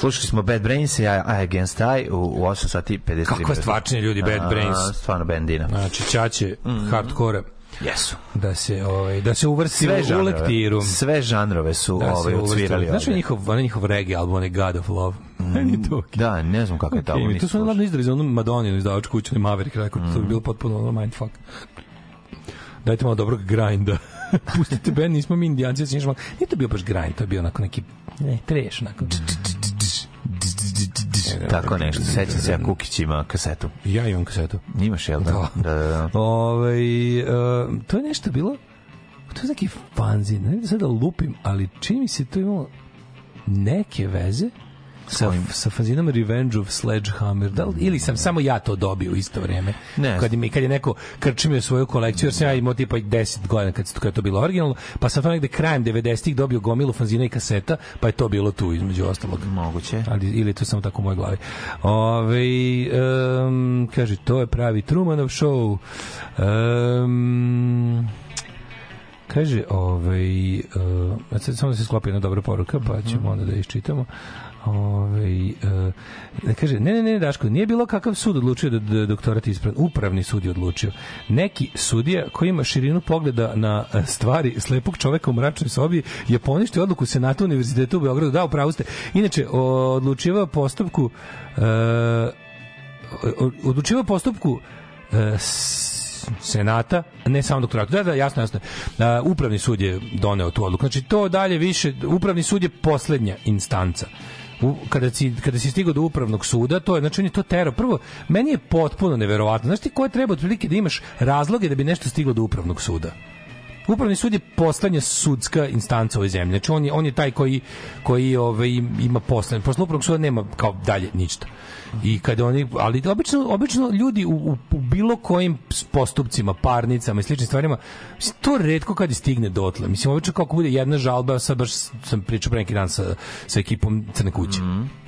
Slušali smo Bad Brains i I, Against I u, u 8 sati 53
Kako stvarčini ljudi, Bad
A,
Brains.
Stvarno bendina.
Znači, ćaće hardcore
Jesu.
da se ovaj da se uvrsti
Sve
u
žanrove,
lektiru.
sve žanrove su
Da
ovaj odsvirali
Znaš
ovde.
njihov, onaj njihov reggae album, onaj God of Love. Meni je to
Da, ne znam kako je to.
Okay, to su glavno izdali za onu Madoninu izdavačku kuću, Maverick Records, to bi bilo potpuno ono mindfuck. Dajte malo dobrog grinda. Pustite band, nismo mi indijanci, ja malo. Nije to bio baš grind, to je bio onako neki, ne, treš, onako.
Tako nešto. Sećam se ja Kukić ima kasetu.
Ja imam kasetu.
Imaš, jel da? Da, da, da.
Ovaj e, to je nešto bilo, to je neki fanzin, ne znam sad da lupim, ali čini mi se to imalo neke veze sa, sa fanzinom Revenge of Sledgehammer, da li, ili sam samo ja to dobio u isto vrijeme.
Ne.
Kad, mi, kad je neko krčimio svoju kolekciju, jer sam ja imao tipa 10 godina kad, kad je to bilo originalno, pa sam to negde krajem 90-ih dobio gomilu fanzina i kaseta, pa je to bilo tu između ostalog.
Moguće.
Ali, ili to samo tako u mojoj glavi. Ove, um, kaže, to je pravi Trumanov show. Um, kaže, ovaj, uh, sad samo da se sklopi jedna dobra poruka, pa ćemo onda da iščitamo. Ove, uh, kaže, ne, ne, ne, Daško, nije bilo kakav sud odlučio da, da doktorat ispravan. Upravni sud je odlučio. Neki sudija koji ima širinu pogleda na eh, stvari slepog čoveka u mračnoj sobi je poništio odluku Senata Univerziteta u Beogradu. Da, upravo ste. Inače, odlučivao postupku uh, odlučivao postupku uh, senata, ne samo doktoratu. Da, da, jasno, jasno. A, upravni sud je doneo tu odluku. Znači, to dalje više, upravni sud je poslednja instanca. U, kada, si, kada si stigao do upravnog suda, to je, znači on je to tero. Prvo, meni je potpuno neverovatno. Znaš ti koje treba otprilike da imaš razloge da bi nešto stiglo do upravnog suda? Upravni sud je poslednja sudska instanca ove zemlje. Znači on je, on je taj koji, koji ovaj, ima poslednje. Posle upravnog suda nema kao dalje ništa. I kada oni, ali obično, obično ljudi u, u, u bilo kojim postupcima, parnicama i sličnim stvarima, mislim, to redko kad stigne dotle. Mislim, obično kako bude jedna žalba, sad baš sam pričao pre neki dan sa, sa ekipom Crne kuće.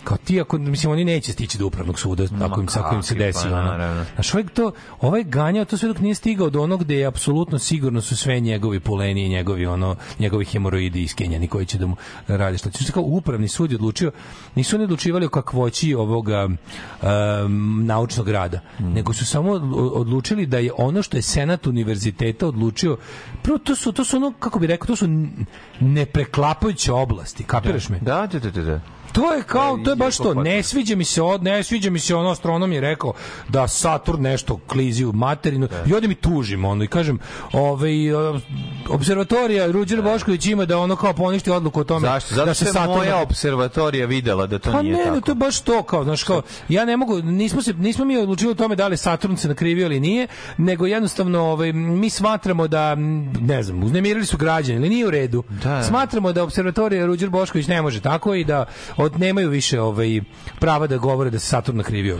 Kao ti, ako, mislim, oni neće stići do upravnog suda, ako im, ako im se desi.
pa,
ono. Znaš, ovaj, to, ovaj ganjao to sve dok nije stigao do onog gde je apsolutno sigurno su sve njegovi puleni i njegovi, ono, njegovi hemoroidi iskenjani koji će da mu radi što će. Kao upravni sud je odlučio, nisu oni odlučivali o kakvoći ovoga um, naučnog rada, nego su samo od- odlučili da je ono što je senat univerziteta odlučio, prvo to su, to su ono, kako bi rekao, to su nepreklapajuće oblasti, kapiraš me?
Da, da, da, da. Da.
To je kao, to je baš to, ne sviđa mi se, od, ne sviđa mi se ono, astronom je rekao da Saturn nešto klizi u materinu i ovdje mi tužim ono i kažem, ovaj, observatorija Ruđer Bošković ima da ono kao poništi odluku o tome
Zašto? Zato
da se Saturn
moja observatorija videla da to
pa
nije
ne,
tako.
ne, to je baš to kao, znaš, kao, ja ne mogu, nismo, se, nismo mi odlučili o tome da li Saturn se nakrivio ili nije, nego jednostavno ovaj, mi smatramo da, ne znam, uznemirili su građani ili nije u redu.
Da.
Smatramo da observatorija Ruđer Bošković ne može tako i da od, nemaju više ovaj, prava da govore da se Saturn nakrivio.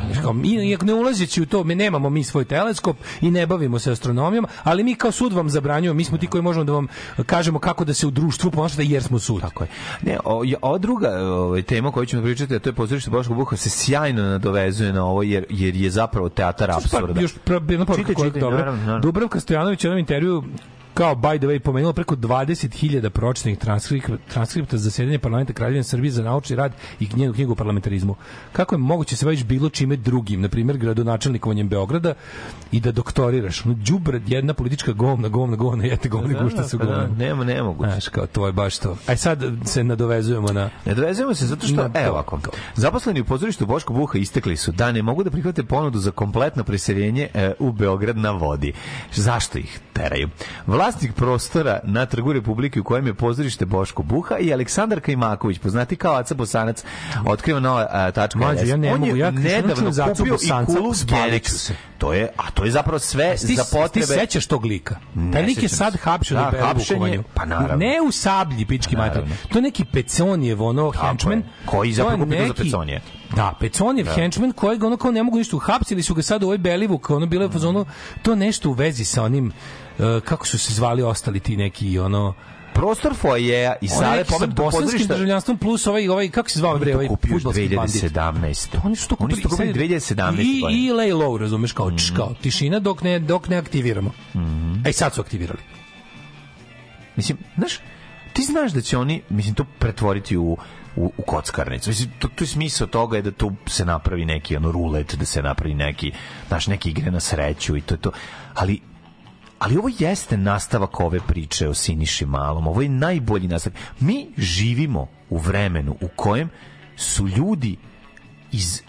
Iako ne ulazeći u to, mi nemamo mi svoj teleskop i ne bavimo se astronomijom, ali mi kao sud vam zabranjujemo, mi smo ti koji možemo da vam kažemo kako da se u društvu ponašate jer smo sud.
Tako je. Ne, o, ova druga ovaj, tema o kojoj ćemo pričati, a to je pozorište Boško Buha, se sjajno nadovezuje na ovo, jer, jer je zapravo teatar apsurda.
Pa, još pra- jedna poruka koja je dobra.
naravno, naravno.
Dubravka Stojanović u jednom intervju kao by the way pomenula preko 20.000 pročitanih transkripta, transkripta za zasedanje parlamenta Kraljevine Srbije za naučni rad i njenu knjigu o parlamentarizmu. Kako je moguće se baviš bilo čime drugim, na primjer gradonačelnikovanjem Beograda i da doktoriraš? No, đubre, jedna politička govna, govna, govna, jete govna,
Da,
gušta su
pa da,
govna.
nema, nemoguće.
Znaš, kao, to je baš to. Aj sad se nadovezujemo na...
Ne dovezujemo se zato što,
Na
evo ovako, zaposleni u pozorištu Boško Buha istekli su da ne mogu da prihvate ponudu za kompletno preseljenje e, u Beograd na vodi. Zašto ih teraju? Vlasnik prostora na trgu Republike u kojem je pozorište Boško Buha i Aleksandar Kajmaković, poznati kao Aca Bosanac, otkriva nova a, tačka
Mlađe,
LS.
ja ne
On
mogu, ja
nedavno kupio i kulu. To je, a to je zapravo sve
Ti,
za potrebe...
ti sećaš tog lika?
Ne
Taj lik je sad hapšen
Da,
u Vukovanju.
pa naravno.
Ne u sablji, pički mater.
Naravno.
To je neki Peconijev, ono, henchman.
Koji zapravo kupio za Peconije.
Da, Peconijev
Da.
henchman kojeg ono kao ne mogu ništa uhapsili su ga sad u ovoj Belivuk, ono bilo je u fazonu, to nešto u vezi sa onim, kako su se zvali ostali ti neki, ono,
Prostor fojeja i sale pomenutog
bosanskim državljanstvom plus ovaj, ovaj kako se zvao bre, ovaj fudbalski bandit.
2017.
Oni su to kupili,
Oni su to kupili
sad-
2017.
I, i lay low, razumeš, kao, mm kao tišina dok ne, dok ne aktiviramo.
Mhm.
Ej, sad su aktivirali.
Mislim, znaš, ti znaš da će oni, mislim, to pretvoriti u u, u kockarnicu. Mislim, to, to je smisao toga je da tu se napravi neki ono rulet, da se napravi neki, znaš, neke igre na sreću i to je to. Ali ali ovo jeste nastavak ove priče o Siniši Malom. Ovo je najbolji nastavak. Mi živimo u vremenu u kojem su ljudi iz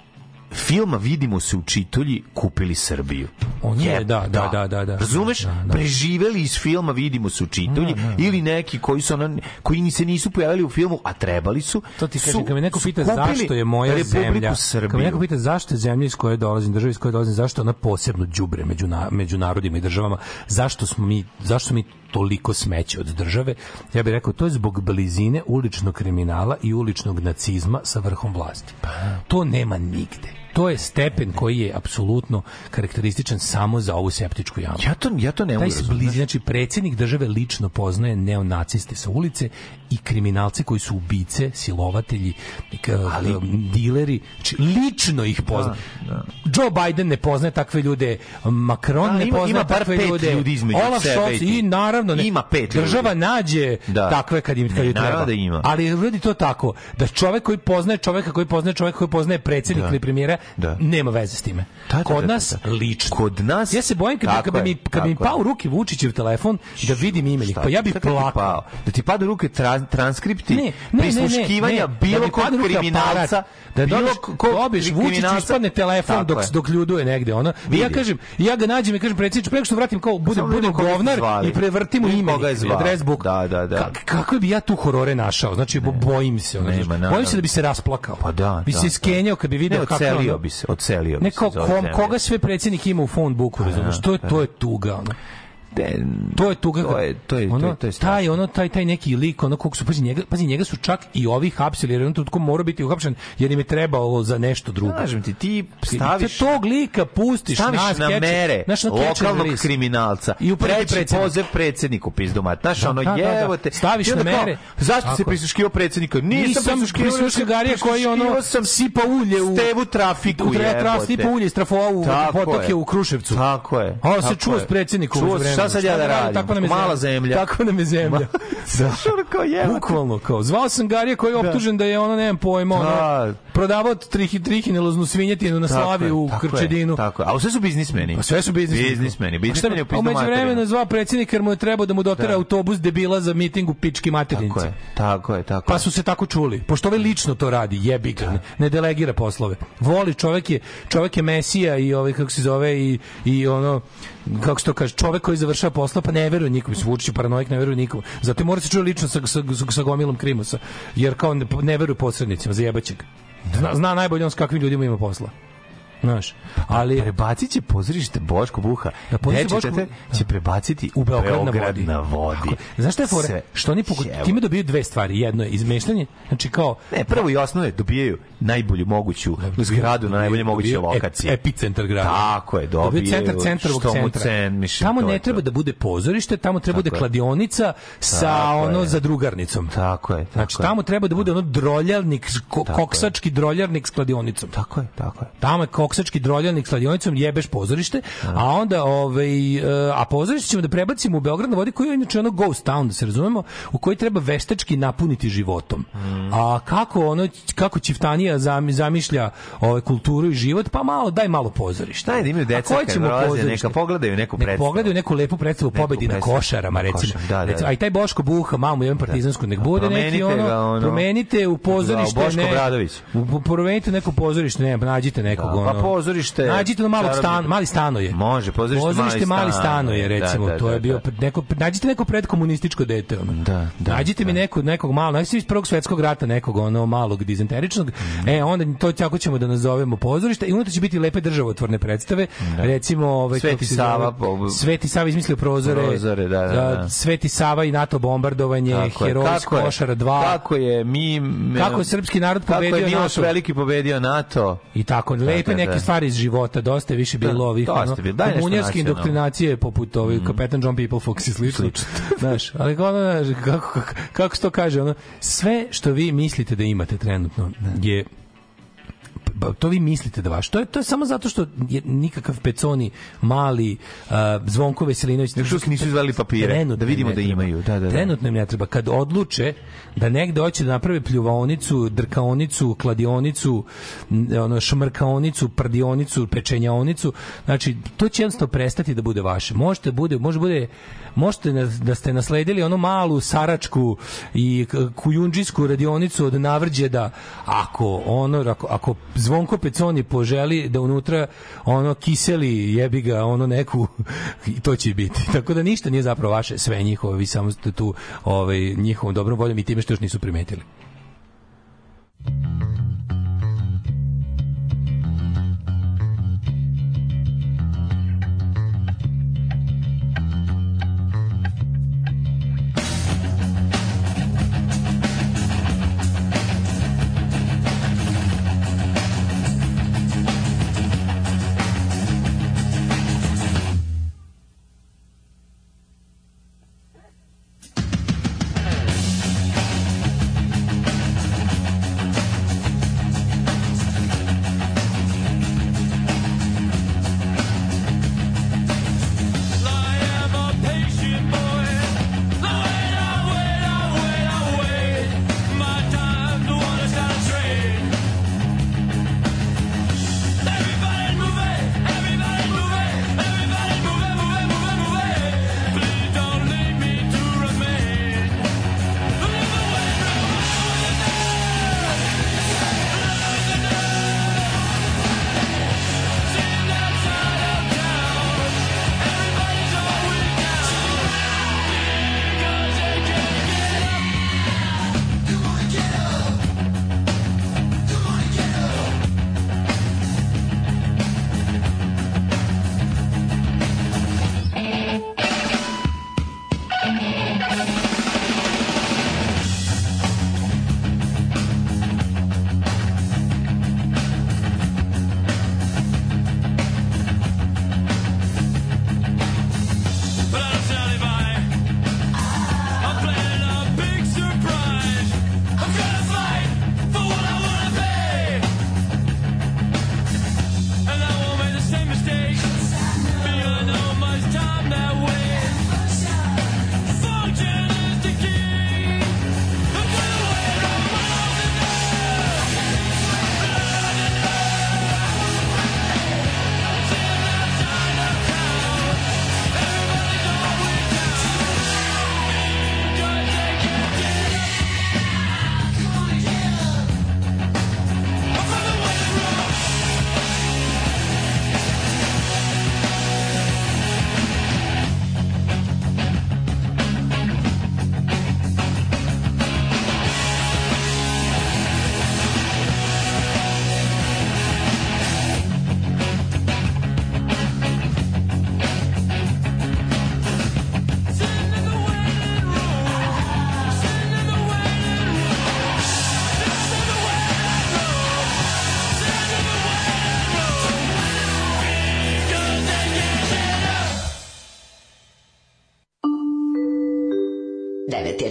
filma Vidimo se u čitulji kupili Srbiju.
On je,
Jeb,
da, da, da, da, da.
Razumeš?
Da, da.
Preživeli iz filma Vidimo se u čitulji
Da, da, da.
ili neki koji su ono, koji ni se nisu pojavili u filmu, a trebali su.
To ti kažem, kad me neko pita zašto je moja
Republiku
zemlja,
Srbiju.
kad me neko pita zašto je zemlja iz koje dolazim, država iz koje dolazim, zašto ona posebno đubre među, na, među narodima i državama, zašto smo mi, zašto smo mi toliko smeće od države, ja bih rekao, to je zbog blizine uličnog kriminala i uličnog nacizma sa vrhom vlasti. To nema nigde. To je stepen koji je apsolutno karakterističan samo za ovu septičku jamu.
Ja to, ja to ne mogu razumjeti.
znači predsjednik države lično poznaje neonaciste sa ulice i kriminalce koji su ubice, silovatelji, k- dileri, znači lično ih poznaje. Joe Biden ne poznaje takve ljude, Macron
Da,
ne poznaje
ima
takve
pet
ljude,
ljudi između
Olaf
sebe
Scholz
i
naravno ne,
Ima pet ljudi.
država nađe
Da.
takve kad im kad
Ne,
treba.
da ima.
Ali uradi to tako da čovek koji poznaje čoveka koji poznaje čoveka koji poznaje predsjednika
Da.
ili premijera
Da.
nema veze s time.
Da, da,
Kod
da, da,
nas
da.
lično.
Kod nas
Ja se bojim kad, kad bi mi kad mi pao u ruke Vučićev telefon da vidim imenik. Pa ja bih plakao.
Da ti pada u ruke tra- transkripti
Ne, ne,
prisluškivanja
ne,
bilo
da
kog
u
kriminalca,
da
bilo kog
dobiješ Vučić ispadne telefon dok dok ljuduje negde ona. Ja kažem, ja ga nađem i kažem predsjedniče, pre nego što vratim kao bude
Samo
bude
vidimo koga ste
govnar i prevrtimo
Vidimo
ime adres book.
Da, da, da.
Ka- kako bi ja tu horore našao? Znači bo- bojim se, bojim se da bi se rasplakao.
Pa da,
Bi
da,
se
da.
iskenjao kad bi video kako
odselio bi se, odselio bi
Ne
se
kom, koga sve predsjednik ima u phone booku, razumeš? To je to je tuga, ono.
De,
To je tuga.
To je- to je- to je-
ono,
to je strašno.
taj ono taj taj neki lik, ono kog su pazi njega, pazi njega su čak i ovi hapsili jer on trenutku mora biti uhapšen jer im je trebalo za nešto drugo.
Kažem ti, ti
Ti
staviš
tog lika pustiš
staviš
na,
na mere
znaš, na
lokalnog
list.
kriminalca
I upredi
treći
predsjednik.
poziv predsjedniku pizdomat znaš
Da,
ono
da, da, da.
jevo te
Staviš na
kao,
mere.
zašto
Tako
se
je.
prisluškivao predsjednika nisam,
Nisam prisluškio Garija koji ono
sam
sipa ulje u
stevu trafiku
u tra, tra,
jebote.
sipa ulje iz trafova u potoke u Kruševcu.
tako je
A se čuo s.
Čuo
u vremenu.
Šta sad ja da
radi?
radim
Tako nam je
mala zemlja
Tako nam je zemlja. da.
kao jevo
Bukvalno kao. Zvao sam Garija koji je optužen da je ono, nemam pojma, ono,
Da.
prodavao trihi, trihineloznu svinjetinu na slavi
je,
u
tako je,
Krčedinu.
tako je. a sve su biznismeni
Pa sve su biznismeni.
biznismeni
A
biznismeni u
vremenu je zvao predsjednik jer mu je trebao da mu dotera
Da.
autobus debila za miting u pički maternici.
tako je tako je tako
Pa
je.
su se tako čuli. Pošto ovaj lično to radi, jebi ga, ne, ne delegira poslove. Voli čovjek je, čovjek je mesija i ovaj kako se zove i, i ono kako se to kaže, čovjek koji završava posla pa ne veruje nikom, Vučić paranoik, ne veruje nikom. Zato mora se čuje lično sa, sa, sa gomilom krimosa, jer kao ne, ne veruje posrednicima, zajebaće ga. Zna, zna najbolje on s kakvim ljudima ima posla. Znaš, ali
prebacit će pozorište Boško Buha.
Da, pozorište Boško-
će prebaciti
u Beograd, na
Beograd
vodi.
na vodi.
Tako. Znaš šta je fora?
Sve.
Što oni poku... Time dobiju dve stvari. Jedno je izmeštanje, znači kao
Ne, prvo i osnovno je dobijaju najbolju moguću zgradu na najbolje moguće lokacije.
Epicentar grada.
Tako je, dobijaju.
centar centrovog centra.
cen, mislim,
tamo ne treba da bude pozorište, tamo treba
Tako
bude kladionica sa ono za drugarnicom.
Tako je, tako
Znači tamo treba da bude ono droljarnik, koksački droljarnik s kladionicom.
Tako je, tako je.
Tamo je koksački droljarnik s kladionicom, jebeš pozorište, a onda ovaj e, a pozorište ćemo da prebacimo u Beograd na vodi koji je inače ono ghost town, da se razumemo, u koji treba veštački napuniti životom.
Mm.
A kako ono kako Čiftanija zam- zamišlja ovaj kulturu i život, pa malo daj malo pozorište.
Daj da imaju deca
koje
kad
ćemo pozorište?
neka pogledaju neku
Nek
predstavu.
pogledaju neku lepu predstavu pobedi na košarama,
Na
recimo.
košar, da, da,
Recimo,
da.
A i taj Boško Buha, mamu jedan partizansku, nek bude neki ono,
ga, ono.
promenite u pozorište,
Da, Boško
ne,
Obradović.
u- promenite neko pozorište, ne, nađite nekog,
Da, pa
ono.
Pozorište,
Nađite
čarobni-
stan, mali stanoje.
Može, pozorište
Pozorište
mali
mali
stan,
stanoje,
da,
recimo,
da,
to je
da,
bio
da.
neko nađite neko predkomunističko dete, ono.
Da, da,
Nađite mi neku nekog malog, nađite iz prvog svetskog rata nekog ono malog dizenteričnog.
Mm.
E onda to tako ćemo da nazovemo pozorište i unutra će biti lepe državotvorne predstave. Recimo ovaj
Sveti
kako
Sava, po-
Sveti Sava izmislio prozore.
Prozore, da, da, da.
Sveti Sava i NATO bombardovanje,
je.
heroj
Kako je?
Košara 2.
Kako je mi
Kako je srpski narod
Kako
pobedio
je Miloš? Veliki pobedio NATO?
I tako, lepe
da,
neke
da.
stvari iz života, dosta je više bilo
Da,
ovih, ono,
bilo. Nešto
komunjarske
nacionalno.
indoktrinacije poput ovih Kapetan John People Fox i slično. Znaš, ali ono, kako, kako, kako se to kaže, ono, sve što vi mislite da imate trenutno je to vi mislite da vaš. To je to je samo zato što je nikakav Peconi mali uh, Zvonko Veselinović
Još uvijek nisu izveli papire,
Trenutno
da vidimo da imaju. Da, da, da.
Trenutno im ne treba. Kad odluče da negde hoće da naprave pljuvaonicu, drkaonicu, kladionicu, ono šmrkaonicu, prdionicu, pečenjaonicu, znači to će jednostavno prestati da bude vaše. Možete bude, može bude možete da ste nasledili onu malu saračku i kujundžijsku radionicu od navrđeda ako ono ako, ako Zvonko Peconi poželi da unutra ono kiseli jebi ga ono neku i to će biti. Tako da ništa nije zapravo vaše, sve njihovo, vi samo ste tu ovaj, njihovom dobrom voljom i time što još nisu primetili.
Thank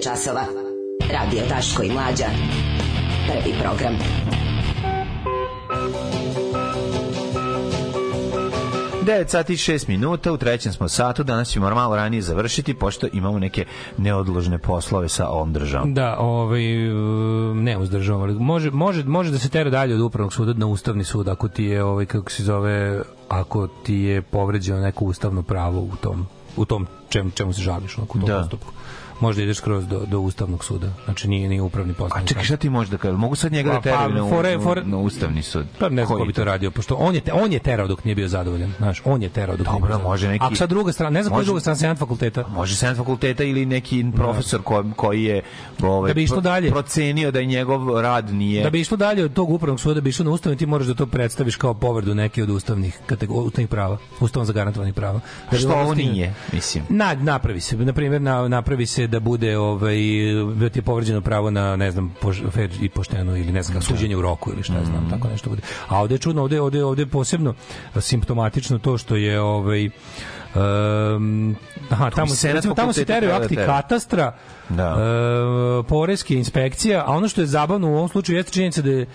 je časova. Radio Daško i Mlađa. Prvi program.
Devet sati i šest minuta, u trećem smo satu, danas ćemo malo ranije završiti, pošto imamo neke neodložne poslove sa ovom državom.
Da, ovaj ne uzdržavam, ali može može može da se tera dalje od upravnog suda na ustavni sud ako ti je ovaj kako se zove ako ti je povređeno neko ustavno pravo u tom u tom čemu čemu se žališ onako, u tom
Da.
postupku. Možda ideš skroz do, do ustavnog suda. Znači nije ni upravni postupak.
A čekaj, šta ti možeš da kažeš? Mogu sad njega da
Pa,
teraju
pa,
na,
fore-
na,
fore-
na ustavni sud?
Pa ne znam ko bi to radio, pošto on je, te, on je terao dok nije bio zadovoljan. Znaš, on je terao dok nije
Dobro,
bio zadovoljan.
može neki-
A sad druga strana, ne znam koja je
može-
druga strana, senat fakulteta.
Može senat fakulteta ili neki profesor ko, koji je ovaj,
Da bi išlo dalje.
procenio da je njegov rad nije...
Da bi išlo dalje od tog upravnog suda, da bi išlo na ustavni, ti moraš da to predstaviš kao povredu neke od ustavnih kategorija, ustavnih prava, ustavom zagarantovanih prava. Da
Što ovo
stigne-
nije, mislim.
Na, napravi se, na primjer, na, napravi se da bude ovaj da ti je povređeno pravo na ne znam fer i pošteno ili ne znam kako, suđenje u roku ili šta ja
Mhm.
znam, tako nešto bude. A ovde je čudno, ovde ovde ovde posebno simptomatično to što je ovaj Um, aha, tamo,
senat
recimo, tamo se teraju
da
akti katastra,
Da.
e, poreske inspekcija, a ono što je zabavno u ovom slučaju jeste činjenica da je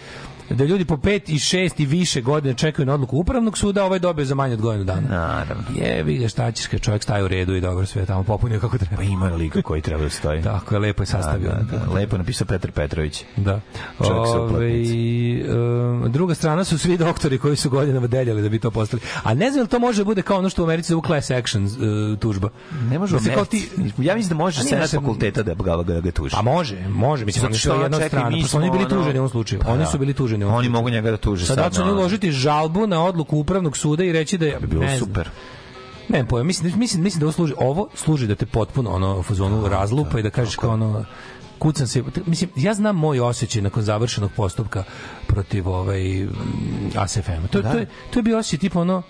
da ljudi po pet i šest i više godine čekaju na odluku upravnog suda, ovaj dobije za manje od godinu dana.
Naravno.
Jebi ga, šta ćeš kad čovjek staje u redu i dobro sve tamo popunio kako treba.
Pa ima lika koji treba da stoji.
Tako je, lepo je sastavio.
Da, da, da. Lepo je napisao Petar Petrović.
Da. Ove,
uplatnici.
um, druga strana su svi doktori koji su godinama deljali da bi to postali. A ne znam li to može da bude kao ono što u Americi zovu class action uh, tužba.
Ne može
Da se kao
ti... Ja mislim da može senat fakulteta da ga, da ga tuži.
Pa može, može. Mislim, oni
što,
su jedna strana. oni bili tuženi u ovom slučaju.
Pa
Oni
da.
su bili tuženi u ovom
Oni mogu njega da tuže
Sad,
sad.
da će oni uložiti žalbu na odluku upravnog suda i reći da je...
bi bilo
ne znam.
super.
Ne, pojem, mislim, mislim, mislim da ovo služi, ovo služi da te potpuno ono u fazonu razlupa i da kažeš kao ono kucam se, mislim, ja znam moj osjećaj nakon završenog postupka protiv ovaj ASFM. To,
Da.
to, je, to je bio osjećaj tipa ono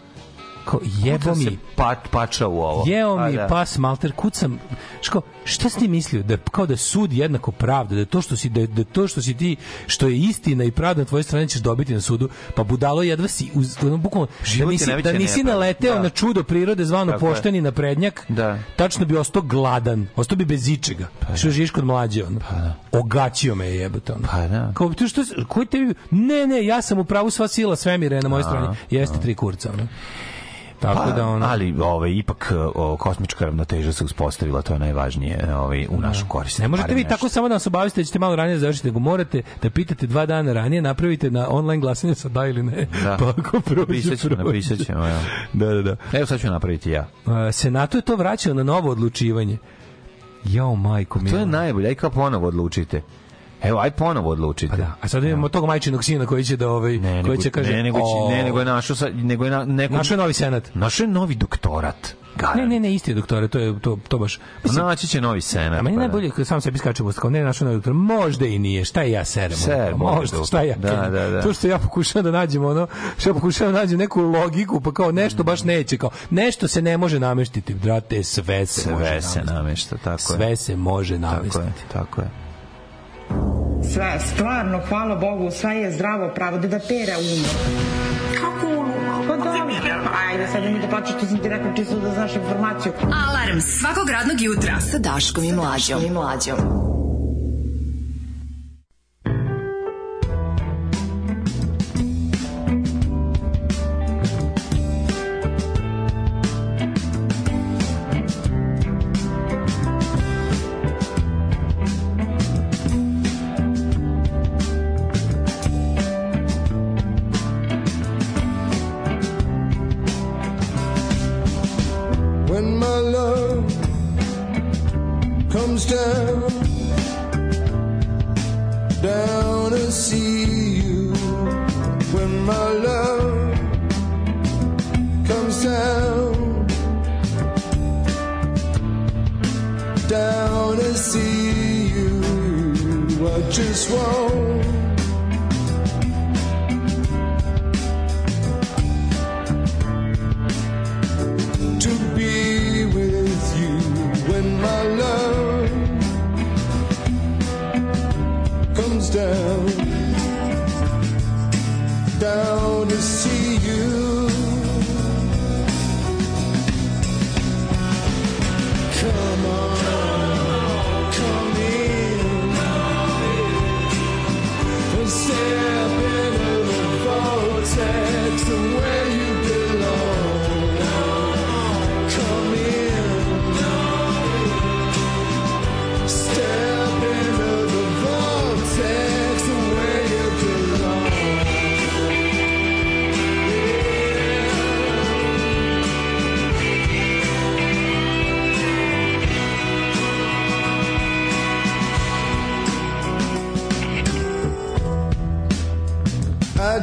kao jebo mi
pat, pača u ovo.
Jeo mi
da.
pas malter, kucam. Ško, šta si ti mislio? Da, kao da sud jednako pravda, da to što si, da, da to što si ti, što je istina i pravda na tvojoj strani ćeš dobiti na sudu, pa budalo jedva si, uz, ono, bukvalno, da nisi, da nisi naleteo
Da.
na čudo prirode zvano
Tako
pošteni naprednjak,
Da.
tačno bi ostao gladan, ostao bi bez ičega. što živiš kod mlađe, ono. Ogaćio me je jebote, ono.
Pa da.
Kao, ti što, koji tebi, ne, ne, ja sam u pravu sva sila svemira je na mojoj strani. Jeste tri kurca, ono. Tako
Pa,
da ono...
ali ovaj ipak o, kosmička ravnoteža se uspostavila, to je najvažnije ovaj u našu korist.
Ne možete vi
nešto.
tako samo da nas obaviste da ćete malo ranije završiti, nego morate da pitate dva dana ranije, napravite na online glasanje sa da ili ne.
Da.
Pa ako prođe,
Napisat ćemo, evo.
Da, da, da.
Evo sad ću napraviti ja.
A, Senatu je to vraćao na novo odlučivanje. Jao, majko mi.
To je najbolje, aj kao ponovo odlučite. Evo, aj ponovo odlučite.
Pa da. A sad imamo tog majčinog sina koji će da ovaj
Ne,
koji će kaže
ne, nego,
"O,
će, ne, nego je našo, sa, nego je na, neko,
našao je novi senat.
našo je novi doktorat.
Ne, ne, ne, isti je doktore, to je to to baš.
Mislim, Naći će novi senat.
A meni
pa da.
najbolje kad sam sebi skačem kao ne našao novi doktor, možda i nije, šta je ja serem?
Ser,
možda, šta ja?
Da, da, da.
To što ja pokušavam da nađem ono, što ja pokušavam da nađem neku logiku, pa kao nešto baš neće, kao nešto se ne može nameštiti, brate, sve se može
Sve se
namestiti.
namešta, tako je.
Sve se može
Tako
namestiti.
je, tako je.
Sve, stvarno, hvala Bogu, sve je zdravo pravo, da da pera umor. Kako umor? Pa dobro, ajde, sad mi da plaćaš, to sam ti rekao čisto da znaš informaciju.
Alarm svakog radnog jutra sa Daškom i Mlađom. I Mlađom.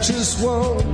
Just want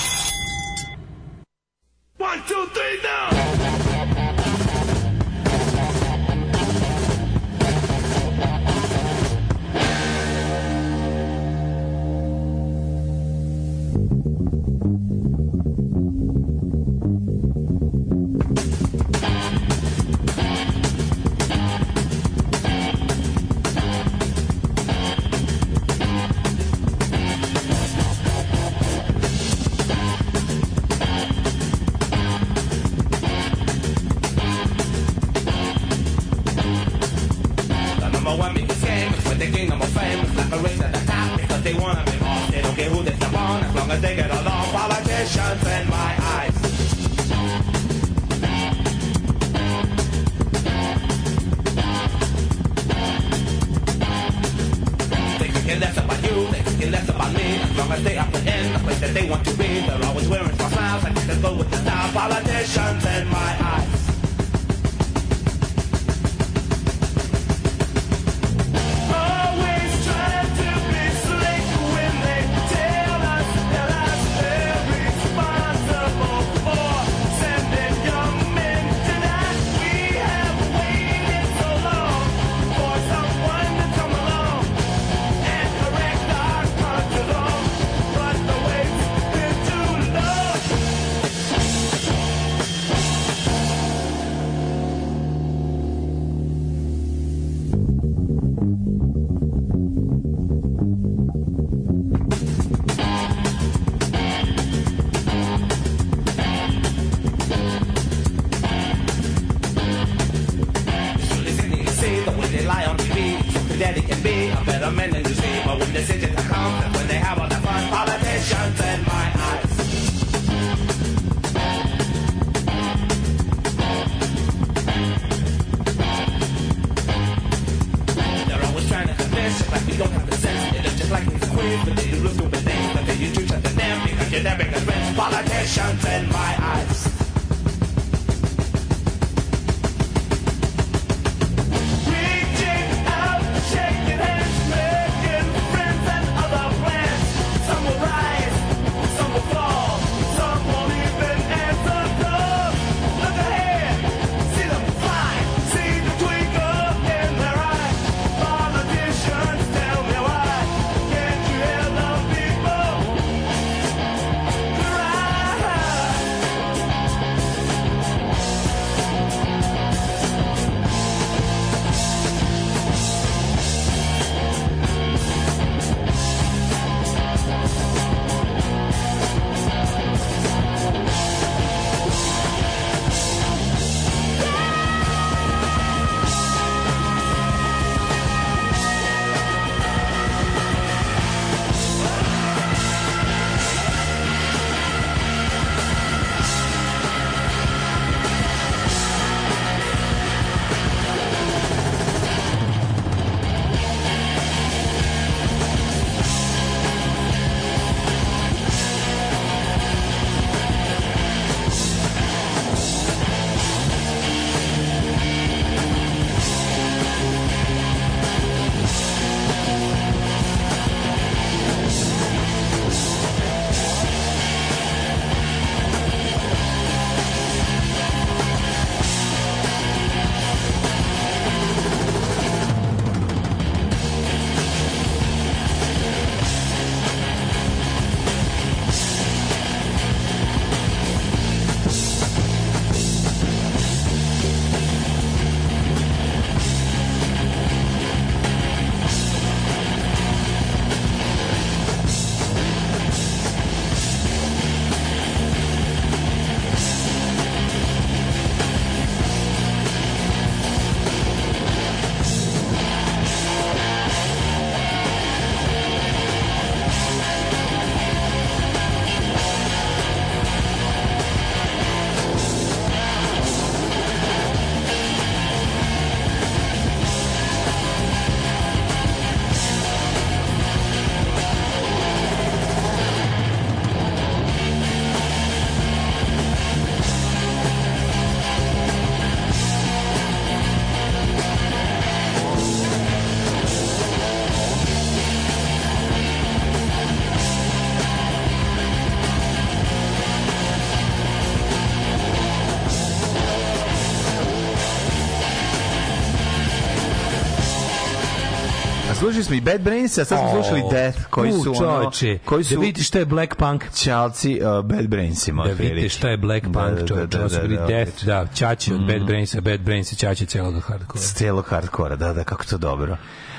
slušali smo i Bad Brains, a sad smo slušali Death, koji su ono, koji su
da vidite šta je Black Punk.
Ćalci uh, Bad Brainsima.
Da vidite šta je Black
Da,
Punk,
da,
čoveče.
da, da,
bili
da,
Death, da, Ćaći od
Mm.
Bad Brainsa, Bad Brains i Ćaći celog hardkora.
Celog hardkora, da, da, kako to dobro.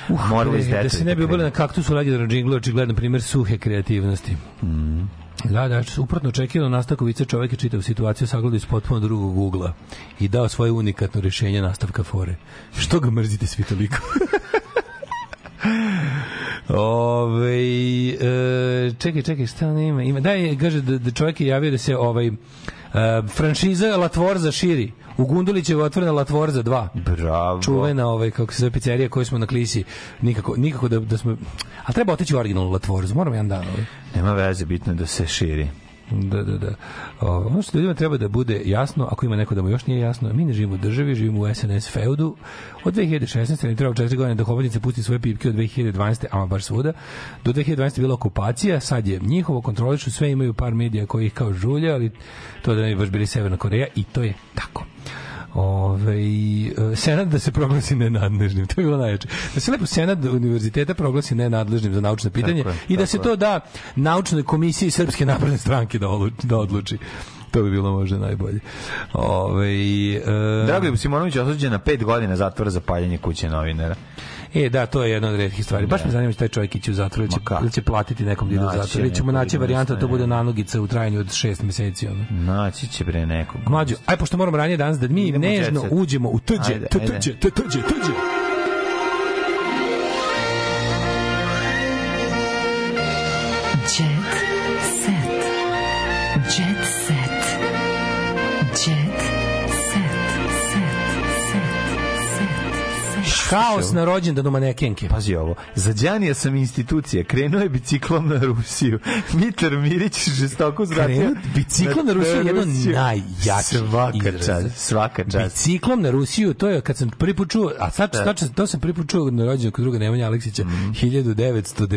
Uh,
Morali iz
bre, da
Death
se ne bi ubili na kaktusu legendarnog džingla, očigledno primjer suhe kreativnosti.
Mm.
Da, da, uprotno očekivano nastavku vice čovjek je čitao situaciju sagledao iz potpuno drugog ugla i dao svoje unikatno rješenje nastavka fore. Što ga mrzite svi toliko? Ove, e, čekaj, čekaj, šta on ima? ima da, je, kaže da, da čovjek je javio da se ovaj e, franšiza Latvorza širi. U Gundulićevo je otvorena Latvorza 2.
Bravo.
Čuvena ovaj, kako se zove pizzerija koju smo na klisi. Nikako, nikako da, da smo... A treba otići u originalnu Latvorzu. Moramo jedan dan. Ovaj.
Nema veze, bitno je da se širi.
Da, da, da. O, ono što ljudima treba da bude jasno, ako ima neko da mu još nije jasno, mi ne živimo u državi, živimo u SNS feudu. Od 2016. ne treba 4 godine da hobotnice pusti svoje pipke od 2012. ama baš svuda. Do 2012. je bila okupacija, sad je njihovo, kontrolišu sve, imaju par medija koji ih kao žulja, ali to da ne bi baš bili Severna Koreja i to je tako. Ove, senat da se proglasi nenadležnim, to je bilo najjače. Da se lepo senat univerziteta proglasi nenadležnim za naučno pitanje
Tako je,
i da se
je.
to da naučnoj komisiji Srpske napredne stranke da, da odluči. To bi bilo možda najbolje. Ove, e,
Dragoljub Simonović osuđen na pet godina zatvora za paljenje kuće novinara.
E, da, to je jedna od retkih stvari. Baš me zanima će taj čovjek ići u zatvor, ili će, ili će platiti nekom da ide u zatvor, ili ćemo naći
da
varijanta da to bude nanogica u trajanju od šest meseci. Ono.
Naći će bre nekog.
Mlađo, aj pošto moramo ranije danas da mi
Idemo
nežno uđemo u tuđe, tuđe, tu- tuđe, tuđe.
Jet set. Jet
Haos na rođendanu manekenke.
Pazi ovo. Za Đanija sam institucija. Krenuo je biciklom na Rusiju. Mitar Mirić žestoko zvratio.
Krenuo biciklom na Rusiju je jedan najjači
Svaka čast. Svaka čast.
Biciklom na Rusiju, to je kad sam prvi put čuo, a sad,
Da.
tačno, to sam prvi put čuo na rođenju kod druga Nemanja Aleksića,
Mhm.
1990.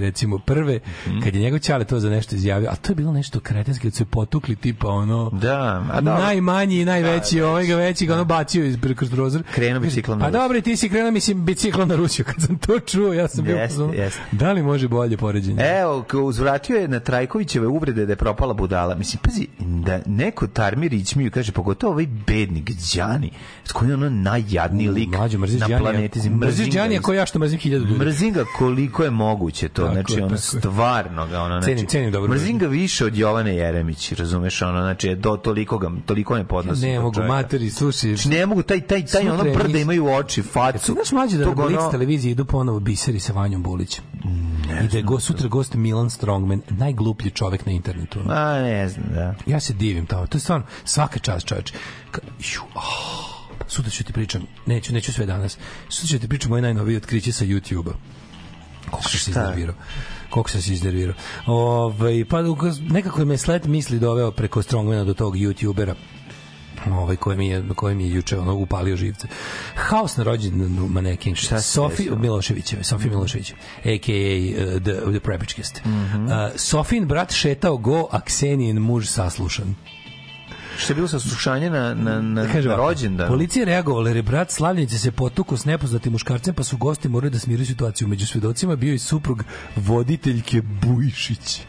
recimo prve, kad je njegov ćale to za nešto izjavio, a to je bilo nešto kretenski, kad su potukli tipa ono,
Da, a dobro.
najmanji i najveći,
Da, da.
ovaj ga veći ga ono bacio iz kroz prozor.
Krenuo biciklom na
Pa
Rusiju.
dobro, i ti si krenuo mislim biciklom na Rusiju, kad sam to čuo, ja sam bio u fazonu,
jeste.
Da li može bolje poređenje?
Evo, ko uzvratio je na Trajkovićeve uvrede da je propala budala. Mislim, pazi, da neko tarmi ričmiju, kaže, pogotovo ovaj bednik Đani, s kojim je ono najjadniji lik
Mlađo, mrziš
na planeti.
Mrziš Đanija
iz-
koji ja što mrzim hiljadu ljudi.
Mrzim ga koliko je moguće to,
Tako
znači ono stvarno ga ono znači.
Cenim, cenim dobro
Mrzim ga više od Jovane Jeremić, razumeš, ono znači do toliko ga toliko ne podnosim.
Ne mogu, materi, slušaj.
Znači, ne mogu taj taj taj ono brda imaju oči, facu.
Znaš mlađe da na
Tog ono-
Blitz televiziji idu ponovo biseri sa Vanjom Bulićem. I da je go, sutra gost Milan Strongman, najgluplji čovek na internetu.
A, ne znam, da.
Ja se divim tamo. To je stvarno svaka čast čoveč. Ka, ju, oh, sutra ću ti pričam, neću, neću sve danas. Sutra ću ti pričam moje najnovije otkriće sa YouTube-a. Koliko sam se iznervirao. Koliko sam se iznervirao. Ovaj, pa nekako me slet misli doveo preko Strongmana do tog YouTubera ovaj koji mi je koji mi je juče ono upalio živce. Haos na rođendanu manekin.
Šta
Sofi
desilo?
Miloševićeve, Sofi Milošević, a.k.a. uh, the, the Prepičkist.
Mhm.
uh, Sofin brat šetao go, a Ksenijin muž saslušan.
Što je bilo saslušanje na, na, na,
Kaže
na rođendan?
Policija reagovala jer je brat Slavljenice se potukao s nepoznatim muškarcem, pa su gosti morali da smiruju situaciju. Među svedocima bio i suprug voditeljke Bujšić.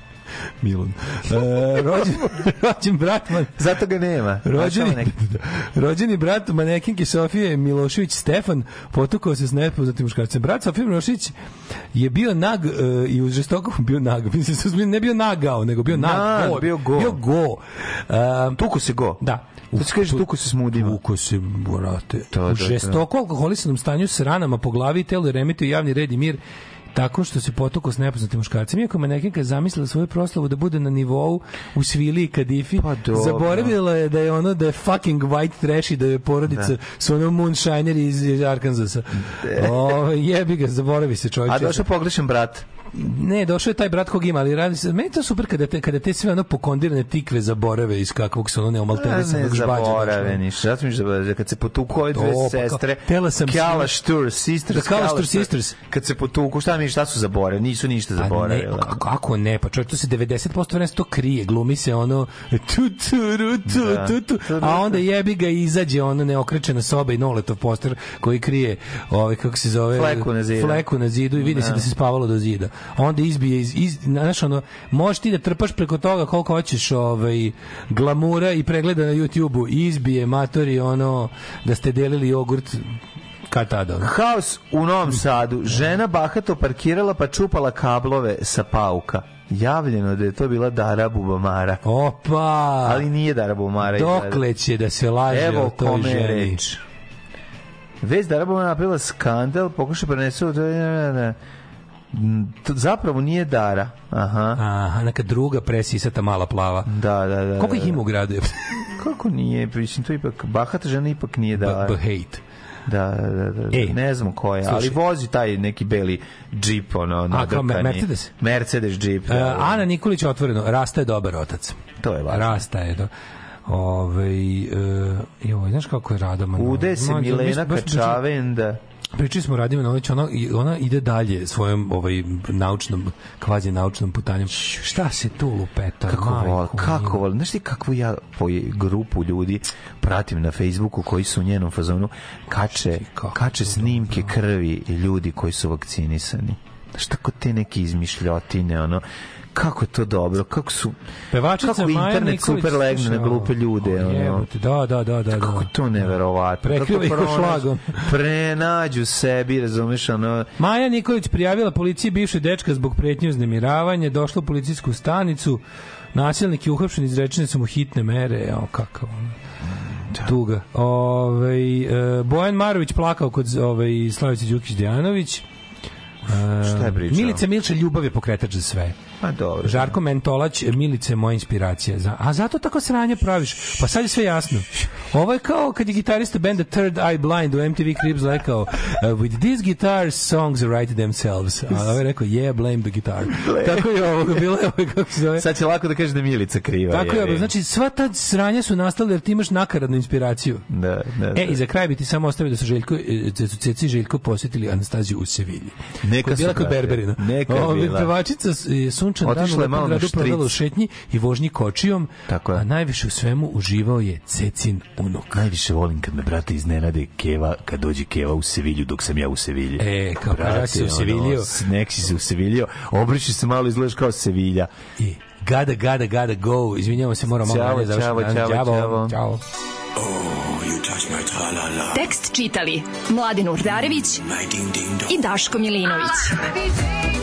Milan. E, rođen, rođen brat man,
Zato ga nema.
Rođeni, rođeni brat manekinke Sofije Milošević Stefan potukao se s nepoznatim muškarcem. Brat Sofije Milošević je bio nag e, i uz žestoko bio nag. Mislim, ne bio nagao, nego bio nag.
Nag,
go,
bio go.
Bio go. E,
Tuku se go.
da.
To se kaže tuku se s mudima.
Tuko se, brate.
To,
u
to.
žestoko alkoholisanom stanju s ranama po glavi i telu remetio javni red i mir tako što se potukao s nepoznatim muškarcem. Iako manekinka je zamislila svoju proslavu da bude na nivou u svili i kadifi,
Pa dobro.
zaboravila je da je ono da je fucking white trash i da je porodica su ono moonshiner iz, iz Arkansasa. O, jebi ga, zaboravi se čovjek.
A došao pogrešan brat.
Ne, došao je taj brat kog ima, ali radi se, meni to super kada te, kada te sve ono pokondirane tikve zaborave iz kakvog su ono
ne
neomalterisanog žbađa.
zaborave ništa. Zato mi se zaborave. Kad se potuku ove dve
To, pa
sestre,
tela sam
Kjalastur, sisters,
Da, Kjalastur
Kjalastur,
sisters.
Kad se potuku, šta mi, šta su zaboravili? Nisu ništa
Pa ne, kako, ne, pa čovjek to se 90% vremena se to krije, glumi se ono tu tu ru, tu
Da.
tu tu, a onda jebi ga i izađe ono neokrečena soba i noletov poster koji krije ovaj kako se zove
Fleku na zidu.
fleku na zidu i vidi se
Da.
da se spavalo do zida. Onda izbije iz, iz znaš ono možeš ti da trpaš preko toga koliko hoćeš ovaj glamura i pregleda na YouTubeu izbije matori ono da ste delili jogurt kad tada.
Haos u Novom Sadu. Žena bahato parkirala pa čupala kablove sa pauka. Javljeno da je to bila Dara Bubamara.
Opa!
Ali nije Dara Bubamara.
Dokle će da se laže
Evo
o toj
kome
ženi?
reč. Vez Dara Bubamara napravila skandal, pokuša prenesu... To zapravo nije Dara. Aha.
Aha, neka druga presisata mala plava.
Da, da, da.
Koliko
da,
ih ima u gradu?
Kako nije? Mislim, to ipak, bahata žena ipak nije Dara.
b hate.
Da, da, da, da.
Ej,
ne znam ko je, ali vozi taj neki beli džip, ono, nadrkani.
kao Mercedes?
Mercedes džip.
E,
Da, da.
Ana Nikolić otvoreno, Rasta je dobar otac.
To je važno.
Rasta je do... Ove, e, joj, znaš kako je Radoman?
Ude se Milena Kačavenda.
Pričali smo Radima Nović, ona, ona ide dalje svojom ovaj, naučnom, kvazi naučnom putanjem. Šta se tu lupeta?
Kako vol, kako vol, znaš ti kakvu ja po grupu ljudi pratim na Facebooku koji su u njenom fazonu kače, kače snimke krvi ljudi koji su vakcinisani. Znaš tako te neke izmišljotine, ono, kako je to dobro, kako su
Pevačica
kako
Maja
internet
Nikolić,
super legne na glupe ljude,
o,
ono.
jebote, Da, da, da, da.
Kako
da.
je to neverovatno.
Prekriva ih šlagom.
Prenađu sebi, razumeš, ono,
Maja Nikolić prijavila policiji bivše dečka zbog pretnje uznemiravanja, došla u policijsku stanicu, nasilnik je uhapšen, izrečene su mu hitne mere, evo kakav ono. Tuga. Ove, e, Bojan Marović plakao kod ove, Slavice Đukić Dejanović. E,
Šta je pričao?
Milica Milča ljubav je pokretač za sve.
Pa dobro.
Žarko Mentolać, Milice moja inspiracija. Za, a zato tako sranje praviš. Pa sad je sve jasno. Ovo je kao kad je gitarista benda Third Eye Blind u MTV Cribs rekao uh, with these guitars songs write themselves. A ovo je rekao yeah blame the guitar. tako je ovo bilo je ovo kako se zove.
Sad će lako da kaže da je Milica kriva.
Tako je, ovo. znači sva ta sranja su nastale jer ti imaš nakaradnu inspiraciju.
Da, da,
E,
da.
i za kraj bi ti samo ostavio da su Željko, e, da su Ceci Željko posjetili Anastaziju u Sevilji.
Neka
Koja je
su,
bila kod
brate.
Berberina.
Neka je bila.
Pevačica s- sunčan dan u
Otišla je malo
lepom
na
gradu provela u šetnji i vožnji kočijom,
Tako je.
a najviše u svemu uživao je Cecin unuk.
Najviše volim kad me brate iznenade Keva, kad dođe Keva u Sevilju dok sam ja u Sevilji.
E, kao pa ja si se useviljio.
nek si se useviljio. Obriši se malo, izgledaš kao Sevilja.
I gada, gada, gada, go. Izvinjamo se, moramo malo
Ćao,
ranije završiti
ćao,
danas.
ćao,
Ćao.
ćao.
Ćao.
Tekst čitali Mladin Urdarević i Daško Milinović. Ton